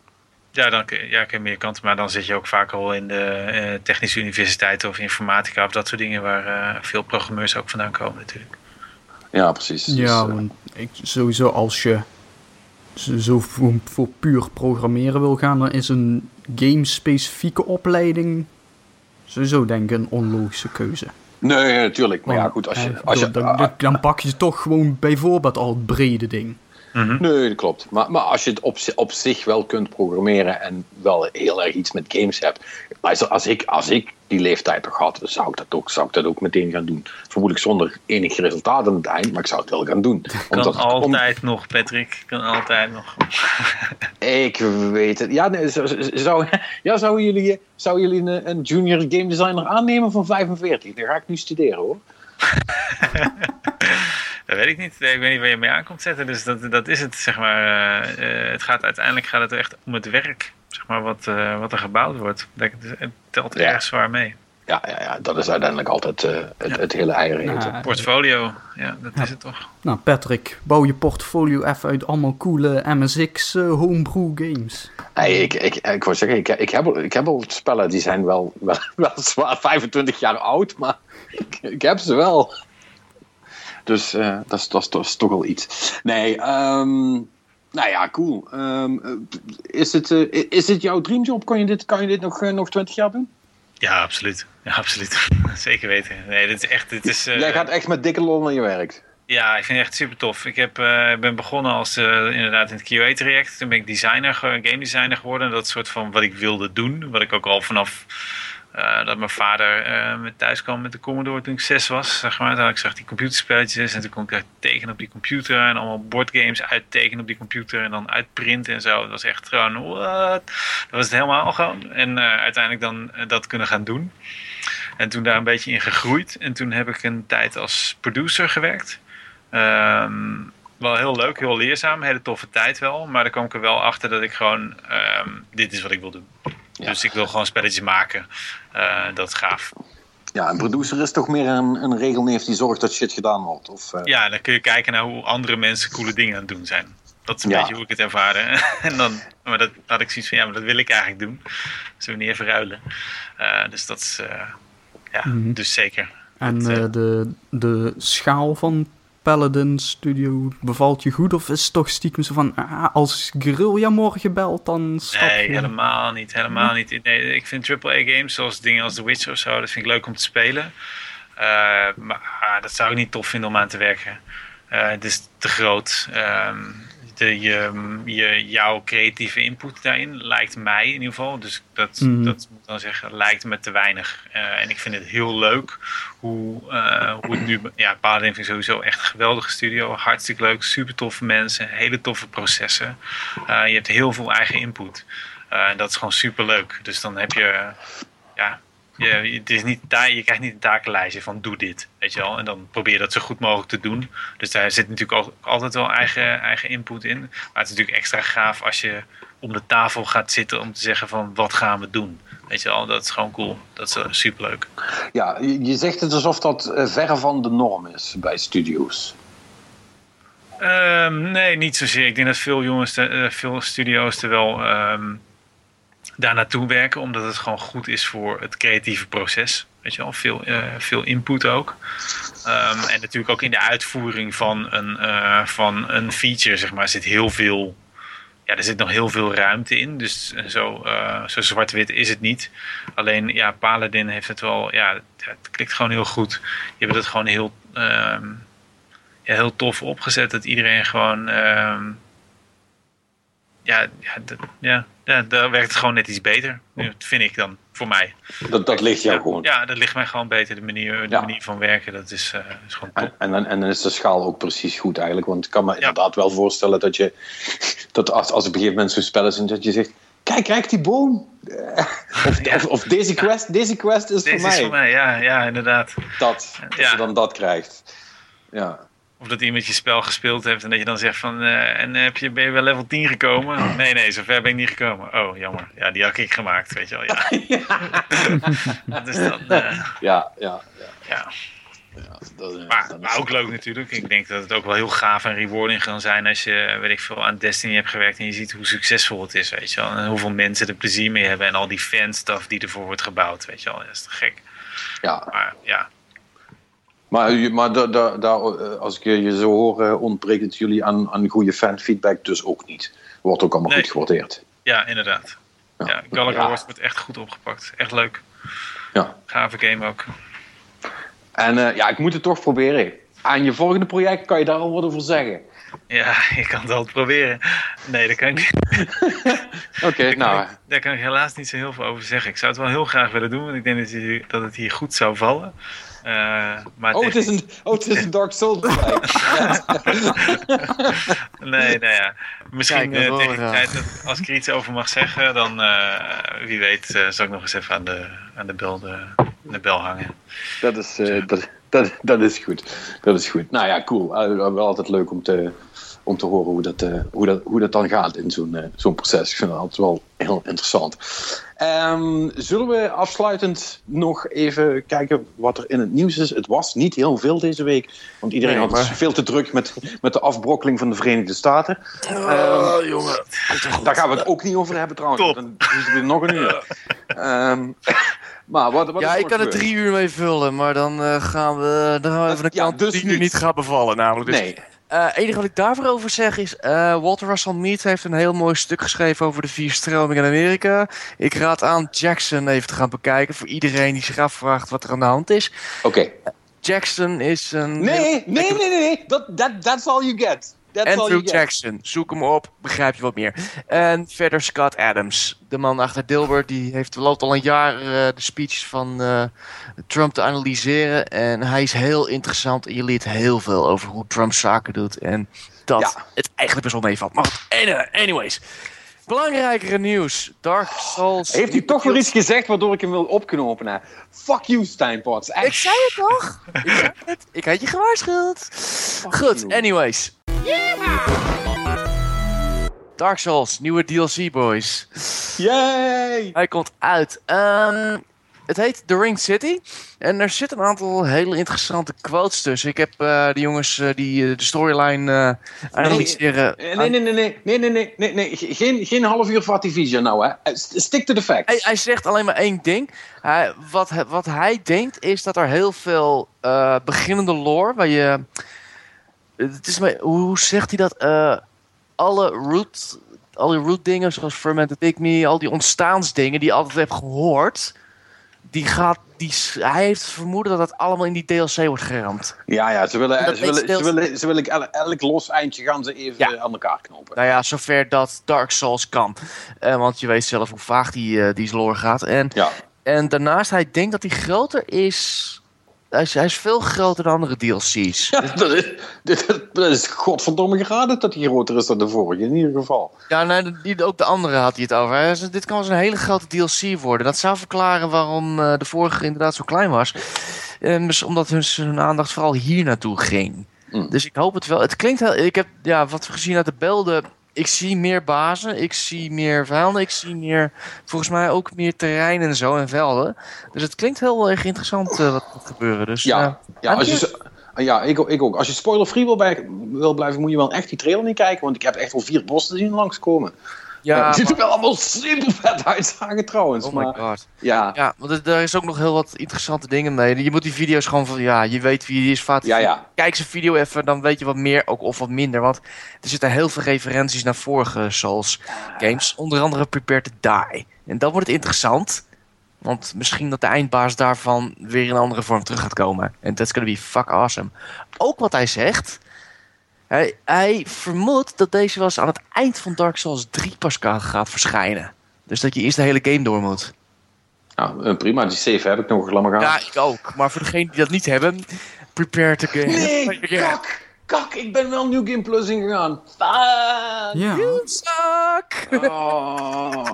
Ja, dan ja, kun je meer kanten, maar dan zit je ook vaak al in de uh, technische universiteiten of informatica of dat soort dingen waar uh, veel programmeurs ook vandaan komen natuurlijk. Ja, precies. Ja, dus, ik, sowieso als je zo voor, voor, puur programmeren wil gaan, dan is een game-specifieke opleiding sowieso denk ik een onlogische keuze. Nee, natuurlijk. Maar ja, goed, als je... Als je dan, dan, pak je toch gewoon bijvoorbeeld al het brede ding. Mm -hmm. Nee, dat klopt. Maar, maar als je het op, op zich wel kunt programmeren en wel heel erg iets met games hebt. Als, als, ik, als ik die leeftijd toch had, zou ik dat ook, zou ik dat ook meteen gaan doen. Vermoedelijk zonder enig resultaat aan het eind, maar ik zou het wel gaan doen. Kan Omdat, altijd om... nog, Patrick. Kan altijd nog. ik weet het. Ja, nee, zou, ja, zouden jullie, zou jullie een, een junior game designer aannemen van 45? Dan ga ik nu studeren hoor. Dat weet ik niet. Ik weet niet waar je mee aan komt zetten. Dus dat, dat is het, zeg maar. Uh, het gaat, uiteindelijk gaat het echt om het werk, zeg maar, wat, uh, wat er gebouwd wordt. Dat, het telt ja. erg zwaar mee. ja, ja, ja, dat is uiteindelijk altijd uh, het, het, hele eieren. Nou, portfolio, ja, dat is het toch. Nou, Patrick, bouw je portfolio even uit allemaal coole MSX uh, homebrew games. Hey, ik, ik, ik wou zeggen, ik, ik, heb, ik heb al spellen die zijn wel, wel, wel zwaar 25 jaar oud, maar ik, ik heb ze wel. Dus uh, dat, is, dat, is, toch wel iets. Nee, um, nou ja, cool. Um, is, het, uh, is het jouw dreamjob? Kan je dit, kan je dit nog, nog 20 jaar doen? Ja, absoluut. Ja, absoluut. Zeker weten. Nee, dit is echt. Dit is, Jij gaat echt met dikke lol naar je werk. Ja, ik vind het echt super tof. Ik heb, uh, ben begonnen als uh, inderdaad in het QA-traject. Toen ben ik designer, game designer geworden. Dat soort van wat ik wilde doen. Wat ik ook al vanaf uh, dat mijn vader uh, met thuis kwam met de Commodore toen ik zes was. Zeg maar. Toen ik zag die computerspelletjes en toen kon ik tekenen op die computer. En allemaal boardgames uittekenen op die computer en dan uitprinten en zo. Dat was echt gewoon, what? Dat was het helemaal gewoon. En uh, uiteindelijk dan dat kunnen gaan doen. En toen daar een beetje in gegroeid. En toen heb ik een tijd als producer gewerkt. Um, wel heel leuk, heel leerzaam, hele toffe tijd wel. Maar dan kwam ik er wel achter dat ik gewoon, um, dit is wat ik wil doen. Ja. Dus ik wil gewoon spelletjes maken. Uh, dat is gaaf. Ja, een producer is toch meer een, een regelneef die zorgt dat shit gedaan wordt? Of, uh... Ja, dan kun je kijken naar hoe andere mensen coole dingen aan het doen zijn. Dat is een ja. beetje hoe ik het ervaren. en dan, maar dat had ik zoiets van, ja, maar dat wil ik eigenlijk doen. Zullen we niet even ruilen? Uh, dus dat is, ja, mm -hmm. dus zeker. En dat, de, de schaal van Paladin Studio bevalt je goed? Of is het toch stiekem zo van, ah, als Guerrilla morgen belt, dan stap Nee, helemaal niet. Helemaal niet. Nee, ik vind AAA-games, zoals dingen als The Witcher of zo, dat vind ik leuk om te spelen. Uh, maar ah, dat zou ik niet tof vinden om aan te werken. Uh, het is te groot. Um, de, je, je, jouw creatieve input daarin lijkt mij in ieder geval, dus dat, mm. dat moet dan zeggen, lijkt me te weinig. Uh, en ik vind het heel leuk hoe, uh, hoe het nu, ja, Paladin vind ik sowieso echt een geweldige studio, hartstikke leuk, super toffe mensen, hele toffe processen. Uh, je hebt heel veel eigen input. en dat is gewoon super leuk. Dus dan heb je, ja, je, het is niet, je krijgt niet een takenlijstje van doe dit, weet je wel. En dan probeer je dat zo goed mogelijk te doen. Dus daar zit natuurlijk ook altijd wel eigen, eigen input in. Maar het is natuurlijk extra gaaf als je om de tafel gaat zitten om te zeggen van wat gaan we doen. Weet je wel, dat is gewoon cool. Dat is superleuk. Ja, je zegt het alsof dat verre van de norm is bij studio's. Um, nee, niet zozeer. Ik denk dat veel jongens, uh, veel studio's er wel... Um, daar naartoe werken, omdat het gewoon goed is voor het creatieve proces. Weet je wel, veel, uh, veel input ook. Um, en natuurlijk ook in de uitvoering van een, uh, van een feature, zeg maar, zit heel veel. Ja, er zit nog heel veel ruimte in. Dus zo, uh, zo zwart-wit is het niet. Alleen, ja, Paladin heeft het wel. Ja, het klikt gewoon heel goed. Je hebt het gewoon heel, um, ja, heel tof opgezet. Dat iedereen gewoon. Um, ja, ja, ja, ja, daar werkt het gewoon net iets beter. vind ik dan, voor mij. Dat, dat ligt jou ja, gewoon? Ja, dat ligt mij gewoon beter. De manier, de ja. manier van werken, dat is, uh, is gewoon top. En, en, en dan is de schaal ook precies goed eigenlijk. Want ik kan me ja. inderdaad wel voorstellen dat je... Dat als, als op een gegeven moment zo'n spel is en dat je zegt... Kijk, kijk die boom. Of, of, of, deze quest, deze quest is deze voor mij. is voor mij, ja, ja inderdaad. Dat, als je dan dat krijgt. Ja. Of dat iemand je spel gespeeld heeft en dat je dan zegt van... Uh, en heb je, ben je wel level 10 gekomen? Nee, nee, zover ben ik niet gekomen. Oh, jammer. Ja, die had ik gemaakt, weet je wel. Ja. dus dan, uh, ja, ja, ja. ja. Ja, dat, maar, dat maar ook leuk natuurlijk. Ik denk dat het ook wel heel gaaf en rewarding kan zijn als je, weet ik veel, aan Destiny hebt gewerkt en je ziet hoe succesvol het is, weet je wel. En hoeveel mensen er plezier mee hebben en al die fanstuff die ervoor wordt gebouwd, weet je wel. Dat is te gek. Ja. Maar ja, maar, maar da, da, da, als ik je zo hoor, ontbreekt het jullie aan, aan goede fanfeedback dus ook niet. Wordt ook allemaal nee. goed gewaardeerd. Ja, inderdaad. Ja, ja Gallagher ja. wordt echt goed opgepakt. Echt leuk. Ja. Gave game ook. En uh, ja, ik moet het toch proberen. Aan je volgende project kan je daar al wat over zeggen. Ja, ik kan het altijd proberen. Nee, dat kan ik niet. Oké, okay, nou. Ik, daar kan ik helaas niet zo heel veel over zeggen. Ik zou het wel heel graag willen doen, want ik denk dat het hier goed zou vallen. Uh, maar oh, het is een, oh, het is een Dark Souls Nee, nou ja. Misschien Kijk, uh, tegen de tijd dat, als ik er iets over mag zeggen, dan uh, wie weet zal ik nog eens even aan de, aan de, bel, de, de bel hangen. Dat is, dat, dat, dat is goed. Dat is goed. Nou ja, cool. wel altijd leuk om te, om te horen hoe dat, uh, hoe dat, hoe dat dan gaat in zo'n uh, zo'n proces. Ik vind dat altijd wel heel interessant. Um, zullen we afsluitend nog even kijken wat er in het nieuws is? Het was niet heel veel deze week, want iedereen nee, had maar... veel te druk met, met de afbrokkeling van de Verenigde Staten. Oh, um, jongen. Daar gaan we het ook niet over hebben trouwens. Top. Dan is het nog een uur. Um, maar wat, wat ja, ik kan er drie uur mee vullen, maar dan uh, gaan we, dan gaan we even de kant ja, dus die nu niet gaat bevallen. Namelijk dus nee. Het uh, enige wat ik daarvoor over zeg is, uh, Walter Russell Mead heeft een heel mooi stuk geschreven over de vier stromingen in Amerika. Ik raad aan Jackson even te gaan bekijken voor iedereen die zich afvraagt wat er aan de hand is. Oké. Okay. Jackson is een... Nee, nee, nee, nee, nee. Dat, that, that's all you get. That's Andrew Jackson. Zoek hem op, begrijp je wat meer. En verder Scott Adams. De man achter Dilbert. Die heeft, loopt al een jaar uh, de speeches van uh, Trump te analyseren. En hij is heel interessant. En je leert heel veel over hoe Trump zaken doet. En dat ja. het eigenlijk best wel meevalt. Maar goed, anyways. Belangrijkere nieuws. Dark Souls. Heeft hij toch weer iets gezegd waardoor ik hem wil opknopen? Fuck you, Steinpots. Ik zei het toch? ik zei het. Ik had je gewaarschuwd. Fuck Goed, you. anyways. Dark Souls, nieuwe DLC, boys. Yay! Hij komt uit. Um, het heet The Ring City. En er zitten een aantal hele interessante quotes tussen. Ik heb uh, de jongens uh, die uh, de storyline analyseren. Nee, nee, nee, nee, nee, nee, nee, nee, nee, Geen, geen half uur Vativision nou, hè. Stick to the facts. Hij, hij zegt alleen maar één ding. Hij, wat, wat hij denkt is dat er heel veel beginnende lore, waar je het is maar, hoe zegt hij dat? Uh, alle root, alle root dingen zoals Fermented Pygmy, al die ontstaansdingen die je altijd hebt gehoord, die gaat, die, hij heeft het vermoeden dat dat allemaal in die DLC wordt geramd. Ja, ja, ze willen, ze willen, ze willen, ze willen elk, elk los eindje gaan ze even ja. aan elkaar knopen. Nou ja, zover dat Dark Souls kan. Uh, want je weet zelf hoe vaag die, uh, die lore gaat. En, ja. en daarnaast, hij denkt dat hij groter is hij is, hij is veel groter dan andere DLC's. Ja, dat is, dat is godverdomme geraden dat hij groter is dan de vorige, in ieder geval. Ja, nee, ook de andere had hij het over. Hij zei, dit kan wel een hele grote DLC worden. Dat zou verklaren waarom uh, de vorige inderdaad zo klein was. En dus omdat hun, hun aandacht vooral hier naartoe ging. Mm. Dus ik hoop het wel. Het klinkt heel... Ik heb, ja, wat we gezien uit de beelden ik zie meer bazen, ik zie meer vijanden, ik zie meer, volgens mij ook meer terrein en zo en velden. Dus het klinkt heel erg interessant uh, wat er gebeuren. Dus, ja, uh, ja, als je, ja ik, ik ook. Als je spoiler-free wil, wil, blijven, moet je wel echt die trailer niet kijken, want ik heb echt al vier bossen zien langskomen. Ja, het ziet er wel allemaal super vet uitzagen trouwens. Oh maar, my god. Ja, ja want er is ook nog heel wat interessante dingen mee. Je moet die video's gewoon van, ja, je weet wie die is. Vaat, ja, ja. Kijk zijn video even, dan weet je wat meer ook, of wat minder. Want er zitten heel veel referenties naar vorige Souls games. Onder andere Prepare to Die. En dan wordt het interessant. Want misschien dat de eindbaas daarvan weer in een andere vorm terug gaat komen. En that's gonna be fuck awesome. Ook wat hij zegt hij, hij vermoedt dat deze wel eens aan het eind van Dark Souls 3 pas gaat verschijnen. Dus dat je eerst de hele game door moet. Nou, prima. Die save heb ik nog lang maar Ja, ik ook. Maar voor degenen die dat niet hebben, prepare to game. Nee, kak! Kak, ik ben wel New Game Plus ingegaan. Fuck! Ja. You suck! Oh,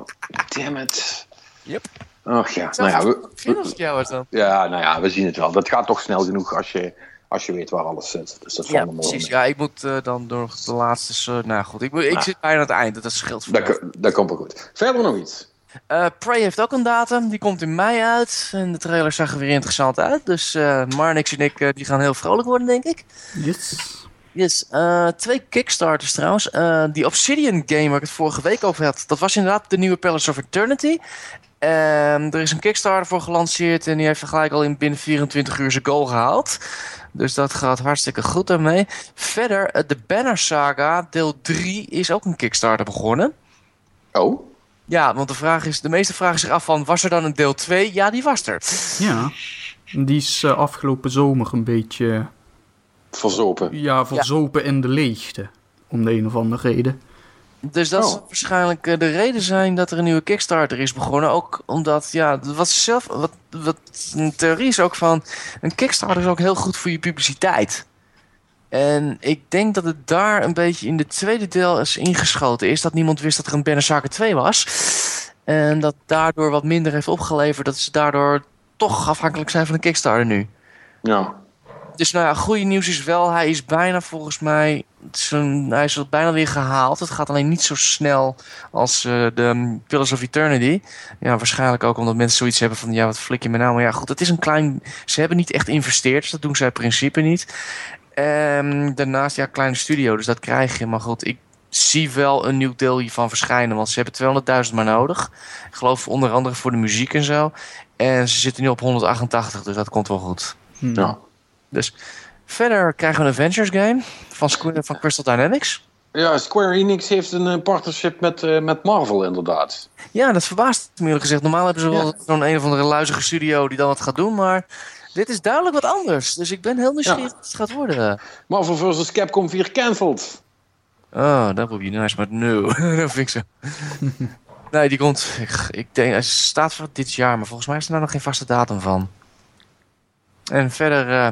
damn it. Yep. Och ja, nou ja. We, als het jou was dan. Ja, nou ja, we zien het wel. Dat gaat toch snel genoeg als je als je weet waar alles zit. Dus dat ja, precies. Ja, ik moet uh, dan door de laatste... Uh, nou goed, ik, ik nou. zit bijna aan het eind. Dat scheelt voor dat, dat komt wel goed. Verder nog iets? Uh, Prey heeft ook een datum. Die komt in mei uit. En de trailer zag er weer interessant uit. Dus uh, Marnix en ik die gaan heel vrolijk worden, denk ik. Yes. Yes. twee Kickstarters trouwens. die Obsidian game waar ik het vorige week over had. Dat was inderdaad de nieuwe Palace of Eternity. Er is een Kickstarter voor gelanceerd. En die heeft gelijk al in binnen 24 uur zijn goal gehaald. Dus dat gaat hartstikke goed daarmee. Verder, eh, de Banner Saga deel 3 is ook een Kickstarter begonnen. Oh? Ja, want de, vraag is, de meeste vragen zich af van, was er dan een deel 2? Ja, die was er. Ja, die is uh, afgelopen zomer een beetje... Verzopen. Ja, verzopen ja. in de leegte. Om de een of andere reden. Dus dat oh. zal waarschijnlijk eh, de reden zijn dat er een nieuwe Kickstarter is begonnen. Ook omdat, ja, wat zelf, wat, wat een theorie is ook van, een Kickstarter is ook heel goed voor je publiciteit. En ik denk dat het daar een beetje in de tweede deel is ingeschoten is. Dat niemand wist dat er een Banner Saga 2 was. En dat daardoor wat minder heeft opgeleverd. Dat ze daardoor toch afhankelijk zijn van de Kickstarter nu. Ja. Dus nou ja, goede nieuws is wel, hij is bijna volgens mij hij is bijna weer gehaald. Het gaat alleen niet zo snel als uh, de Pillars of Eternity. Ja, waarschijnlijk ook omdat mensen zoiets hebben van... ja, wat flik je me nou? Maar ja, goed, het is een klein... Ze hebben niet echt geïnvesteerd, dus dat doen zij in principe niet. Um, daarnaast, ja, kleine studio, dus dat krijg je. Maar goed, ik zie wel een nieuw deel hiervan verschijnen. Want ze hebben 200.000 maar nodig. Ik geloof onder andere voor de muziek en zo. En ze zitten nu op 188, dus dat komt wel goed. Hmm. Ja. Dus verder krijgen we een Avengers game van, van Crystal Dynamics. Ja, Square Enix heeft een eh, partnership met, uh, met Marvel inderdaad. Ja, dat verbaast me eerlijk gezegd. Normaal hebben ze wel zo'n een of andere luizige studio die dan wat gaat doen, maar dit is duidelijk wat anders. Dus ik ben heel nieuwsgierig ja. wat het gaat worden. Marvel vs. Capcom 4 cancelled. Oh, dat would be nice, maar nu. dat vind ik zo. nee, die komt. Ik, ik denk, hij staat voor dit jaar, maar volgens mij is er nou nog geen vaste datum van. En verder, uh,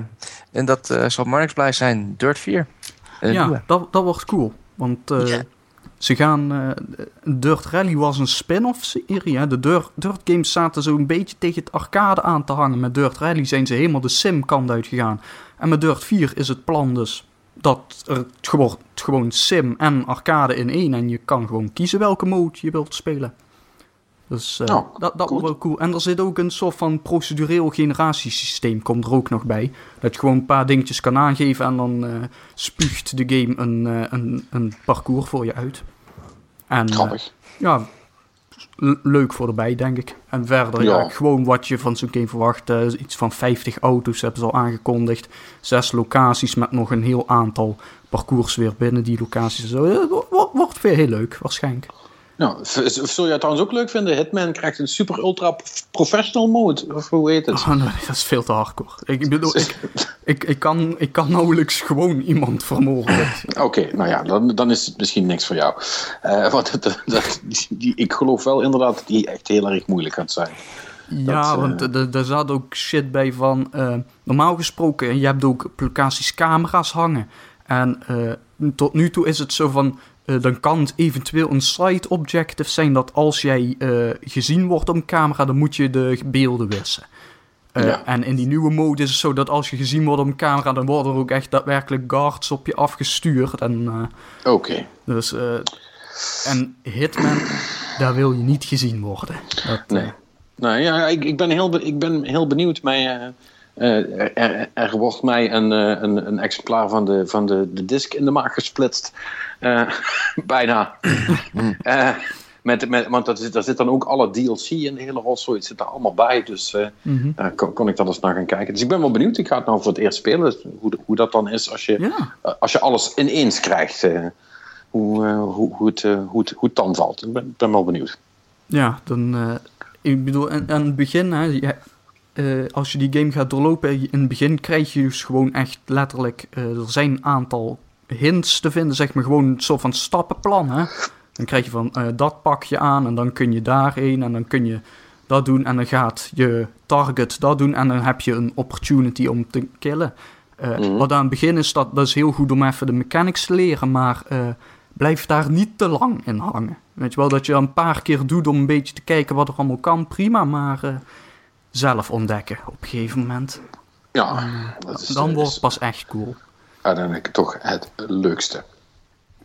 en dat uh, zal Marnix blij zijn, Dirt 4. ja, dat, dat wordt cool. Want uh, yeah. ze gaan. Dirt Rally was een spin-off serie. Hè? De Dirt, Dirt games zaten zo een beetje tegen het arcade aan te hangen. Met Dirt Rally zijn ze helemaal de sim-kant uitgegaan. En met Dirt 4 is het plan dus dat er gewoon, gewoon sim en arcade in één. En je kan gewoon kiezen welke mode je wilt spelen. Dus uh, dat, dat wordt wel cool. En er zit ook een soort van procedureel generatiesysteem, komt er ook nog bij. Dat je gewoon een paar dingetjes kan aangeven en dan uh, spuugt de game een, uh, een, een parcours voor je uit. En, Grappig. ja, leuk voor erbij, denk ik. En verder, ja. gewoon wat je van zo'n game verwacht. Iets van 50 auto's hebben ze al aangekondigd. Zes locaties met nog een heel aantal parcours weer binnen die locaties. Zo. wordt weer heel leuk, waarschijnlijk. Nou, zou je het trouwens ook leuk vinden? Hitman krijgt een super ultra professional mode, of hoe heet het? Oh, nee, dat is veel te hardcore. Ik bedoel, ik, ik, ik, kan, ik kan nauwelijks gewoon iemand vermoorden. Oké, nou ja, dan, dan is het misschien niks voor jou. Uh, want dat, dat, die, ik geloof wel inderdaad dat die echt heel erg moeilijk gaat zijn. Ja, dat, want uh, er zat ook shit bij van... Uh, normaal gesproken, je hebt ook locaties camera's hangen. En tot nu toe is het zo van uh, dan kan het eventueel een side objective zijn dat als jij uh, gezien wordt op camera, dan moet je de beelden wissen. Uh, ja. En in die nieuwe mode is het zo dat als je gezien wordt op camera, dan worden er ook echt daadwerkelijk guards op je afgestuurd. Oké. Okay. Dus, en Hitman, daar wil je niet gezien worden. Dat, nee. Nou ja, ik, ik, ben heel, ik ben heel benieuwd. Mij, er, er, wordt mij een, een, een, exemplaar van, de, van de, de disc in de maag gesplitst. Uh, bijna. uh, met, met, want dat, daar zit dan ook alle DLC en de hele rotzooi. Het zit er allemaal bij. Dus uh, mm -hmm. daar kon, kon, ik dan eens naar gaan kijken. Dus ik ben wel benieuwd. Ik ga het nou voor het eerst spelen. Hoe, hoe dat dan is als je, ja. als je alles ineens krijgt. hoe, hoe, hoe, het, hoe, het, hoe het dan valt. Ik ben, ben wel benieuwd. Ja, dan... ik bedoel, aan, aan het begin... Hè, je, als je die game gaat doorlopen, in het begin krijg je dus gewoon echt letterlijk... er zijn een aantal hints te vinden, zeg maar gewoon een soort van stappenplan. Hè? Dan krijg je van uh, dat pak je aan en dan kun je daarheen en dan kun je dat doen en dan gaat je target dat doen en dan heb je een opportunity om te killen. Mm. Wat aan het begin is, dat, dat is heel goed om even de mechanics te leren, maar blijf daar niet te lang in hangen. Weet je wel, dat je een paar keer doet om een beetje te kijken wat er allemaal kan, prima, maar zelf ontdekken op een gegeven moment. Ja, dat is, dan wordt het pas echt cool uiteindelijk toch het leukste.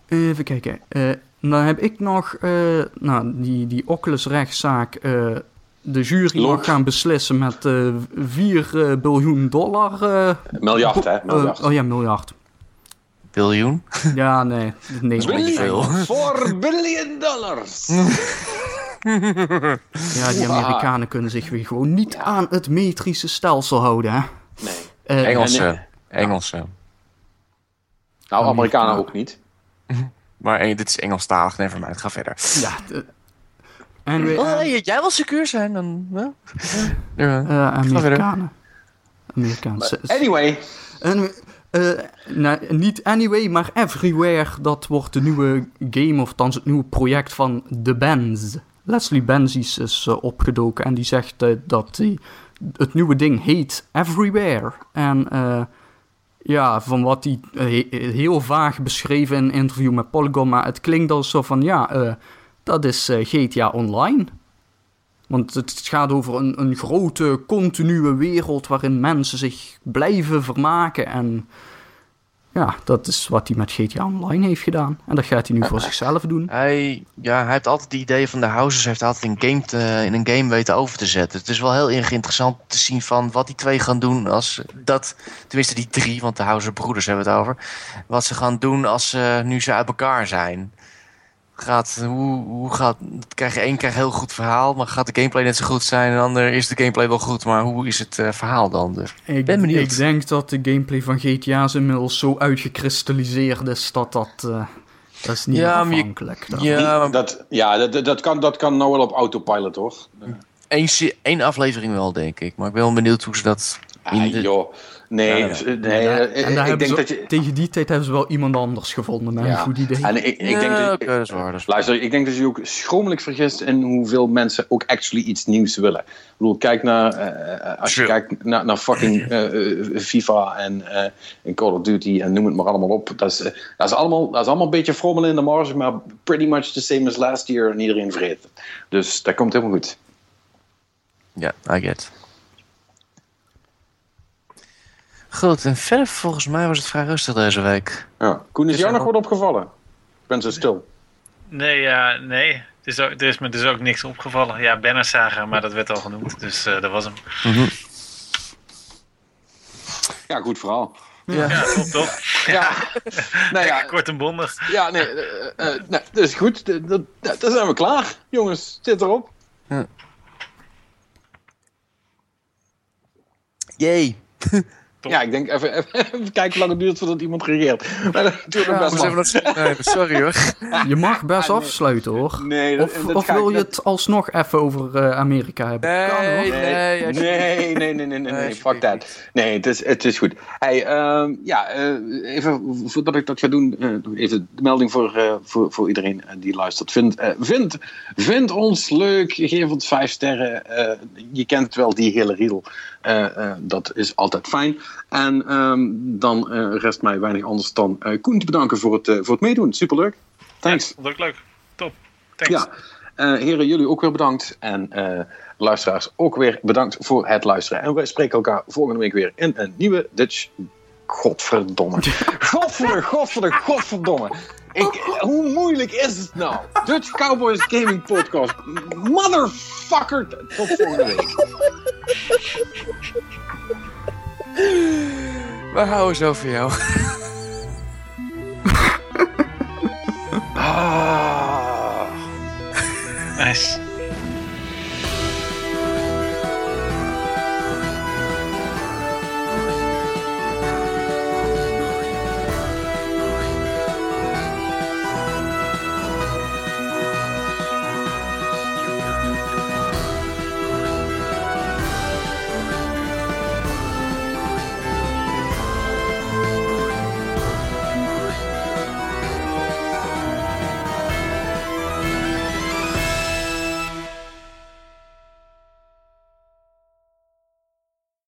Even kijken. Uh, dan heb ik nog uh, nou, die, die Oculus-rechtszaak. Uh, de jury Loop. mag gaan beslissen met 4 biljoen dollar. miljard, hè? Miljard. oh ja, miljard. Biljoen? Ja, nee. nee veel. 4 biljoen dollars! ja, die Amerikanen kunnen zich weer gewoon niet aan het metrische stelsel houden, hè? Nee. Engelse. Engelse. Nou, Amerikanen ook niet. maar eh, dit is Engelstalig, never mind. Ga verder. Ja. En we, oh, uh, jij wil secuur zijn, dan... Ja. Ja. Uh, Amerikanen. Amerikaanse. Anyway. En, uh, nou, niet anyway, maar everywhere. Dat wordt de nieuwe game, of althans het nieuwe project van The Benz. Leslie Benzies is uh, opgedoken en die zegt uh, dat die, het nieuwe ding heet Everywhere. En ja, van wat hij heel vaag beschreven in een interview met Polygon. Maar het klinkt al zo van, ja, dat is GTA Online. Want het gaat over een, een grote, continue wereld waarin mensen zich blijven vermaken. En ja, dat is wat hij met GTA Online heeft gedaan. En dat gaat hij nu voor zichzelf doen. Hij, ja, hij heeft altijd die idee van de houses, heeft altijd een game te, in een game weten over te zetten. Het is wel heel erg interessant te zien van wat die twee gaan doen als dat, tenminste die drie, want de Houser broeders hebben het over. Wat ze gaan doen als ze nu ze uit elkaar zijn gaat, hoe, hoe gaat, krijg je één krijgt heel goed verhaal, maar gaat de gameplay net zo goed zijn en de ander is de gameplay wel goed, maar hoe is het uh, verhaal dan? Dus ik ben benieuwd. Ik denk dat de gameplay van GTA's inmiddels zo uitgekristalliseerd is dat dat, uh, dat is niet ja, afhankelijk. Je, ja, maar, dat, ja dat, dat, kan, dat kan nou wel op autopilot, hoor. Eén, één aflevering wel, denk ik, maar ik ben wel benieuwd hoe ze dat... Ah, joh. Nee, nee en ik denk dat je... tegen die tijd hebben ze wel iemand anders gevonden met een goed idee. En ik, ik denk dat, okay, dat, is waar, Luister, ik denk dat je ook schromelijk vergist in hoeveel mensen ook actually iets nieuws willen. Ik bedoel, kijk naar, uh, als je kijkt naar, naar fucking uh, FIFA en, uh, Call of Duty en noem het maar allemaal op. Dat is, dat is, allemaal, dat is allemaal een beetje frommelen in de marge, maar pretty much the same as last year en iedereen vreet. Dus dat komt helemaal goed. Ja, I get Goed, en verder volgens mij was het vrij rustig deze week. Ja. Koen, is, jou nog wat opgevallen? Ik ben zo stil. Nee, ja, nee. Er is, er is me dus ook niks opgevallen. Ja, Banner Saga, maar dat werd al genoemd. Dus uh, dat was hem. Mm Ja, goed verhaal. Ja, ja top, top. Ja. nou ja. Kort en bondig. Ja, nee, uh, uh, nee is goed. Dan zijn we klaar, jongens. Zit erop. Ja. Ja, ik denk even, even, kijken hoe lang het duurt voordat iemand reageert. Maar natuurlijk best nee, sorry hoor. Je mag best afsluiten hoor. Nee, dat, of, of wil je het alsnog even over uh, Amerika hebben? Nee, kan, hoor. Nee, nee, nee, nee, nee, nee, nee, fuck that. Nee, het is, het is goed. Hey, uh, ja, uh, even voordat ik dat ga doen, uh, even de melding voor, voor, voor iedereen die luistert. Vind, vind, vind ons leuk, geef ons vijf sterren. je kent het wel, die hele riedel. Dat is altijd fijn. En um, dan uh, rest mij weinig anders dan Koen te bedanken voor het, voor het meedoen. Superleuk. Thanks. Ja, leuk. Top. Thanks. Ja. heren, jullie ook weer bedankt. En luisteraars ook weer bedankt voor het luisteren. En wij spreken elkaar volgende week weer in een nieuwe Dutch. Godverdomme. Godverdomme, godverdomme, godverdomme. Ik, hoe moeilijk is het nou? Dutch Cowboys Gaming Podcast. Motherfucker. Tot volgende week. We houden zo van jou. ah. Nice.